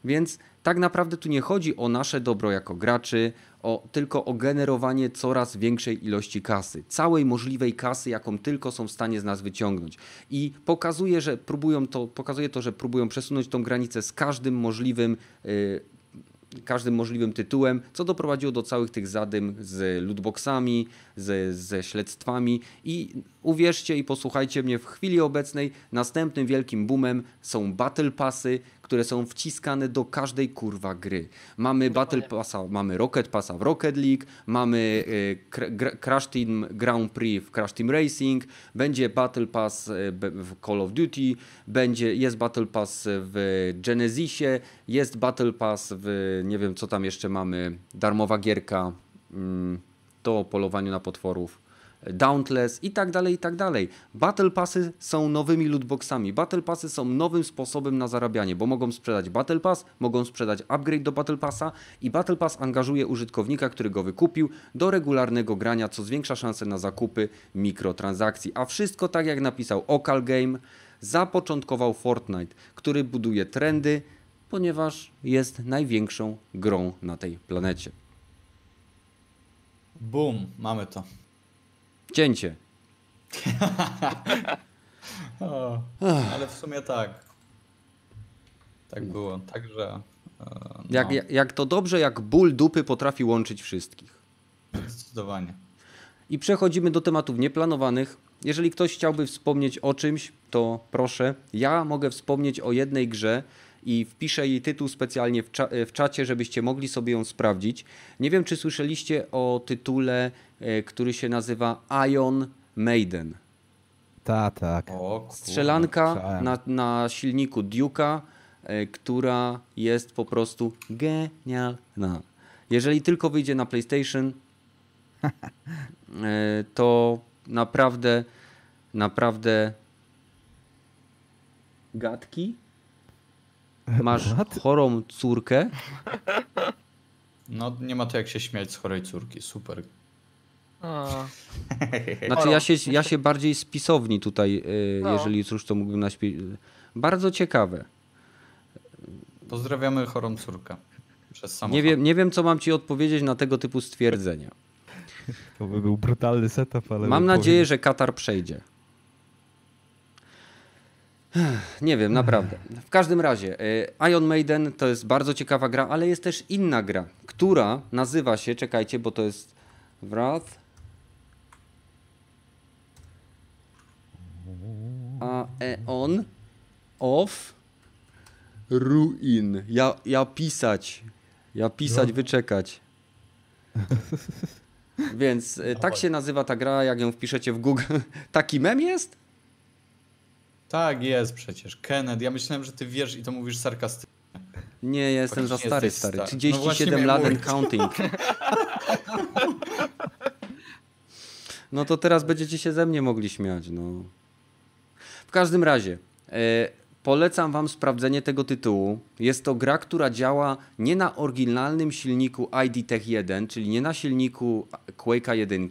Więc tak naprawdę tu nie chodzi o nasze dobro jako graczy, o, tylko o generowanie coraz większej ilości kasy. Całej możliwej kasy, jaką tylko są w stanie z nas wyciągnąć. I pokazuje, że próbują to, pokazuje to, że próbują przesunąć tą granicę z każdym możliwym. Yy, każdym możliwym tytułem, co doprowadziło do całych tych zadym z lootboxami, ze, ze śledztwami i uwierzcie i posłuchajcie mnie, w chwili obecnej następnym wielkim boomem są Battle Passy, które są wciskane do każdej kurwa gry. Mamy Battle Passa, mamy Rocket Passa w Rocket League, mamy Gra- Crash Team Grand Prix w Crash Team Racing, będzie Battle Pass be- w Call of Duty, będzie, jest Battle Pass w Genesisie, jest Battle Pass w, nie wiem co tam jeszcze mamy, darmowa gierka mm, do polowaniu na potworów. Dauntless i tak dalej, i tak dalej. Battle Passy są nowymi lootboxami. Battle Passy są nowym sposobem na zarabianie, bo mogą sprzedać Battle Pass, mogą sprzedać upgrade do Battle Passa i Battle Pass angażuje użytkownika, który go wykupił do regularnego grania, co zwiększa szanse na zakupy mikrotransakcji. A wszystko tak jak napisał Okal Game, zapoczątkował Fortnite, który buduje trendy, ponieważ jest największą grą na tej planecie. Boom, mamy to. Cięcie. O, ale w sumie tak. Tak było. Także. e, No, Jak, jak, jak to dobrze, jak ból dupy potrafi łączyć wszystkich. Zdecydowanie. I przechodzimy do tematów nieplanowanych. Jeżeli ktoś chciałby wspomnieć o czymś, to proszę. Ja mogę wspomnieć o jednej grze i wpiszę jej tytuł specjalnie w, cza- w czacie, żebyście mogli sobie ją sprawdzić. Nie wiem, czy słyszeliście o tytule, e, który się nazywa Ion Maiden. Ta, tak. O. Strzelanka na, na silniku Duke'a, e, która jest po prostu genialna. Jeżeli tylko wyjdzie na PlayStation, e, to naprawdę, naprawdę gadki. Masz What? chorą córkę. No nie ma to jak się śmiać z chorej córki. Super. A, Znaczy ja się, ja się bardziej z pisowni tutaj, e, No. jeżeli cóż to mógłbym naśpiewać. Bardzo ciekawe. Pozdrawiamy chorą córkę. Nie wiem, nie wiem, co mam ci odpowiedzieć na tego typu stwierdzenia. To by był brutalny setup, ale... Mam nadzieję, powiedział- że Katar przejdzie. Nie wiem, naprawdę. W każdym razie, y, Ion Maiden to jest bardzo ciekawa gra, ale jest też inna gra, która nazywa się, czekajcie, bo to jest Wrath. A Eon of Ruin. Ja, ja pisać. Ja pisać, no. wyczekać. Więc y, tak się nazywa ta gra, jak ją wpiszecie w Google. Taki mem jest? Tak, jest przecież. Kenneth, ja myślałem, że ty wiesz i to mówisz sarkastycznie. Nie, ja jestem za stary, stary. stary. 37 No lat and counting. No to teraz będziecie się ze mnie mogli śmiać, no. W każdym razie, e, polecam wam sprawdzenie tego tytułu. Jest to gra, która działa nie na oryginalnym silniku ID Tech 1, czyli nie na silniku Quake'a 1,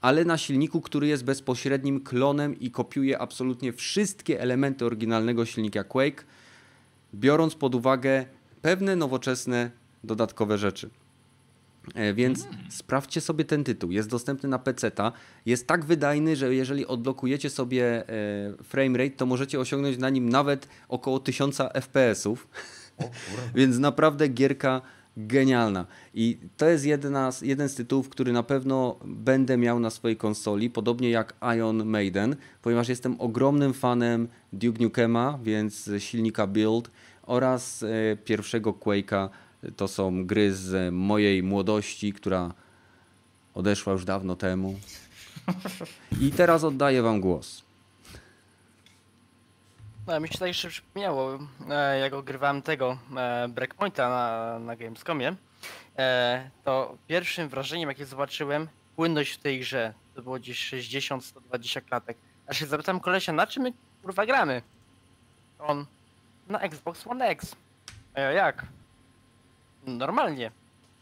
ale na silniku, który jest bezpośrednim klonem i kopiuje absolutnie wszystkie elementy oryginalnego silnika Quake, biorąc pod uwagę pewne nowoczesne dodatkowe rzeczy. E, Więc sprawdźcie sobie ten tytuł. Jest dostępny na PC-ta. Jest tak wydajny, że jeżeli odblokujecie sobie e, framerate, to możecie osiągnąć na nim nawet około 1000 FPS-ów. Więc naprawdę gierka genialna. I to jest jedna jeden z tytułów, który na pewno będę miał na swojej konsoli, podobnie jak Ion Maiden, ponieważ jestem ogromnym fanem Duke Nukema, więc silnika Build oraz e, pierwszego Quake'a. To są gry z mojej młodości, która odeszła już dawno temu. I teraz oddaję wam głos. No, mi się tak jeszcze przypomniało, e, jak ogrywałem tego e, Breakpointa na, na Gamescomie, e, to pierwszym wrażeniem, jakie zobaczyłem, płynność w tej grze, to było gdzieś 60-120 klatek. A się zapytałem kolesia, na czym my kurwa gramy? On, na Xbox One X. A ja jak? Normalnie.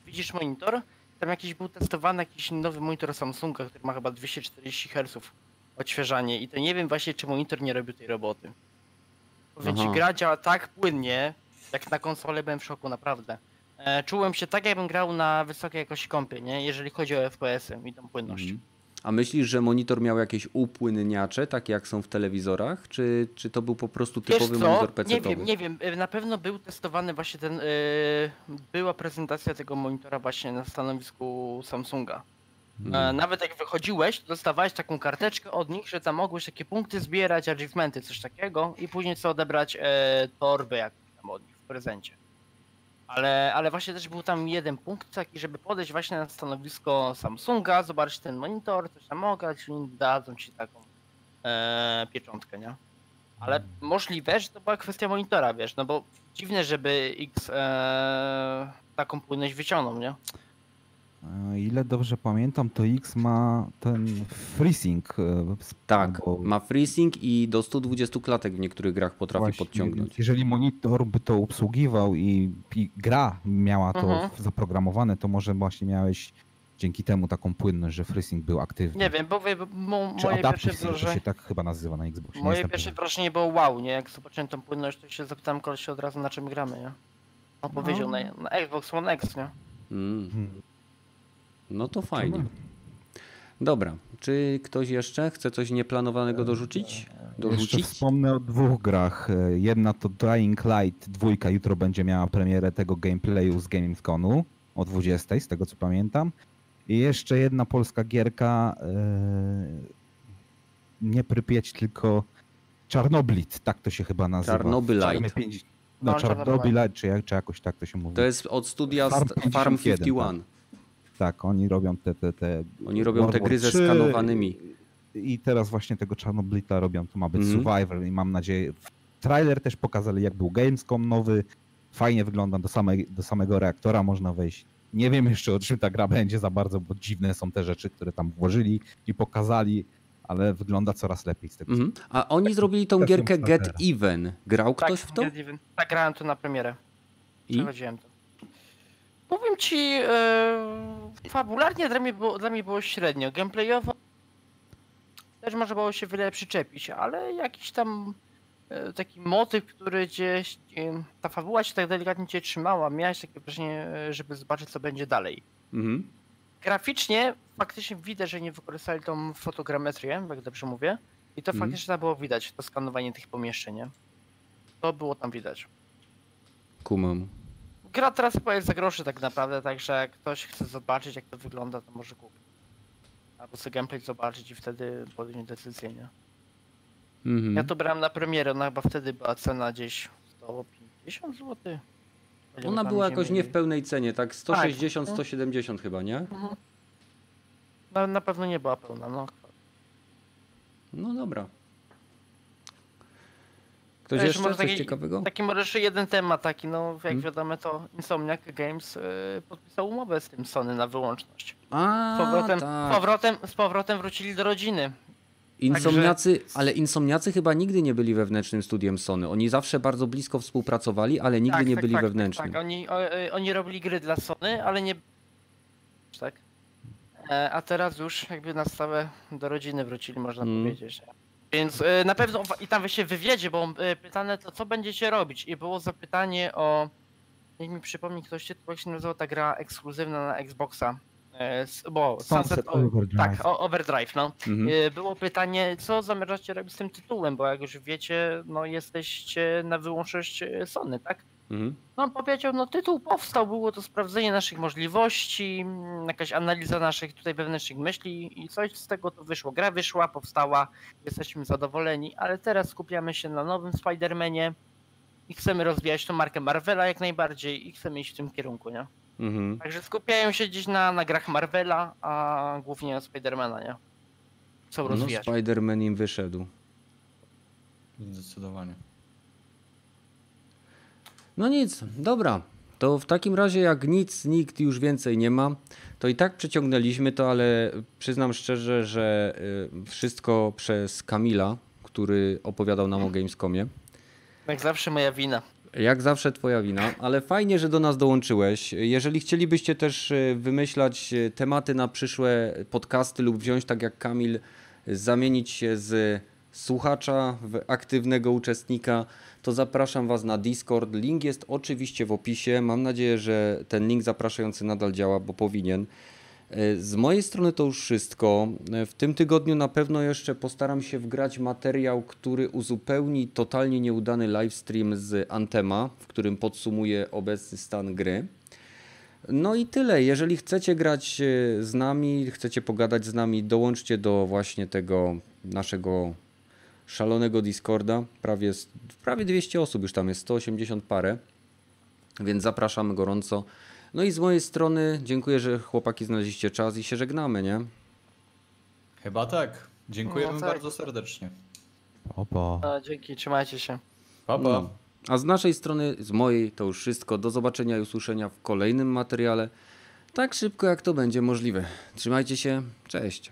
Widzisz monitor? Tam jakiś był testowany jakiś nowy monitor Samsunga, który ma chyba 240 Hz odświeżanie i to nie wiem właśnie, czy monitor nie robił tej roboty. Powiem ci, Aha. gra działa tak płynnie, jak na konsolę byłem w szoku, naprawdę. E, czułem się tak, jakbym grał na wysokiej jakości kompie, nie? Jeżeli chodzi o FPS-y i tą płynność. Mhm. A myślisz, że monitor miał jakieś upłynniacze, takie jak są w telewizorach, czy, czy to był po prostu Wiesz typowy co? monitor Nie PC-towy? wiem, nie wiem. E, Na pewno był testowany właśnie ten. e, była prezentacja tego monitora właśnie na stanowisku Samsunga. Mhm. E, Nawet jak wychodziłeś, to dostawałeś taką karteczkę od nich, że tam mogłeś takie punkty zbierać, achievementy, coś takiego i później co odebrać e, torbę jakąś tam od nich w prezencie. Ale, ale właśnie też był tam jeden punkt taki, żeby podejść właśnie na stanowisko Samsunga, zobaczyć ten monitor, coś tam ograć i dadzą ci taką e, pieczątkę, nie? Ale możliwe, że to była kwestia monitora, wiesz, no bo dziwne, żeby X e, taką płynność wyciągnął, nie? E, Ile dobrze pamiętam, to X ma ten freezing. e, Tak, bo ma freezing i do 120 klatek w niektórych grach potrafi właśnie, podciągnąć. Jeżeli monitor by to obsługiwał i, i gra miała to Mhm. zaprogramowane, to może właśnie miałeś dzięki temu taką płynność, że freezing był aktywny. Nie wiem, bo Czy moje pierwsze wrażenie, się tak chyba nazywa na Xboxie. moje pierwsze wrażenie było wow, nie? Jak zobaczyłem tą płynność, to się zapytałem koleś od razu na czym gramy, nie? On powiedział na, na Xbox One X, nie? Mm, Mhm. No to fajnie. Dobra, czy ktoś jeszcze chce coś nieplanowanego dorzucić? Jeszcze Dorzucić? wspomnę o dwóch grach. E, Jedna to Dying Light, dwójka jutro będzie miała premierę tego gameplayu z Gamesconu o 20, z tego co pamiętam. I jeszcze jedna polska gierka, e, nie Prypieć, tylko Czarnoblit, tak to się chyba nazywa. Czarnobylite. No, No, Czarnobylite, czy, jak- czy jakoś tak to się mówi. To jest od studia Farm Farm, Farm 51, 51. Tak, oni robią te... te, te Oni robią te World War gry ze 3 skanowanymi. I teraz właśnie tego Czarnoblita robią, to ma być Mhm. Survivor i mam nadzieję... Trailer też pokazali, jak był Gamescom nowy. Fajnie wygląda, do, samej, do samego reaktora można wejść. Nie wiem jeszcze o czym ta gra będzie za bardzo, bo dziwne są te rzeczy, które tam włożyli i pokazali, ale wygląda coraz lepiej z tego. Mhm. A oni zrobili tą Kwestią gierkę Get startera. Even. Grał ktoś w to? Get Even. Tak, grałem to na premierę. I? Przechodziłem to. Powiem ci, e, fabularnie dla mnie, było, dla mnie było średnio. Gameplayowo też można było się wiele przyczepić, ale jakiś tam e, taki motyw, który gdzieś, e, ta fabuła się tak delikatnie cię trzymała, miałeś takie wrażenie, żeby zobaczyć co będzie dalej. Mhm. Graficznie faktycznie widać, że nie wykorzystali tą fotogrametrię, jak dobrze mówię. I to Mhm. faktycznie tam było widać, to skanowanie tych pomieszczeń, nie? To było tam widać. Kumam. Gra teraz chyba jest za groszy tak naprawdę, także jak ktoś chce zobaczyć jak to wygląda, to może kupić. Albo sobie gameplay zobaczyć i wtedy podjąć decyzję, nie? Mhm. Ja to brałem na premierę, ona chyba wtedy była cena gdzieś 150 zł. Ona była jakoś nie w pełnej cenie, tak 160, Tak. 170 chyba, nie? Na, na pewno nie była pełna, no. No dobra. Ktoś jeszcze może coś taki- ciekawego? Taki może jeszcze jeden temat taki, no jak Hmm? wiadomo to Insomniac Games y, podpisał umowę z tym Sony na wyłączność. A, Z powrotem, tak. powrotem, z powrotem wrócili do rodziny. Insomniacy, ale Insomniacy chyba nigdy nie byli wewnętrznym studiem Sony. Oni zawsze bardzo blisko współpracowali, ale nigdy nie byli wewnętrznym. Tak, Oni, o, y, oni robili gry dla Sony, ale nie... Tak. E, a teraz już jakby na stałe do rodziny wrócili, można Mm. powiedzieć. Więc y, na pewno i tam się w wywiadzie było y, pytane to co będziecie robić i było zapytanie o... Niech mi przypomni ktoś się, jak się nazywa ta gra ekskluzywna na Xboxa. E, bo Sunset o- Overdrive. Tak, o, Overdrive, no. Mhm. E, Było pytanie, co zamierzacie robić z tym tytułem, bo jak już wiecie, no jesteście na wyłączność e, Sony, tak? Mhm. No on powiedział, no tytuł powstał, było to sprawdzenie naszych możliwości, jakaś analiza naszych tutaj wewnętrznych myśli i coś z tego to wyszło. Gra wyszła, powstała, jesteśmy zadowoleni, ale teraz skupiamy się na nowym Spider-Manie i chcemy rozwijać tą markę Marvela jak najbardziej i chcemy iść w tym kierunku, nie? Mhm. Także skupiają się gdzieś na, na grach Marvela, a głównie na Spidermana, nie? Chcą No rozwijać. Spider-Man im wyszedł. Zdecydowanie. No nic, dobra. To w takim razie jak nic, nikt już więcej nie ma, to i tak przeciągnęliśmy to, ale przyznam szczerze, że y, wszystko przez Kamila, który opowiadał nam o Gamescomie. Jak zawsze moja wina. Jak zawsze twoja wina, ale fajnie, że do nas dołączyłeś. Jeżeli chcielibyście też e, wymyślać e, tematy na przyszłe podcasty lub wziąć tak jak Kamil, zamienić się z słuchacza w aktywnego uczestnika, to zapraszam was na Discord. Link jest oczywiście w opisie. Mam nadzieję, że ten link zapraszający nadal działa, bo powinien. E, Z mojej strony to już wszystko. E, W tym tygodniu na pewno jeszcze postaram się wgrać materiał, który uzupełni totalnie nieudany livestream z Antema, w którym podsumuję obecny stan gry. No i tyle. Jeżeli chcecie grać e, z nami, chcecie pogadać z nami, dołączcie do właśnie tego naszego szalonego Discorda. Prawie, prawie 200 osób już tam jest, 180 parę. Więc zapraszamy gorąco. No i z mojej strony dziękuję, że chłopaki znaleźliście czas i się żegnamy, nie? Chyba tak. Dziękujemy No tak. bardzo serdecznie. Opo. A, dzięki, trzymajcie się. Pa, pa. No. A z naszej strony, z mojej to już wszystko. Do zobaczenia i usłyszenia w kolejnym materiale. Tak szybko jak to będzie możliwe. Trzymajcie się, cześć.